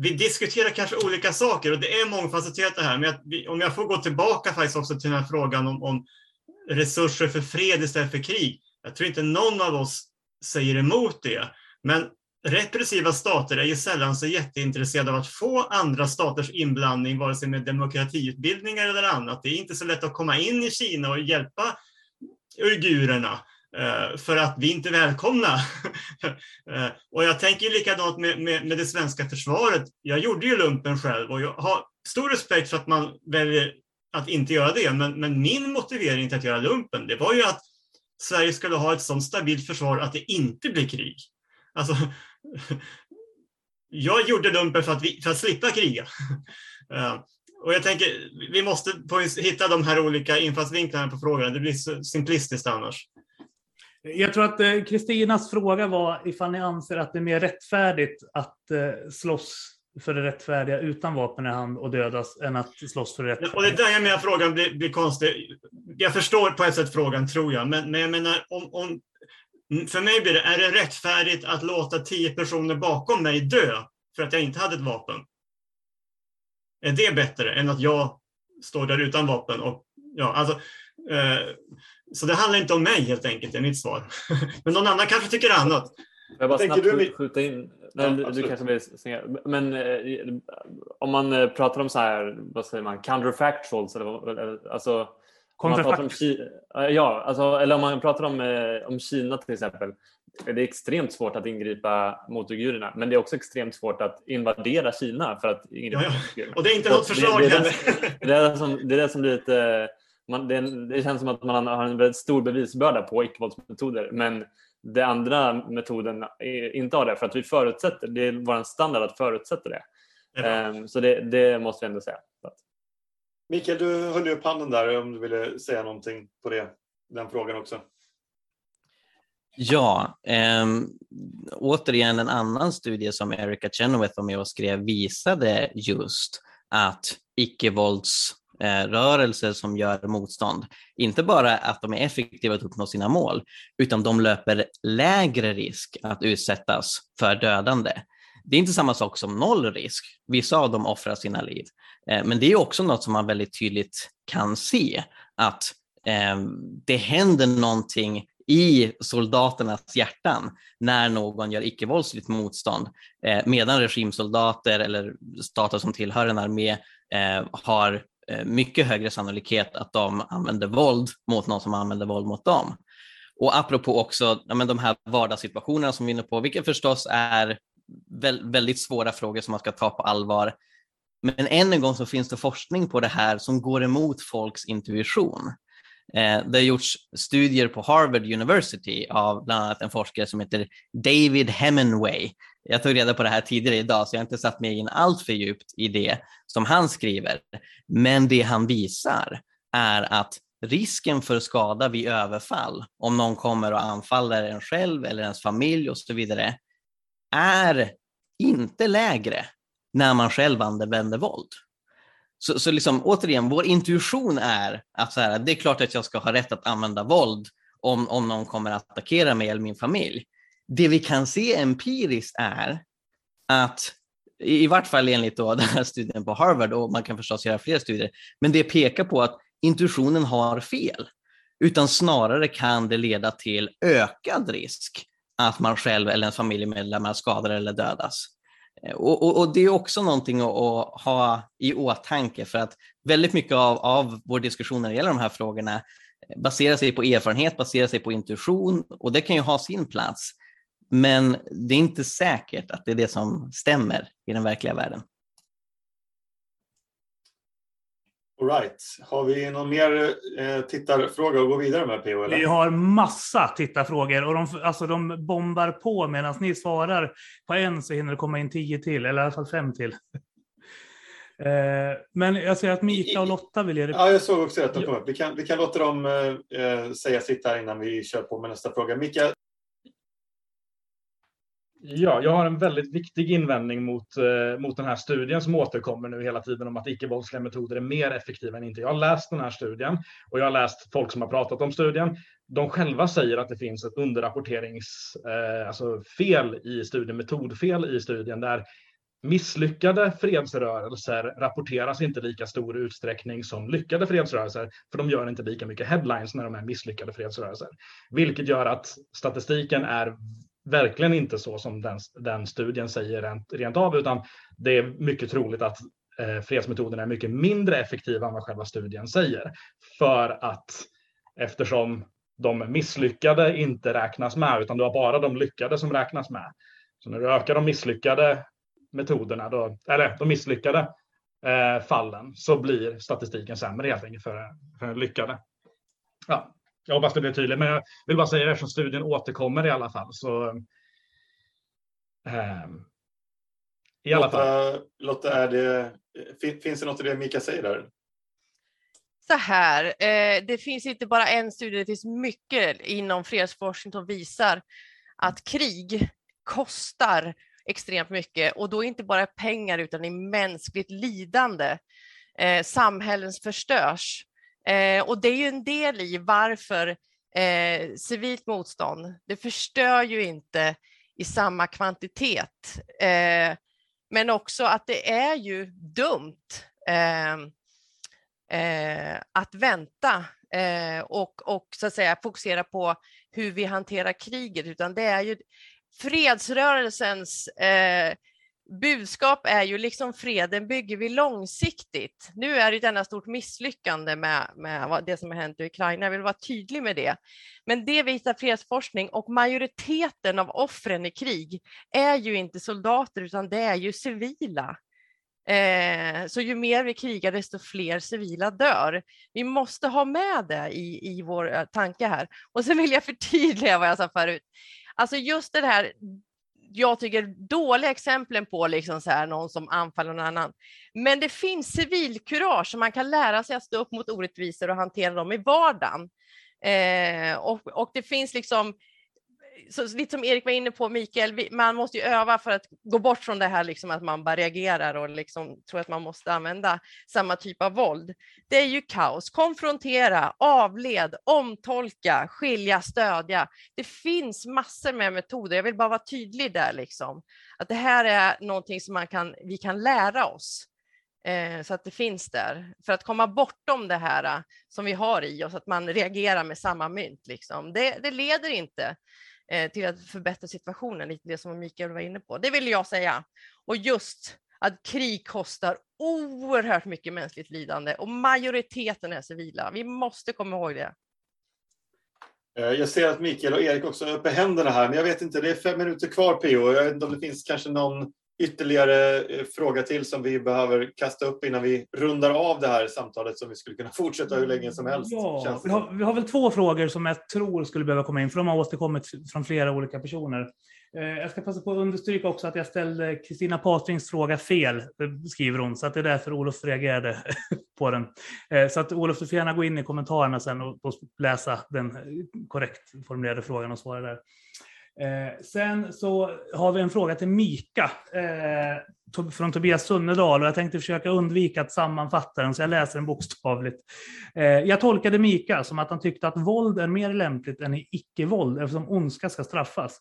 vi diskuterar kanske olika saker och det är mångfacetterat det här. Men jag, om jag får gå tillbaka faktiskt också till den här frågan om, om, resurser för fred istället för krig. Jag tror inte någon av oss säger emot det. Men repressiva stater är ju sällan så jätteintresserade av att få andra staters inblandning, vare sig med demokratiutbildningar eller annat. Det är inte så lätt att komma in i Kina och hjälpa uigurerna. Eh, för att vi inte är välkomna. [laughs] Eh, och jag tänker likadant med, med, med det svenska försvaret. Jag gjorde ju lumpen själv och jag har stor respekt för att man väljer att inte göra det. Men, men min motivering till att göra lumpen, det var ju att Sverige skulle ha ett sådant stabilt försvar att det inte blir krig. Alltså, [laughs] jag gjorde lumpen för att, vi, för att slippa kriga. [laughs] Eh, och jag tänker, vi måste hitta de här olika infallsvinklarna på frågan. Det blir så simplistiskt annars.
Jag tror att eh, Kristinas fråga var ifall ni anser att det är mer rättfärdigt att eh, slåss för det rättfärdiga utan vapen i hand och dödas än att slåss för det rättfärdiga.
Och det är där jag menar frågan blir, blir konstig. Jag förstår på ett sätt frågan, tror jag, men, men jag menar om, om, för mig blir det, är det rättfärdigt att låta tio personer bakom mig dö för att jag inte hade ett vapen? Är det bättre än att jag står där utan vapen? Och, ja, alltså, eh, så det handlar inte om mig helt enkelt, är mitt svar. [laughs] Men någon annan kanske tycker annat.
Jag bara snabbt du... skjuta in. Nej, ja, du, kanske vill säga. Men eh, om man eh, pratar om så här, vad säger man, counterfactuals eller alltså
Kontrafakt.
Ja, alltså, eller om man pratar om, eh, om Kina till exempel. Det är extremt svårt att ingripa mot uigurerna, men det är också extremt svårt att invadera Kina för att ingripa
ja, ja. Och det är inte något förslag
det, det, det, det, är det, som, det är det som blir lite... Man, det, det känns som att man har en väldigt stor bevisbörda på icke-våldsmetoder, men den andra metoden inte har det för att vi förutsätter, det är vår standard att förutsätta det. Um, så det, det, måste vi ändå säga.
Mikael, du höll upp handen där om du ville säga någonting på det, den frågan också.
Ja, eh, återigen en annan studie som Erica Chenoweth var med och skrev visade just att icke-våldsrörelser Eh, rörelser som gör motstånd, inte bara att de är effektiva att uppnå sina mål, utan de löper lägre risk att utsättas för dödande. Det är inte samma sak som noll risk. Vissa av dem offrar sina liv. Eh, men det är också något som man väldigt tydligt kan se, att eh, det händer någonting i soldaternas hjärtan när någon gör icke-våldsligt motstånd, medan regimsoldater eller stater som tillhör en armé har Eh, mycket högre sannolikhet att de använder våld mot någon som använder våld mot dem. Och apropå också ja, men de här vardagssituationerna som vi är inne på, vilket förstås är väldigt svåra frågor som man ska ta på allvar. Men än en gång så finns det forskning på det här som går emot folks intuition. Eh, det har gjorts studier på Harvard University av bland annat en forskare som heter David Hemingway. Jag tog reda på det här tidigare idag så jag har inte satt mig in allt för djupt i det som han skriver. Men det han visar är att risken för skada vid överfall, om någon kommer och anfaller en själv eller ens familj och så vidare, är inte lägre när man själv använder våld. Så, så liksom, återigen, vår intuition är att så här, det är klart att jag ska ha rätt att använda våld om, om någon kommer att attackera mig eller min familj. Det vi kan se empiriskt är att, i, vart fall enligt då [laughs] den här studien på Harvard, och man kan förstås göra fler studier, men det pekar på att intuitionen har fel, utan snarare kan det leda till ökad risk att man själv eller en familjemedlemmar skadar eller dödas. Eh, och, och, och, det är också någonting att, att, ha i åtanke för att väldigt mycket av, av vår diskussion när det gäller de här frågorna baserar sig på erfarenhet, baserar sig på intuition och det kan ju ha sin plats. Men det är inte säkert att det är det som stämmer i den verkliga världen.
All right. Har vi någon mer eh, tittarfråga att gå vidare med PO? Eller?
Vi har massa tittarfrågor och de, alltså, de bombar på medan ni svarar på en så hinner det komma in tio till, eller i alla fall fem till. [laughs] Eh, men jag ser att Mika och Lotta vill ge det.
Ja, jag såg också att de kom upp. Vi kan, vi kan låta dem eh, säga sitt här innan vi kör på med nästa fråga. Mika,
Ja, jag har en väldigt viktig invändning mot, eh, mot den här studien som återkommer nu hela tiden om att icke-våldsliga metoder är mer effektiva än inte. Jag har läst den här studien och jag har läst folk som har pratat om studien. De själva säger att det finns ett underrapporteringsfel eh, alltså i studien, metodfel i studien där misslyckade fredsrörelser rapporteras inte lika stor utsträckning som lyckade fredsrörelser, för de gör inte lika mycket headlines när de är misslyckade fredsrörelser. Vilket gör att statistiken är verkligen inte så som den, den studien säger rent, rent av, utan det är mycket troligt att eh, fredsmetoderna är mycket mindre effektiva än vad själva studien säger. För att eftersom de misslyckade inte räknas med, utan du har bara de lyckade som räknas med. Så när du ökar de misslyckade metoderna, då, eller de misslyckade eh, fallen, så blir statistiken sämre helt enkelt för, för lyckade. Ja, jag hoppas det blir tydligt, men jag vill bara säga det eftersom studien återkommer i alla fall. Så, eh, I alla
Lotta,
fall.
Lotta är det, fin- finns det något i det Mika säger där?
Så här, eh, det finns inte bara en studie, det finns mycket inom fredsforskning som visar att krig kostar extremt mycket och då inte bara pengar utan i mänskligt lidande. Eh, samhällen förstörs eh, och det är ju en del i varför eh, civilt motstånd, det förstör ju inte i samma kvantitet. Eh, men också att det är ju dumt eh, eh, att vänta eh, och, och så att säga fokusera på hur vi hanterar kriget, utan det är ju fredsrörelsens eh, budskap är ju liksom freden bygger vi långsiktigt. Nu är det ett enda stort misslyckande med, med det som har hänt i Ukraina. Jag vill vara tydlig med det. Men det visar fredsforskning och majoriteten av offren i krig är ju inte soldater utan det är ju civila. Eh, så ju mer vi krigar desto fler civila dör. Vi måste ha med det i, i vår eh, tanke här. Och sen vill jag förtydliga vad jag sa förut. Alltså just det här jag tycker dåliga exemplen på liksom så här, någon som anfaller någon annan. Men det finns civilkurage som man kan lära sig att stå upp mot orättvisor och hantera dem i vardagen. Eh, och, och det finns liksom, så, lite som Erik var inne på, Mikael, vi, man måste ju öva för att gå bort från det här liksom att man bara reagerar och liksom tror att man måste använda samma typ av våld. Det är ju kaos. Konfrontera, avled, omtolka, skilja, stödja. Det finns massor med metoder. Jag vill bara vara tydlig där, liksom. att det här är någonting som man kan, vi kan lära oss. Eh, så att det finns där. För att komma bortom det här eh, som vi har i oss, att man reagerar med samma mynt. Liksom. Det, det leder inte Eh, till att förbättra situationen, lite det som Mikael var inne på. Det vill jag säga. Och just att krig kostar oerhört mycket mänskligt lidande och majoriteten är civila. Vi måste komma ihåg det.
Eh, jag ser att Mikael och Erik också är uppe händerna här, men jag vet inte, det är fem minuter kvar PO. Jag vet inte om det finns kanske någon ytterligare eh, fråga till som vi behöver kasta upp innan vi rundar av det här samtalet som vi skulle kunna [laughs] fortsätta hur länge som helst.
Ja, vi, har, vi har väl två frågor som jag tror skulle behöva komma in, för de har återkommit från flera olika personer. Eh, Jag ska passa på att understryka också att jag ställde Kristina Patrings fråga fel, eh, skriver hon, så att det är därför Olof reagerade [laughs] på den. Så att Olof, du får gärna gå in i kommentarerna sen och och läsa den korrekt formulerade frågan och svara där. Eh, Sen så har vi en fråga till Mika eh, från Tobias Sunnedal och jag tänkte försöka undvika att sammanfatta den så jag läser den bokstavligt. Eh, Jag tolkade Mika som att han tyckte att våld är mer lämpligt än icke-våld eftersom ondska ska straffas.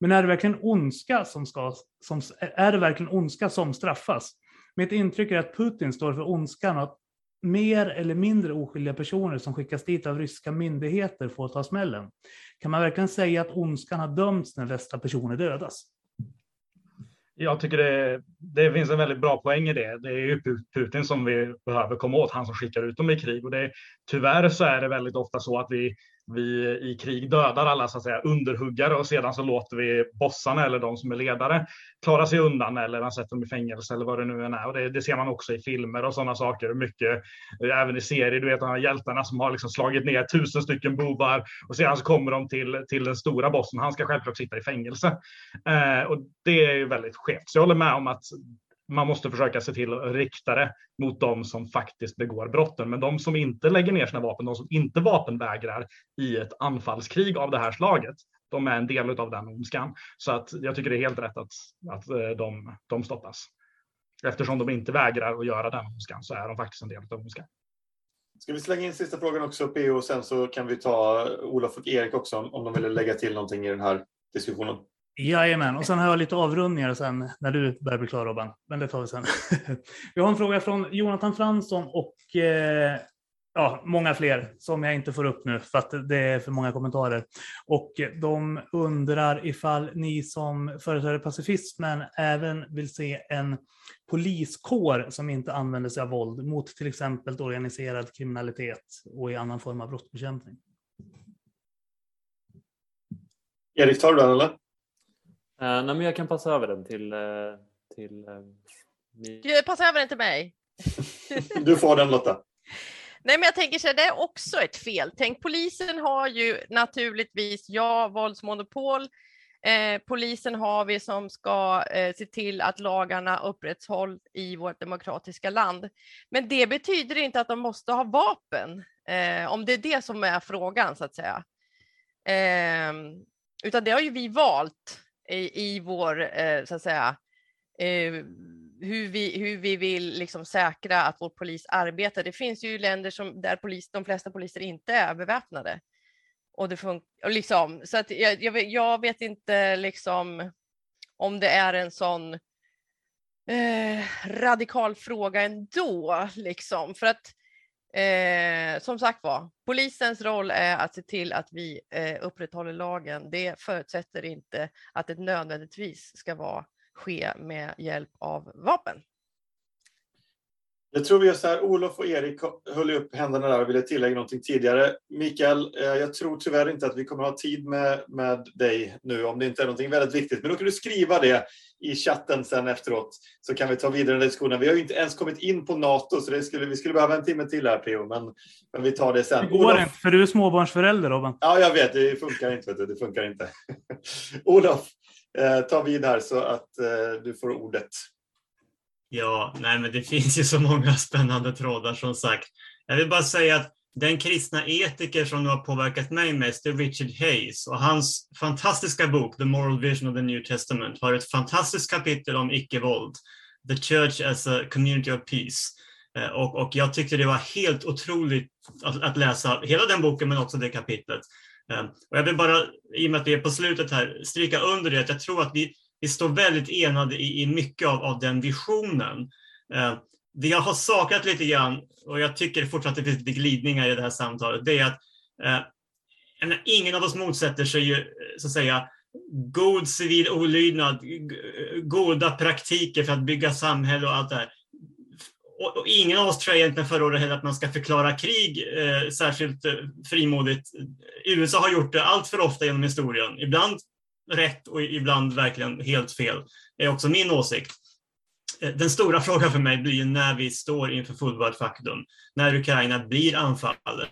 Men är det verkligen ondska som, ska, som, är det verkligen ondska som straffas? Mitt intryck är att Putin står för ondskan och att mer eller mindre oskyldiga personer som skickas dit av ryska myndigheter får ta smällen. Kan man verkligen säga att ondskan har dömts när dessa personer dödas?
Jag tycker det, det finns en väldigt bra poäng i det. Det är ju Putin som vi behöver komma åt, han som skickar ut dem i krig. Och det, tyvärr så är det väldigt ofta så att vi, vi i krig dödar alla så att säga, underhuggare och sedan så låter vi bossarna eller de som är ledare klara sig undan eller man sätter dem i fängelse eller vad det nu än är. Och det, det ser man också i filmer och sådana saker. Mycket, eh, även i serier, du vet de här hjältarna som har liksom slagit ner tusen stycken bovar och sedan så kommer de till, till den stora bossen. Han ska självklart sitta i fängelse. Eh, och det är ju väldigt skevt. Så jag håller med om att man måste försöka se till att rikta det mot de som faktiskt begår brotten. Men de som inte lägger ner sina vapen, de som inte vapenvägrar i ett anfallskrig av det här slaget, de är en del av den ondskan. Så att jag tycker det är helt rätt att, att eh, de, de stoppas. Eftersom de inte vägrar att göra den ondskan så är de faktiskt en del av ondskan.
Ska vi slänga in sista frågan också PO och sen så kan vi ta eh, Olof och Erik också om de vill lägga till någonting i den här diskussionen.
Jajamän, och sen har jag lite avrundningar sen när du börjar bli klar Robban. Men det tar vi sen. [laughs] vi har en fråga från Jonathan Fransson och eh, ja, många fler som jag inte får upp nu för att det är för många kommentarer. Och de undrar ifall ni som företräder pacifismen även vill se en poliskår som inte använder sig av våld mot till exempel organiserad kriminalitet och i annan form av brottsbekämpning.
Erik, tar du den eller?
Uh, nej, men jag kan passa över den till... Uh, till
uh, Passa över den till mig. [laughs]
du får den Lotta.
Nej, men jag tänker så här, det är också ett fel. Tänk, polisen har ju naturligtvis, ja, våldsmonopol. Eh, polisen har vi som ska eh, se till att lagarna upprätthålls i vårt demokratiska land. Men det betyder inte att de måste ha vapen, eh, om det är det som är frågan så att säga. Ehm, utan det har ju vi valt i, i vår, eh, så att säga, eh, hur vi, hur vi vill liksom säkra att vår polis arbetar. Det finns ju länder som, där polis, de flesta poliser inte är beväpnade. Och det funkar, liksom, så att jag, jag, jag, vet inte liksom om det är en sån eh, radikal fråga ändå, liksom. För att eh, som sagt var, polisens roll är att se till att vi eh, upprätthåller lagen. Det förutsätter inte att det nödvändigtvis ska vara ske med hjälp av vapen.
Jag tror vi gör så här, Olof och Erik höll upp händerna där och ville tillägga någonting tidigare. Mikael, eh, jag tror tyvärr inte att vi kommer ha tid med, med dig nu om det inte är någonting väldigt viktigt. Men då kan du skriva det i chatten sen efteråt så kan vi ta vidare den diskussionen. Vi har ju inte ens kommit in på NATO så det skulle, vi skulle behöva en timme till här P.O. Men, men vi tar det sen.
Det går Olof... inte för du är småbarnsförälder Robin.
Ja, jag vet. Det funkar inte. Vet du. Det funkar inte. [laughs] Olof, eh, ta vid här så att eh, du får ordet.
Ja, nej men det finns ju så många [laughs] spännande trådar som sagt. Jag vill bara säga att den kristna etiker som nu har påverkat mig mest är Richard Hayes och hans fantastiska bok The Moral Vision of the New Testament har ett fantastiskt kapitel om icke-våld. The Church as a Community of Peace. Eh, och, och jag tyckte det var helt otroligt att, att, läsa hela den boken men också det kapitlet. Eh, och jag vill bara, i och med att vi är på slutet här, stryka under det att jag tror att vi vi står väldigt enade i, i mycket av, av den visionen. Eh, det jag har saknat lite grann, och jag tycker fortfarande att det finns lite glidningar i det här samtalet, det är att eh, ingen av oss motsätter sig ju, eh, så att säga, god civil olydnad, goda praktiker för att bygga samhälle och allt det här. Och, och ingen av oss tror jag egentligen förordar heller att man ska förklara krig eh, särskilt eh, frimodigt. Eh, USA har gjort det allt för ofta genom historien. Ibland rätt och ibland verkligen helt fel, är också min åsikt. Eh, den stora frågan för mig blir när vi står inför fullbordat faktum, när Ukraina blir anfallet,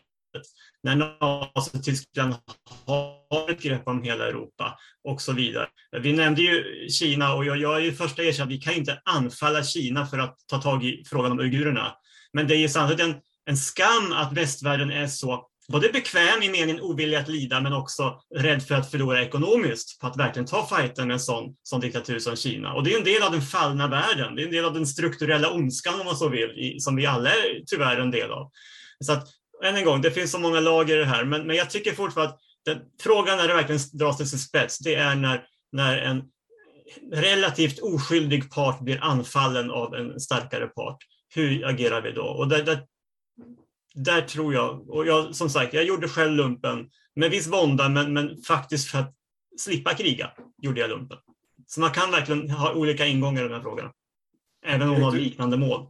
när Nazityskland har ett grepp om hela Europa och så vidare. Vi nämnde ju Kina och jag, jag är ju första att erkänna att vi kan inte anfalla Kina för att ta tag i frågan om uigurerna. Men det är ju samtidigt en, en skam att västvärlden är så både bekväm i meningen ovillig att lida men också rädd för att förlora ekonomiskt på att verkligen ta fighten med en sån, sån diktatur som Kina. Och det är en del av den fallna världen, det är en del av den strukturella ondskan om man så vill, i, som vi alla är tyvärr en del av. Så att, än en gång, det finns så många lager i det här, men, men jag tycker fortfarande att den, frågan när det verkligen dras till sin spets, det är när, när en relativt oskyldig part blir anfallen av en starkare part. Hur agerar vi då? Och där, där där tror jag, och jag, som sagt, jag gjorde själv lumpen med viss vånda, men, men faktiskt för att slippa kriga gjorde jag lumpen. Så man kan verkligen ha olika ingångar i den här frågan, även om man har liknande mål.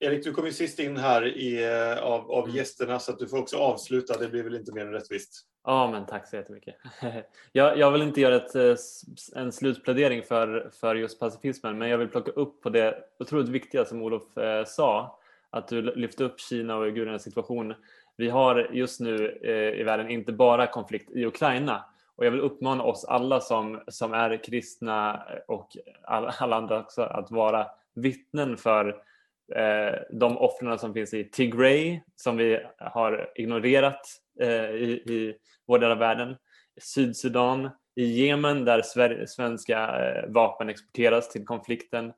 Erik, du kom ju sist in här i, eh, av, av gästerna så att du får också avsluta. Det blir väl inte mer än rättvist.
Ja, men tack så jättemycket. [laughs] Jag, jag vill inte göra ett, eh, en slutplädering för, för just pacifismen, men jag vill plocka upp på det otroligt viktiga som Olof eh, sa att du lyfte upp Kina och uigurernas situation. Vi har just nu eh, i världen inte bara konflikt i Ukraina. Och jag vill uppmana oss alla som, som är kristna och alla, alla andra också att vara vittnen för eh, de offren som finns i Tigray som vi har ignorerat eh, i, i vår del av världen, Sydsudan, i Jemen där svenska eh, vapen exporteras till konflikten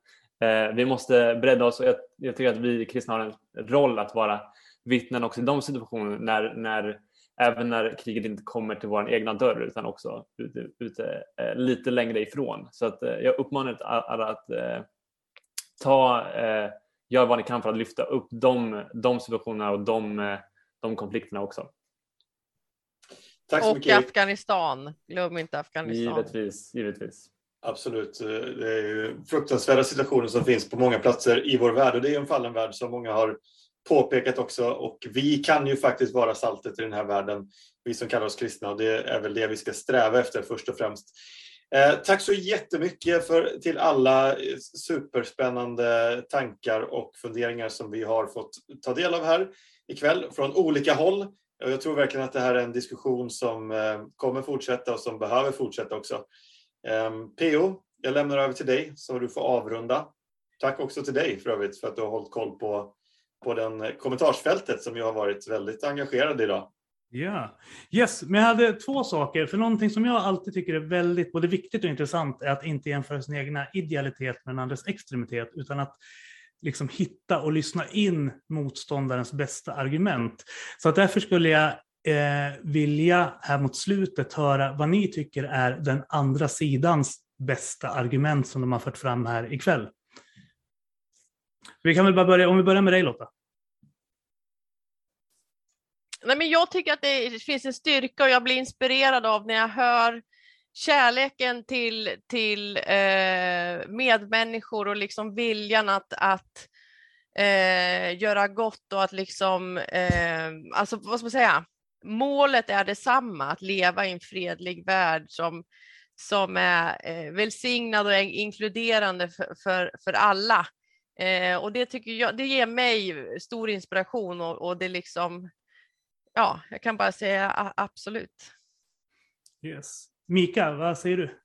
vi måste bredda oss och jag, jag, tycker att vi kristna har en roll att vara vittnen också i de situationerna när, när, även när kriget inte kommer till vår egna dörr utan också ute, ute eh, lite längre ifrån. Så att, eh, jag uppmanar alla att eh, ta, eh, gör vad ni kan för att lyfta upp de, de situationerna och de, eh, de konflikterna också.
Tack så och mycket. Afghanistan, glöm inte Afghanistan.
Givetvis, givetvis.
Absolut. Eh, det är ju fruktansvärda situationer som finns på många platser i vår värld och det är en fallen värld som många har påpekat också och vi kan ju faktiskt vara saltet i den här världen, vi som kallar oss kristna och det är väl det vi ska sträva efter först och främst. Eh, tack så jättemycket för, till alla superspännande tankar och funderingar som vi har fått ta del av här ikväll från olika håll. Jag tror verkligen att det här är en diskussion som eh, kommer fortsätta och som behöver fortsätta också. Eh, PO, jag lämnar över till dig så du får avrunda. Tack också till dig för övrigt för att du har hållit koll på, på den eh, kommentarsfältet som jag har varit väldigt engagerad i idag.
Ja, yes, men jag hade två saker. För någonting som jag alltid tycker är väldigt både viktigt och intressant är att inte jämföra sin egna idealitet med den andres extremitet, utan att liksom hitta och lyssna in motståndarens bästa argument. Så att därför skulle jag eh, vilja här mot slutet höra vad ni tycker är den andra sidans bästa argument som de har fört fram här ikväll. Vi kan väl bara börja, om vi börjar med dig Lotta.
Nej, men jag tycker att det finns en styrka och jag blir inspirerad av när jag hör kärleken till, till eh, medmänniskor och liksom viljan att, att eh, göra gott och att liksom, eh, alltså vad ska man säga, målet är detsamma, att leva i en fredlig värld som, som är eh, välsignad och inkluderande för, för, för alla. Eh, och det tycker jag, det ger mig stor inspiration och, och det liksom, ja, jag kan bara säga absolut.
Yes. Mika, vad säger du?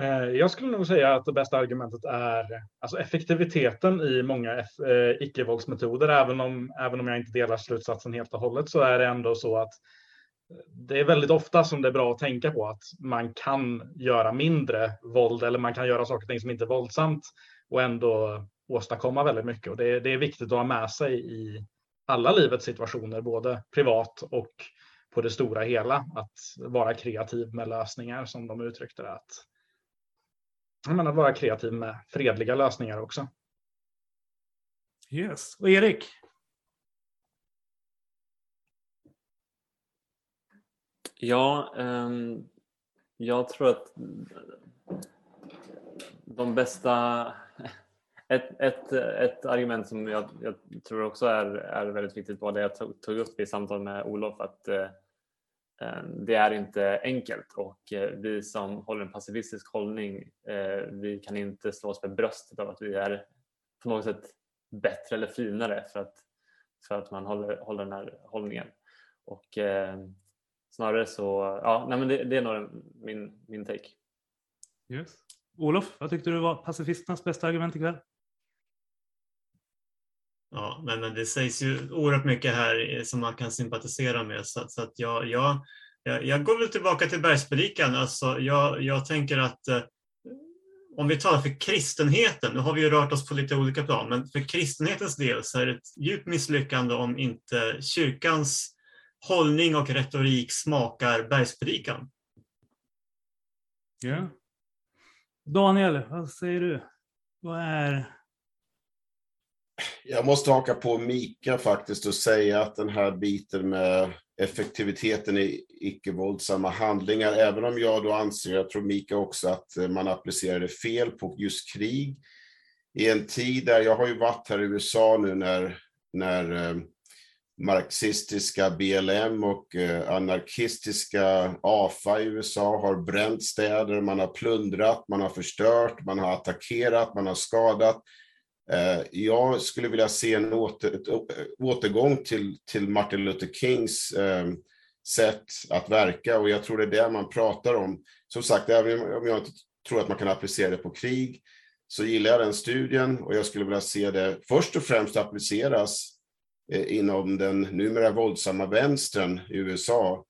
Eh, jag skulle nog säga att det bästa argumentet är alltså effektiviteten i många eh, icke-våldsmetoder. Även om, även om jag inte delar slutsatsen helt och hållet så är det ändå så att eh, det är väldigt ofta som det är bra att tänka på att man kan göra mindre våld eller man kan göra saker och ting som inte är våldsamt och ändå åstadkomma väldigt mycket. Och det, det är viktigt att ha med sig i alla livets situationer, både privat och på det stora hela. Att vara kreativ med lösningar som de uttryckte det. Att, men att vara kreativ med fredliga lösningar också.
Yes. Och Erik?
Ja, um, jag tror att de bästa... [laughs] Ett, ett, ett argument som jag, jag tror också är, är väldigt viktigt var det jag tog, tog upp i samtal med Olof att uh, Eh, det är inte enkelt och eh, vi som håller en pacifistisk hållning eh, vi kan inte slå oss för bröstet av att vi är på något sätt bättre eller finare för att, för att man håller, håller den här hållningen. Och snarare så, ja, nej men det, det är nog min, min take.
Yes. Olof, vad tyckte du var pacifisternas bästa argument ikväll?
Ja, men, men det sägs ju oerhört mycket här eh, som man kan sympatisera med så, så att jag, jag, jag, jag, går väl tillbaka till bergspredikan. Alltså, jag, jag tänker att eh, om vi talar för kristenheten, nu har vi ju rört oss på lite olika plan, men för kristenhetens del så är det ett djupt misslyckande om inte kyrkans hållning och retorik smakar bergspredikan.
Ja. Daniel, vad säger du? Vad är...
Jag måste haka på Mika faktiskt och säga att den här biten med effektiviteten i icke-våldsamma handlingar, även om jag då anser, jag tror Mika också, att man applicerade fel på just krig. I en tid där, jag har ju varit här i USA nu när, när eh, marxistiska BLM och eh, anarkistiska AFA i USA har bränt städer, man har plundrat, man har förstört, man har attackerat, man har skadat. Eh, jag skulle vilja se en åter, ett, eh, återgång till, till Martin Luther Kings eh, sätt att verka och jag tror det är det man pratar om. Som sagt, även om jag inte tror att man kan applicera det på krig, så gillar jag den studien och jag skulle vilja se det först och främst appliceras inom den numera våldsamma vänstern i USA.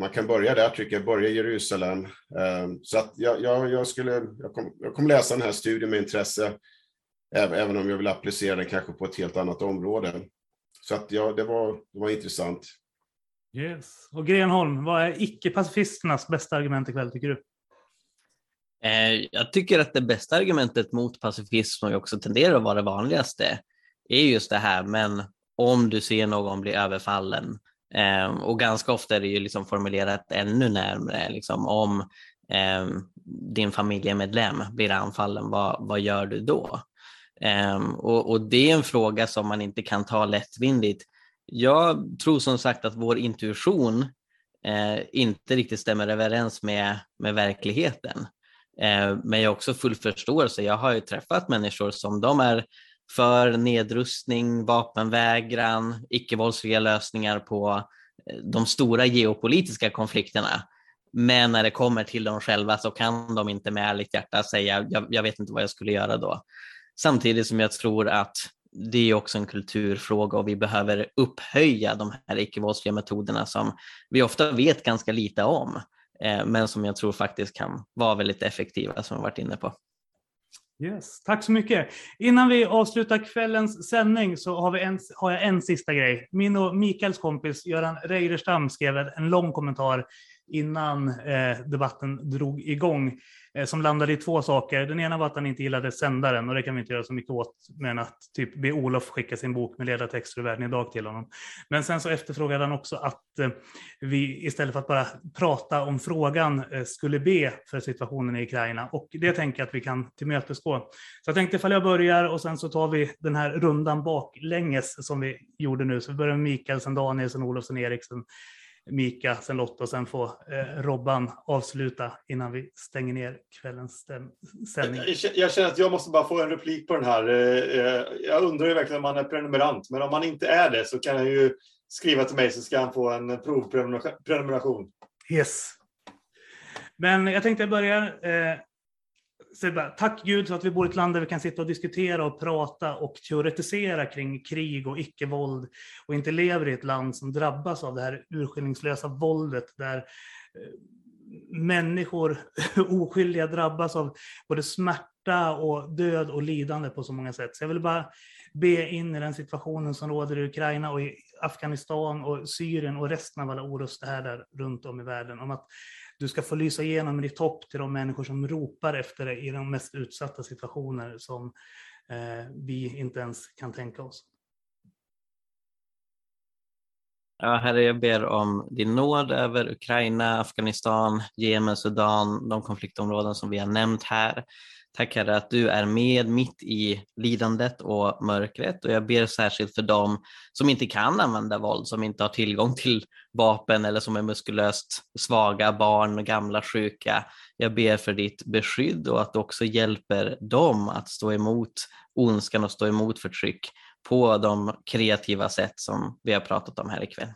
Man kan börja där, tycker jag, börja i Jerusalem. Så att jag, jag, jag skulle, jag, kom, jag kommer läsa den här studien med intresse, även om jag vill applicera den kanske på ett helt annat område. Så att ja, det var, det var intressant.
Yes. Och Grenholm, vad är icke-pacifisternas bästa argument ikväll, tycker du?
Jag tycker att det bästa argumentet mot pacifism, och också tenderar att vara det vanligaste, är just det här, men om du ser någon bli överfallen. Eh, och ganska ofta är det ju liksom formulerat ännu närmre, liksom, om eh, din familjemedlem blir anfallen, vad, vad gör du då? Ehm, och, och det är en fråga som man inte kan ta lättvindigt. Jag tror som sagt att vår intuition eh, inte riktigt stämmer överens med, med verkligheten. Eh, men jag har också full förståelse. Jag har ju träffat människor som de är för nedrustning, vapenvägran, icke-våldsliga lösningar på eh, de stora geopolitiska konflikterna. Men när det kommer till dem själva så kan de inte med ärligt hjärta säga jag, jag vet inte vad jag skulle göra då. Samtidigt som jag tror att det är också en kulturfråga och vi behöver upphöja de här icke-våldsliga metoderna som vi ofta vet ganska lite om, eh, men som jag tror faktiskt kan vara väldigt effektiva som vi varit inne på.
Yes, tack så mycket. Innan vi avslutar kvällens sändning så har, vi en, har jag en sista grej. Min och Mikaels kompis Göran Reiderstam skrev en lång kommentar innan eh, debatten drog igång eh, som landade i två saker. Den ena var att han inte gillade sändaren och det kan vi inte göra så mycket åt men att typ be Olof skicka sin bok med ledartexter ur världen idag till honom. Men sen så efterfrågade han också att eh, vi istället för att bara prata om frågan eh, skulle be för situationen i Ukraina och det tänker jag att vi kan tillmötesgå. Så jag tänkte ifall jag börjar och sen så tar vi den här rundan baklänges som vi gjorde nu. Så vi börjar med Mikael, sen Daniel, sen Mika, sen Lotta och sen får eh, Robban avsluta innan vi stänger ner kvällens sändning.
Jag känner att jag måste bara få en replik på den här. Eh, eh, jag undrar ju verkligen om man är prenumerant, men om man inte är det så kan han ju skriva till mig så ska han få en provprenumeration.
Yes. Men jag tänkte börja eh, så bara, tack Gud för att vi bor i ett land där vi kan sitta och diskutera och prata och teoretisera kring krig och icke-våld och inte lever i ett land som drabbas av det här urskillningslösa våldet där eh, människor, [laughs] oskyldiga, drabbas av både smärta och död och lidande på så många sätt. Så jag vill bara be in i den situationen som råder i Ukraina och i Afghanistan och Syrien och resten av alla oroshärdar runt om i världen om att du ska få lysa igenom ditt hopp till de människor som ropar efter dig i de mest utsatta situationer som eh, vi inte ens kan tänka oss.
Ja, Herre, jag ber om din nåd över Ukraina, Afghanistan, Jemen, Sudan, de konfliktområden som vi har nämnt här. Tack Herre att du är med mitt i lidandet och mörkret och jag ber särskilt för dem som inte kan använda våld, som inte har tillgång till vapen eller som är muskulöst svaga, barn, gamla, sjuka. Jag ber för ditt beskydd och att du också hjälper dem att stå emot ondskan och stå emot förtryck på de kreativa sätt som vi har pratat om här ikväll.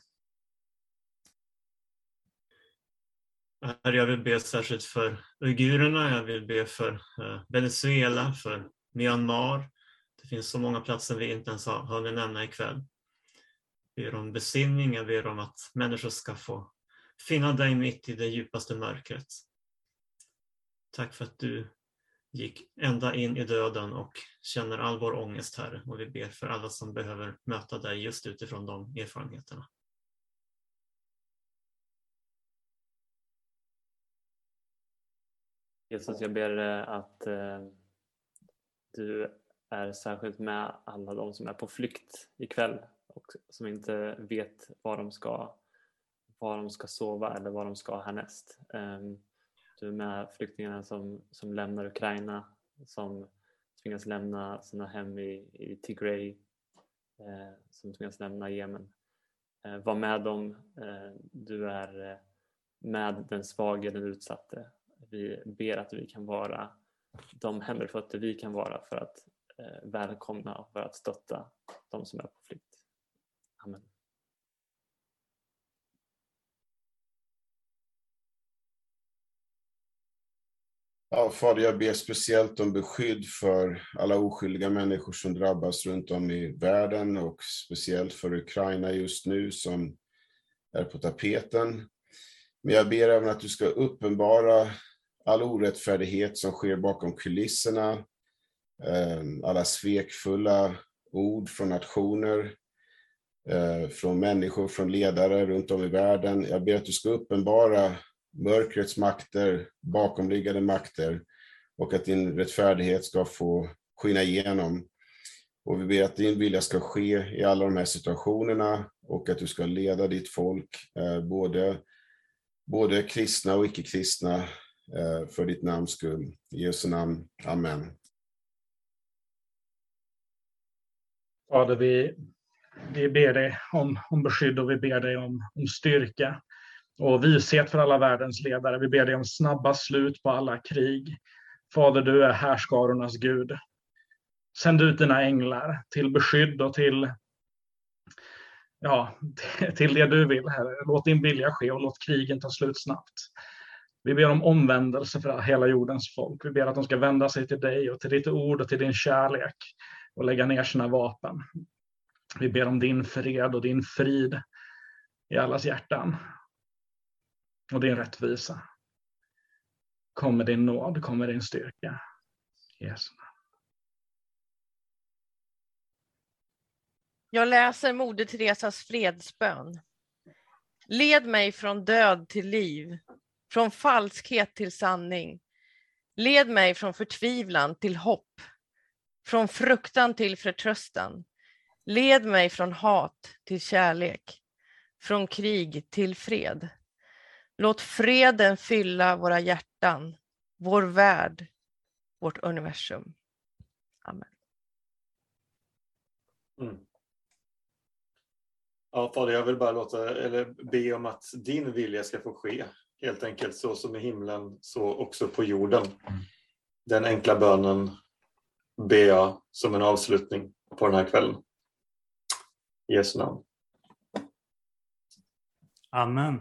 Herre, Jag vill be särskilt för uigurerna, jag vill be för eh, Venezuela, för Myanmar. Det finns så många platser vi inte ens har hunnit nämna ikväll. Jag ber om besinning, jag ber om att människor ska få finna dig mitt i det djupaste mörkret. Tack för att du gick ända in i döden och känner all vår ångest, Herre. Och vi ber för alla som behöver möta dig just utifrån de erfarenheterna.
Jesus, jag ber eh, att eh, du är särskilt med alla de som är på flykt ikväll och som inte vet var de ska, var de ska sova eller var de ska härnäst. Ehm, du är med flyktingarna som, som lämnar Ukraina, som tvingas lämna sina hem i, i Tigray, eh, som tvingas lämna Jemen. Eh, var med dem, eh, du är med den svage, den utsatte vi ber att vi kan vara de händerfötter vi kan vara för att eh, välkomna och för att stötta de som är på flykt. Amen.
Ja, Fader, jag ber speciellt om beskydd för alla oskyldiga människor som drabbas runt om i världen och speciellt för Ukraina just nu som är på tapeten. Men jag ber även att du ska uppenbara all orättfärdighet som sker bakom kulisserna, ehm, alla svekfulla ord från nationer, eh, från människor, från ledare runt om i världen. Jag ber att du ska uppenbara mörkrets makter, bakomliggande makter och att din rättfärdighet ska få skina igenom. Och vi ber att din vilja ska ske i alla de här situationerna och att du ska leda ditt folk, eh, både, både kristna och icke-kristna, eh, för ditt namns skull. I Jesu namn. Amen.
Fader, vi, vi ber dig om, om beskydd och vi ber dig om, om styrka och vishet för alla världens ledare. Vi ber dig om snabba slut på alla krig. Fader, du är härskarornas Gud. Sänd ut dina änglar till beskydd och till, ja, [laughs] till det du vill, Herre. Låt din vilja ske och låt krigen ta slut snabbt. Vi ber om omvändelse för hela jordens folk. Vi ber att de ska vända sig till dig och till ditt ord och till din kärlek och lägga ner sina vapen. Vi ber om din fred och din frid i allas hjärtan och din rättvisa. Kom med din nåd, kom med din styrka. Jesus.
Jag läser Moder Teresas fredsbön. Led mig från död till liv, från falskhet till sanning. Led mig från förtvivlan till hopp, från fruktan till förtröstan. Led mig från hat till kärlek, från krig till fred. Låt freden fylla våra hjärtan, vår värld, vårt universum. Amen.
Mm. Ja, Fader, jag vill bara låta, eller be om att din vilja ska få ske. Helt enkelt så som i himlen, så också på jorden. Den enkla bönen ber jag som en avslutning på den här kvällen. I Jesu namn.
Amen.